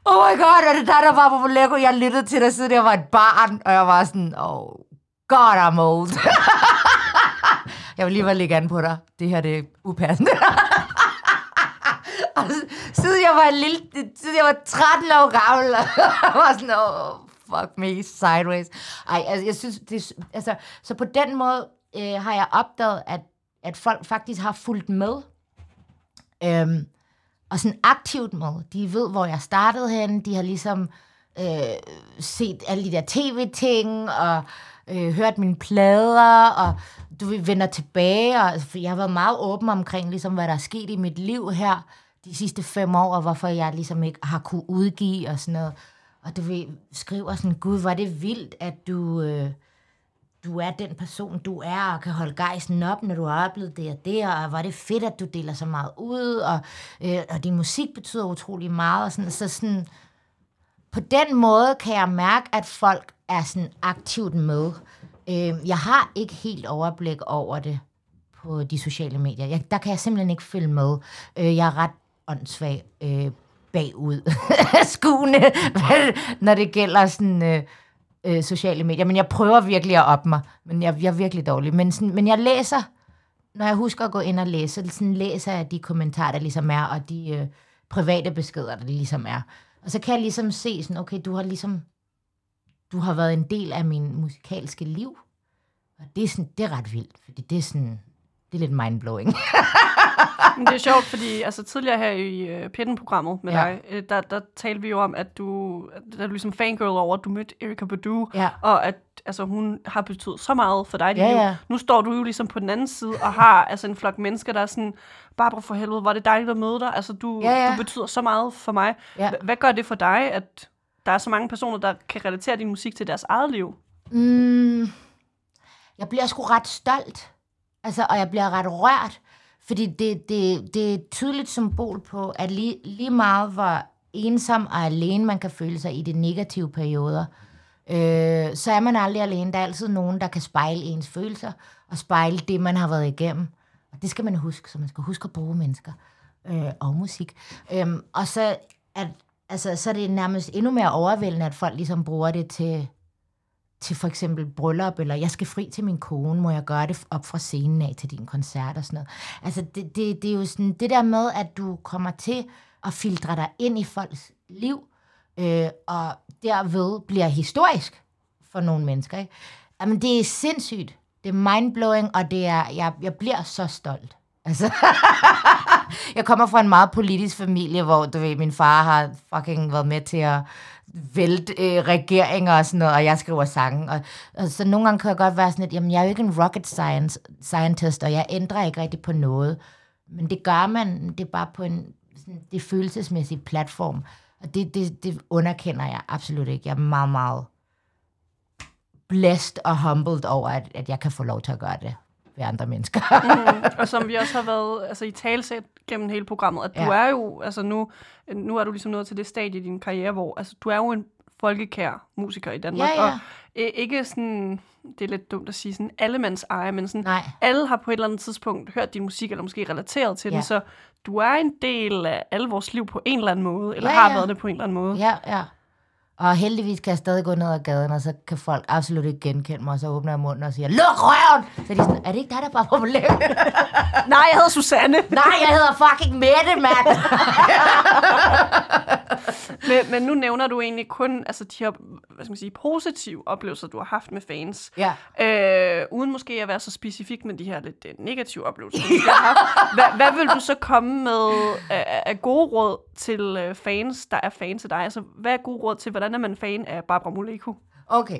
Oh my god, er det dig, der var på Lego? Jeg lyttede til dig, siden jeg var et barn. Og jeg var sådan, oh god, I'm old. jeg vil lige være lægge an på dig. Det her, det er upassende. Og siden jeg var en lille, siden jeg var 13 år gammel, og jeg var sådan, oh, fuck me, sideways. Ej, altså, jeg synes, det, altså, så på den måde øh, har jeg opdaget, at, at folk faktisk har fulgt med. Øhm, og sådan aktivt med. De ved, hvor jeg startede hen. De har ligesom øh, set alle de der tv-ting, og øh, hørt mine plader, og du vender tilbage. Og, altså, for jeg har været meget åben omkring, ligesom, hvad der er sket i mit liv her de sidste fem år, og hvorfor jeg ligesom ikke har kunne udgive og sådan noget. Og du ved, skriver sådan, gud, hvor er det vildt, at du... Øh, du er den person, du er, og kan holde gejsen op, når du har oplevet det og det, og hvor er det fedt, at du deler så meget ud, og, øh, og din musik betyder utrolig meget, og sådan, så sådan, på den måde kan jeg mærke, at folk er sådan aktivt med. Øh, jeg har ikke helt overblik over det på de sociale medier. Jeg, der kan jeg simpelthen ikke følge med. Øh, jeg er ret åndssvag øh, bagud skuende, når det gælder sådan... Øh, øh, sociale medier, men jeg prøver virkelig at op mig, men jeg, jeg er virkelig dårlig. Men, sådan, men jeg læser, når jeg husker at gå ind og læse, så sådan læser jeg de kommentarer, der ligesom er, og de øh, private beskeder, der ligesom er. Og så kan jeg ligesom se sådan, okay, du har ligesom, du har været en del af min musikalske liv, og det er, sådan, det er ret vildt, fordi det er sådan, det er lidt mindblowing. Men det er sjovt, fordi altså, tidligere her i uh, Pitten-programmet med Ja. dig, øh, der, der talte vi jo om, at du, der er du ligesom fangirl over, at du mødte Erika Badu, Ja. og at altså, hun har betydet så meget for dig i Ja, liv. ja. Nu står du jo ligesom på den anden side, og har altså, en flok mennesker, der er sådan, Barbara for helvede, var det dejligt at møde dig? Altså, du, Ja, ja. du betyder så meget for mig. Ja. H- Hvad gør det for dig, at der er så mange personer, der kan relatere din musik til deres eget liv? Mm, jeg bliver sgu ret stolt. Altså, og jeg bliver ret rørt. Fordi det, det, det er et tydeligt symbol på, at lige, lige meget hvor ensom og alene man kan føle sig i de negative perioder, øh, så er man aldrig alene. Der er altid nogen, der kan spejle ens følelser og spejle det, man har været igennem. Og det skal man huske, så man skal huske at bruge mennesker øh, og musik. Øhm, og så, at, altså, så er det nærmest endnu mere overvældende, at folk ligesom bruger det til til for eksempel bryllup, eller jeg skal fri til min kone, må jeg gøre det op fra scenen af til din koncert og sådan noget. Altså, det, det, det er jo sådan det der med, at du kommer til at filtre dig ind i folks liv, øh, og derved bliver historisk for nogle mennesker. Ikke? Jamen, det er sindssygt. Det er mindblowing, og det er, jeg, jeg bliver så stolt. Altså, jeg kommer fra en meget politisk familie, hvor du ved, min far har fucking været med til at vælte øh, regeringer og sådan noget, og jeg skriver sange. Og, og så nogle gange kan jeg godt være sådan lidt, jamen jeg er jo ikke en rocket science, scientist, og jeg ændrer ikke rigtig på noget. Men det gør man, det er bare på en sådan, det følelsesmæssige følelsesmæssig platform. Og det, det, det underkender jeg absolut ikke. Jeg er meget, meget blæst og humbled over, at, at jeg kan få lov til at gøre det ved andre mennesker. Mm-hmm. og som vi også har været altså, i talsæt gennem hele programmet, at du Ja. er jo, altså nu, nu er du ligesom nået til det stadie i din karriere, hvor altså, du er jo en folkekær musiker i Danmark, Ja, ja. og øh, ikke sådan, det er lidt dumt at sige, sådan allemands eje, men sådan, Nej. alle har på et eller andet tidspunkt hørt din musik, eller måske relateret til Ja. den, så du er en del af alle vores liv på en eller anden måde, eller Ja, har ja. været det på en eller anden måde. Ja, ja. Og heldigvis kan jeg stadig gå ned ad gaden, og så kan folk absolut ikke genkende mig, og så åbner jeg munden og siger, luk røven! Så er de sådan, er det ikke dig, der bare populær? Nej, jeg hedder Susanne. Nej, jeg hedder fucking Mette, mand! men, men nu nævner du egentlig kun altså, de her hvad skal man sige, positive oplevelser, du har haft med fans. ja. Øh, uden måske at være så specifik med de her lidt øh, negative oplevelser. du har haft. Hvad, hvad vil du så komme med af, af gode råd til øh, fans, der er fans af dig? Altså, hvad er gode råd til, hvordan er man fan af Barbara Moleko? Okay,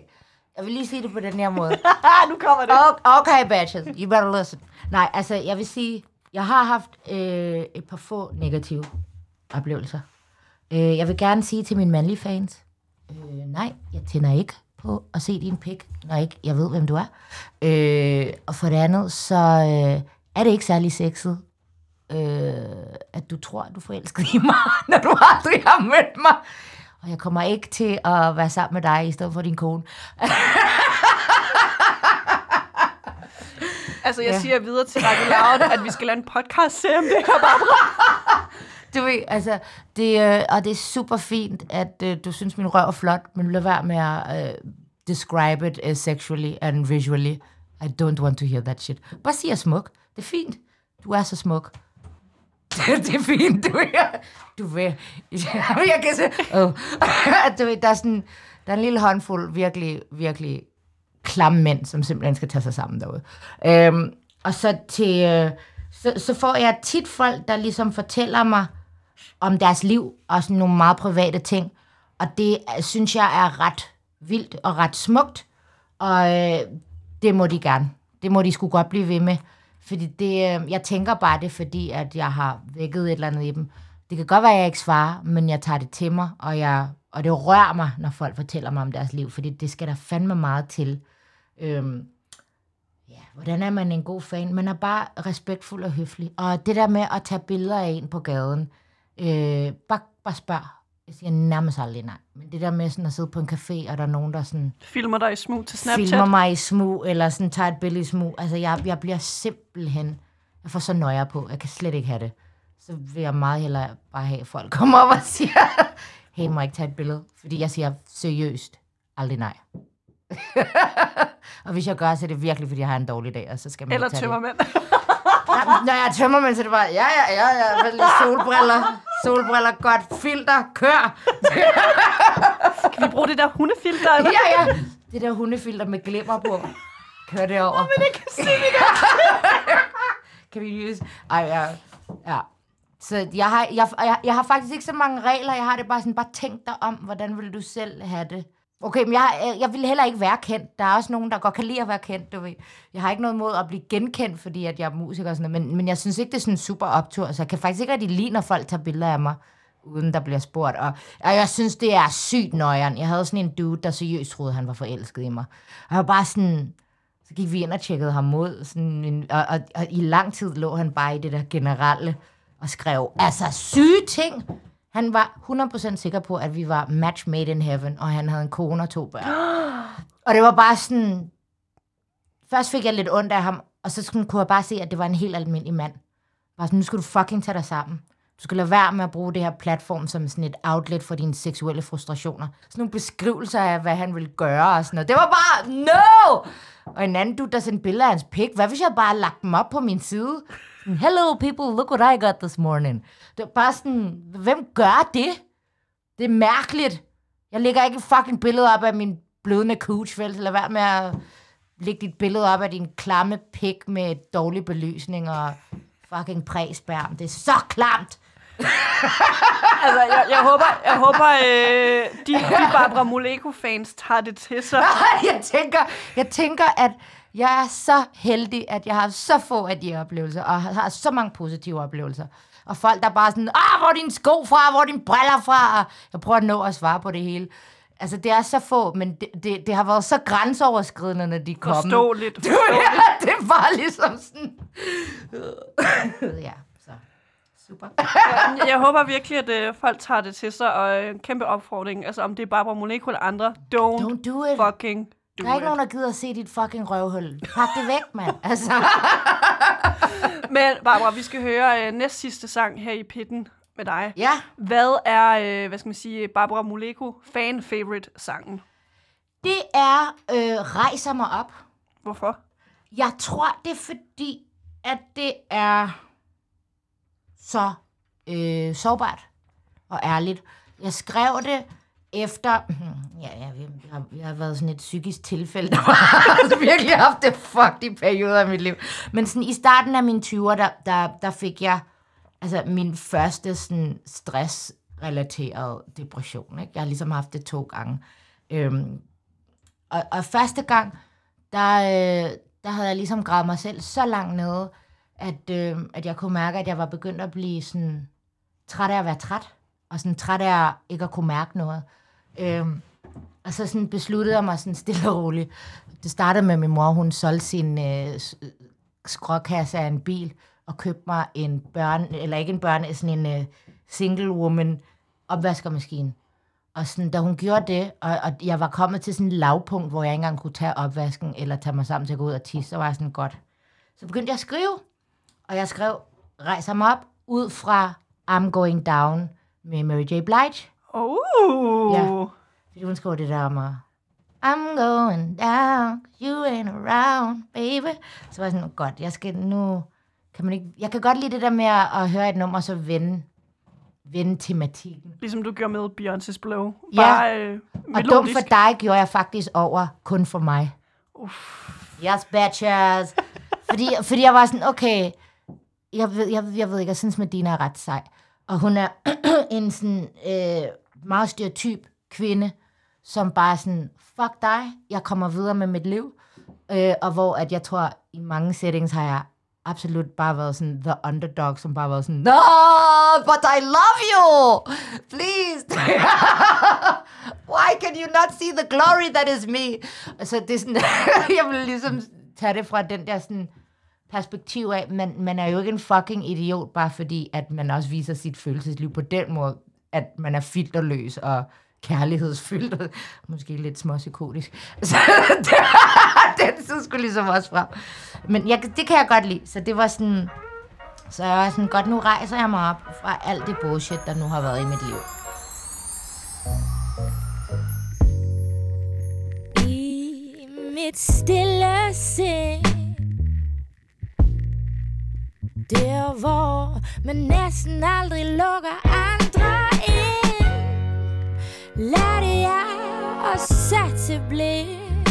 jeg vil lige sige det på den her måde. nu kommer det. O- Okay, batches, you better listen. Nej, altså, jeg vil sige, jeg har haft øh, et par få negative oplevelser. Øh, jeg vil gerne sige til mine mandlige fans, øh, nej, jeg tænder ikke på at se din pik, når ikke jeg ved, hvem du er. Øh, og for det andet, så øh, er det ikke særlig sexet, øh, at du tror, at du er forelsket i mig, når du aldrig har mødt mig. Og jeg kommer ikke til at være sammen med dig i stedet for din kone. Altså, jeg Ja. siger videre til Radio Loud, at vi skal lave en podcast se om det her, Barbara. Du ved, altså, det, øh, og det er super fint, at øh, du synes, min røv er flot, men lad være med at øh, describe it uh, sexually and visually. I don't want to hear that shit. Bare sig, jeg er smuk. Det er fint. Du er så smuk det er fint, du ved. Du ved. Jeg kan se... Oh. du ved, der er sådan... Der er en lille håndfuld virkelig, virkelig klamme mænd, som simpelthen skal tage sig sammen derude. Øhm, og så til... Øh, så, så får jeg tit folk, der ligesom fortæller mig om deres liv, og sådan nogle meget private ting. Og det øh, synes jeg er ret vildt og ret smukt. Og øh, det må de gerne. Det må de skulle godt blive ved med. Fordi det, øhm, jeg tænker bare det, fordi at jeg har vækket et eller andet i dem. Det kan godt være, at jeg ikke svarer, men jeg tager det til mig, og, jeg, og det rører mig, når folk fortæller mig om deres liv, fordi det skal der fandme meget til. Øhm, ja, hvordan er man en god fan? Man er bare respektfuld og høflig. Og det der med at tage billeder af en på gaden, øh, bare, bare spørg. Jeg siger nærmest aldrig nej. Men det der med sådan at sidde på en café, og der er nogen, der sådan Filmer dig i smug til Snapchat. filmer mig i smug, eller sådan tager et billede i smug. Altså, jeg, jeg bliver simpelthen... Jeg får så nøjer på. Jeg kan slet ikke have det. Så vil jeg meget hellere bare have, at folk kommer op og siger, hey, må jeg ikke tage et billede? Fordi jeg siger seriøst aldrig nej. og hvis jeg gør, så er det virkelig, fordi jeg har en dårlig dag, og så skal man Eller tømmermænd. når jeg tømmer, men så er det bare, ja, ja, ja, ja, solbriller, solbriller, godt, filter, kør. Kan vi bruge det der hundefilter? Eller? Ja, ja. Det der hundefilter med glimmer på. Kør det over. Men jeg kan se det. Kan vi use? Ej, ja. ja. Så jeg har, jeg, jeg, jeg har faktisk ikke så mange regler. Jeg har det bare sådan, bare tænk dig om, hvordan vil du selv have det? Okay, men jeg, jeg vil heller ikke være kendt. Der er også nogen, der godt kan lide at være kendt, du ved. Jeg har ikke noget mod at blive genkendt, fordi at jeg er musiker og sådan noget, men, men jeg synes ikke, det er sådan en super optur, så jeg kan faktisk ikke rigtig lide, når folk tager billeder af mig, uden der bliver spurgt. Og, og jeg synes, det er sygt nøjeren. Jeg havde sådan en dude, der seriøst troede, han var forelsket i mig. Og jeg var bare sådan, så gik vi ind og tjekkede ham ud, sådan en, og, og, og i lang tid lå han bare i det der generelle, og skrev, altså syge ting. Han var 100% sikker på, at vi var match made in heaven, og han havde en kone og to børn. og det var bare sådan, først fik jeg lidt ondt af ham, og så sådan, kunne jeg bare se, at det var en helt almindelig mand. Bare sådan, nu skal du fucking tage dig sammen. Du skal lade være med at bruge det her platform som sådan et outlet for dine seksuelle frustrationer. Sådan nogle beskrivelser af, hvad han ville gøre og sådan noget. Det var bare, no! Og en anden dude, der sendte billeder af hans pik. Hvad hvis jeg bare lagt dem op på min side? Hello people, look what I got this morning. Det var bare sådan, hvem gør det? Det er mærkeligt. Jeg lægger ikke et fucking billede op af min blødende cooch, vel? Lad være med at lægge dit billede op af din klamme pik med dårlig belysning og fucking præsbærm. Det er så klamt. Altså, jeg, jeg håber, jeg håber øh, de, de Barbara Moleko-fans tager det til sig. jeg, tænker, jeg tænker, at jeg er så heldig, at jeg har så få af de oplevelser, og har så mange positive oplevelser. Og folk, der bare sådan, ah, hvor er dine sko fra, hvor er dine briller fra? Og jeg prøver at nå at svare på det hele. Altså, det er så få, men det, det, det har været så grænseoverskridende, når de kommer. Forståeligt. Du, ja, det bare ligesom sådan... ja, så super. Jeg håber virkelig, at øh, folk tager det til sig, og øh, en kæmpe opfordring. Altså, om det er Barbara Moleko eller andre, don't, Don't do it. fucking do Der er ikke it. nogen, der gider at se dit fucking røvhul. Pak det væk, mand. Altså. Men Barbara, vi skal høre øh, næst sidste sang her i pitten med dig. Ja. Hvad er, øh, hvad skal man sige, Barbara Moleko fan-favorite sangen? Det er øh, Rejser mig op. Hvorfor? Jeg tror, det er fordi, at det er så øh, sårbart og ærligt. Jeg skrev det efter... Ja, ja vi, har, vi har været sådan et psykisk tilfælde, der har altså virkelig haft det fucked i perioder af mit liv. Men sådan, i starten af mine 20'er, der, der, der fik jeg altså, min første sådan, stressrelateret depression. Ikke? Jeg har ligesom haft det to gange. Øhm, og, og første gang, der, øh, der havde jeg ligesom gravet mig selv så langt nede, at, øh, at jeg kunne mærke, at jeg var begyndt at blive sådan træt af at være træt, og sådan træt af ikke at kunne mærke noget. Øh, og så sådan besluttede jeg mig sådan stille og roligt. Det startede med, at min mor, hun solgte sin øh, øh skråkasse af en bil, og købte mig en børn, eller ikke en børn, sådan en øh, single woman opvaskermaskine. Og sådan, da hun gjorde det, og, og jeg var kommet til sådan et lavpunkt, hvor jeg ikke engang kunne tage opvasken, eller tage mig sammen til at gå ud og tisse, så var jeg sådan, godt, Så begyndte jeg at skrive, og jeg skrev Rejser mig op ud fra I'm Going Down med Mary J. Blige. Oh. Ja. Fordi hun skriver det der om at I'm going down, you ain't around, baby. Så var jeg sådan, godt, jeg skal nu... Kan man ikke, jeg kan godt lide det der med at, høre et nummer, og så vende, vende tematikken. Ligesom du gjorde med Beyoncé's Blow. Ja. Bare, øh, Og dum melodisk. for dig gjorde jeg faktisk over kun for mig. Yes, bitches. fordi, fordi jeg var sådan, okay, jeg ved, jeg, jeg ved ikke, jeg synes Medina er ret sej. Og hun er en sådan øh, meget stereotyp kvinde, som bare er sådan, fuck dig, jeg kommer videre med mit liv. Øh, og hvor at jeg tror, i mange settings har jeg absolut bare været sådan the underdog, som bare var sådan, no, but I love you, please. Why can you not see the glory that is me? Så det er sådan, jeg vil ligesom tage det fra den der sådan perspektiv af, man, man er jo ikke en fucking idiot, bare fordi, at man også viser sit følelsesliv på den måde, at man er filterløs og kærlighedsfyldt, og måske lidt småpsykotisk. Så den så skulle ligesom også frem. Men jeg, det kan jeg godt lide, så det var sådan, så jeg var sådan, godt, nu rejser jeg mig op fra alt det bullshit, der nu har været i mit liv. I mit stille sind der hvor man næsten aldrig lukker andre ind. Lærte jeg at sætte blind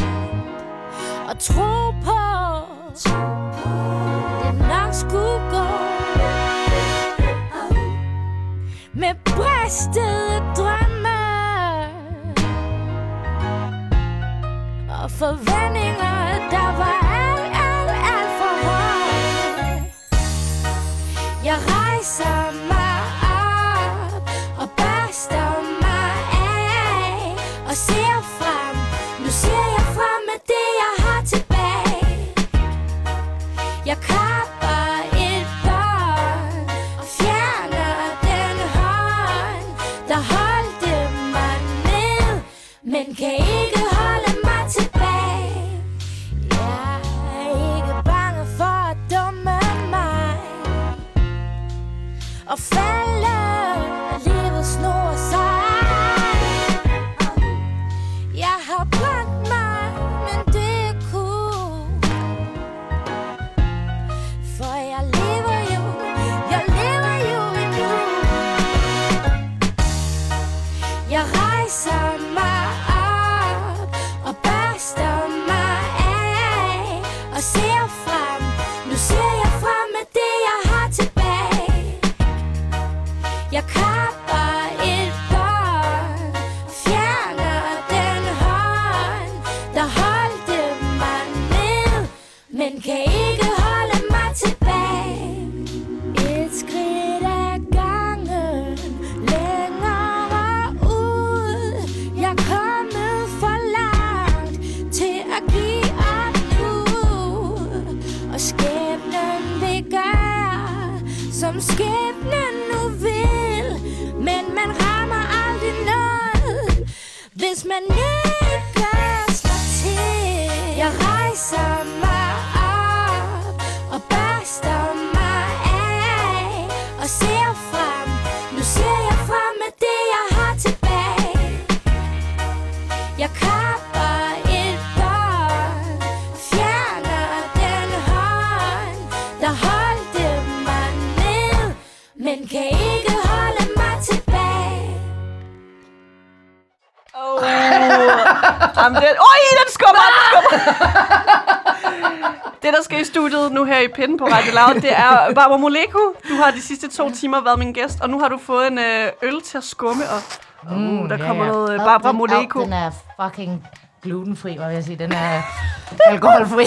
Og tro på Det nok skulle gå. Med bristede drømme og forventninger, der var rejser mig op og børster mig og i Pinden på Radio Loud, det er Barbara Moleko. Du har de sidste to timer været min gæst, og nu har du fået en øh, øl til at skumme, og uh, der kommer noget øh, Barbara Moleko. Den er fucking glutenfri, hvad vil jeg sige. Den er alkoholfri.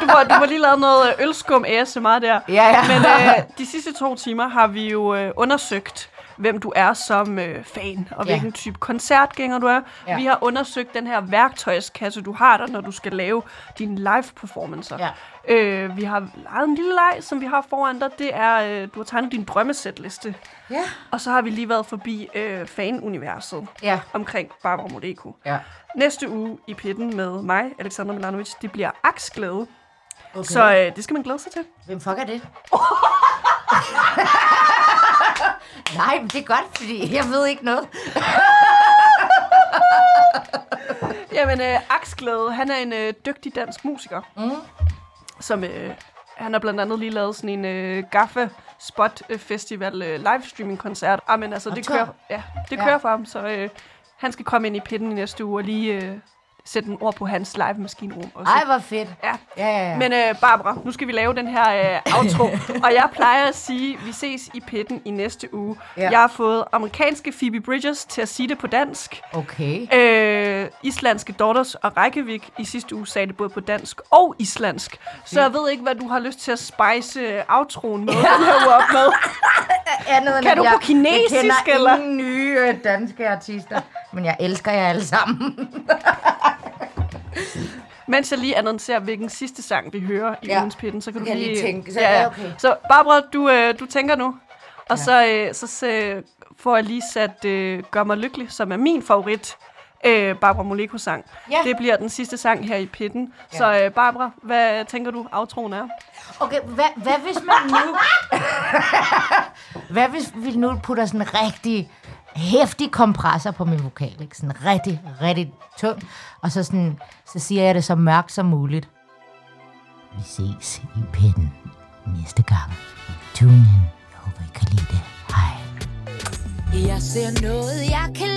Du får, du får lige lavet noget øh, ølskum ASMR der. ja, ja. Men øh, de sidste to timer har vi jo øh, undersøgt, hvem du er som øh, fan, og Ja. hvilken type koncertgænger du er. Ja. Vi har undersøgt den her værktøjskasse, du har der, når du skal lave dine live-performancer. Ja. Øh, vi har lavet en lille leg, som vi har foran dig. Det er, øh, du har tegnet din drømmesætliste. Ja. Og så har vi lige været forbi øh, fanuniverset Ja. omkring Barbara Modeko. Ja. Næste uge i pitten med mig, Alexander Milanovic, det bliver aksglæde. Okay. Så øh, det skal man glæde sig til. Hvem fuck er det? Nej, men det er godt, fordi jeg ved ikke noget. Jamen, øh, Aksglæde, han er en øh, dygtig dansk musiker. Mm. Som, øh, han har blandt andet lige lavet sådan en øh, Gaffa Spot øh, Festival øh, livestreaming koncert. Ah, men altså, Og det kører, ja, det Ja. kører for ham, så øh, han skal komme ind i pitten i næste uge og lige øh, sætte en ord på hans live maskinrum også. Ej, hvor fedt. Ja. Ja, ja, ja. Men øh, Barbara, nu skal vi lave den her øh, outro. og jeg plejer at sige, vi ses i pitten i næste uge. Ja. Jeg har fået amerikanske Phoebe Bridgers til at sige det på dansk. Okay. Øh, islandske Daughters og Reykjavik i sidste uge sagde det både på dansk og islandsk. Så jeg ved ikke, hvad du har lyst til at spice øh, outroen med den her uge op med. Andet Kan du jeg, på kinesisk, jeg kender eller? ingen nye øh, danske artister, men jeg elsker jer alle sammen. Mens jeg lige annoncerer, hvilken sidste sang vi hører i Ja. ugens pitten, så kan du jeg lige lige... tænke. Så det okay. Så Barbara, du, øh, du tænker nu. Og så, øh, så, så får jeg lige sat øh, Gør mig lykkelig, som er min favorit øh, Barbara Moleko-sang. Ja. Det bliver den sidste sang her i pitten. Ja. Så øh, Barbara, hvad tænker du, outroen er? Okay, hvad, hvad hvis man nu... hvad hvis vi nu putter sådan en rigtig hæftig kompressor på min vokal, ikke? Sådan rigtig, rigtig tung. Og så, sådan, så siger jeg det så mørkt som muligt. Vi ses i pitten næste gang. Tune in. Jeg håber, I kan lide det. Hej. Jeg ser noget, jeg kan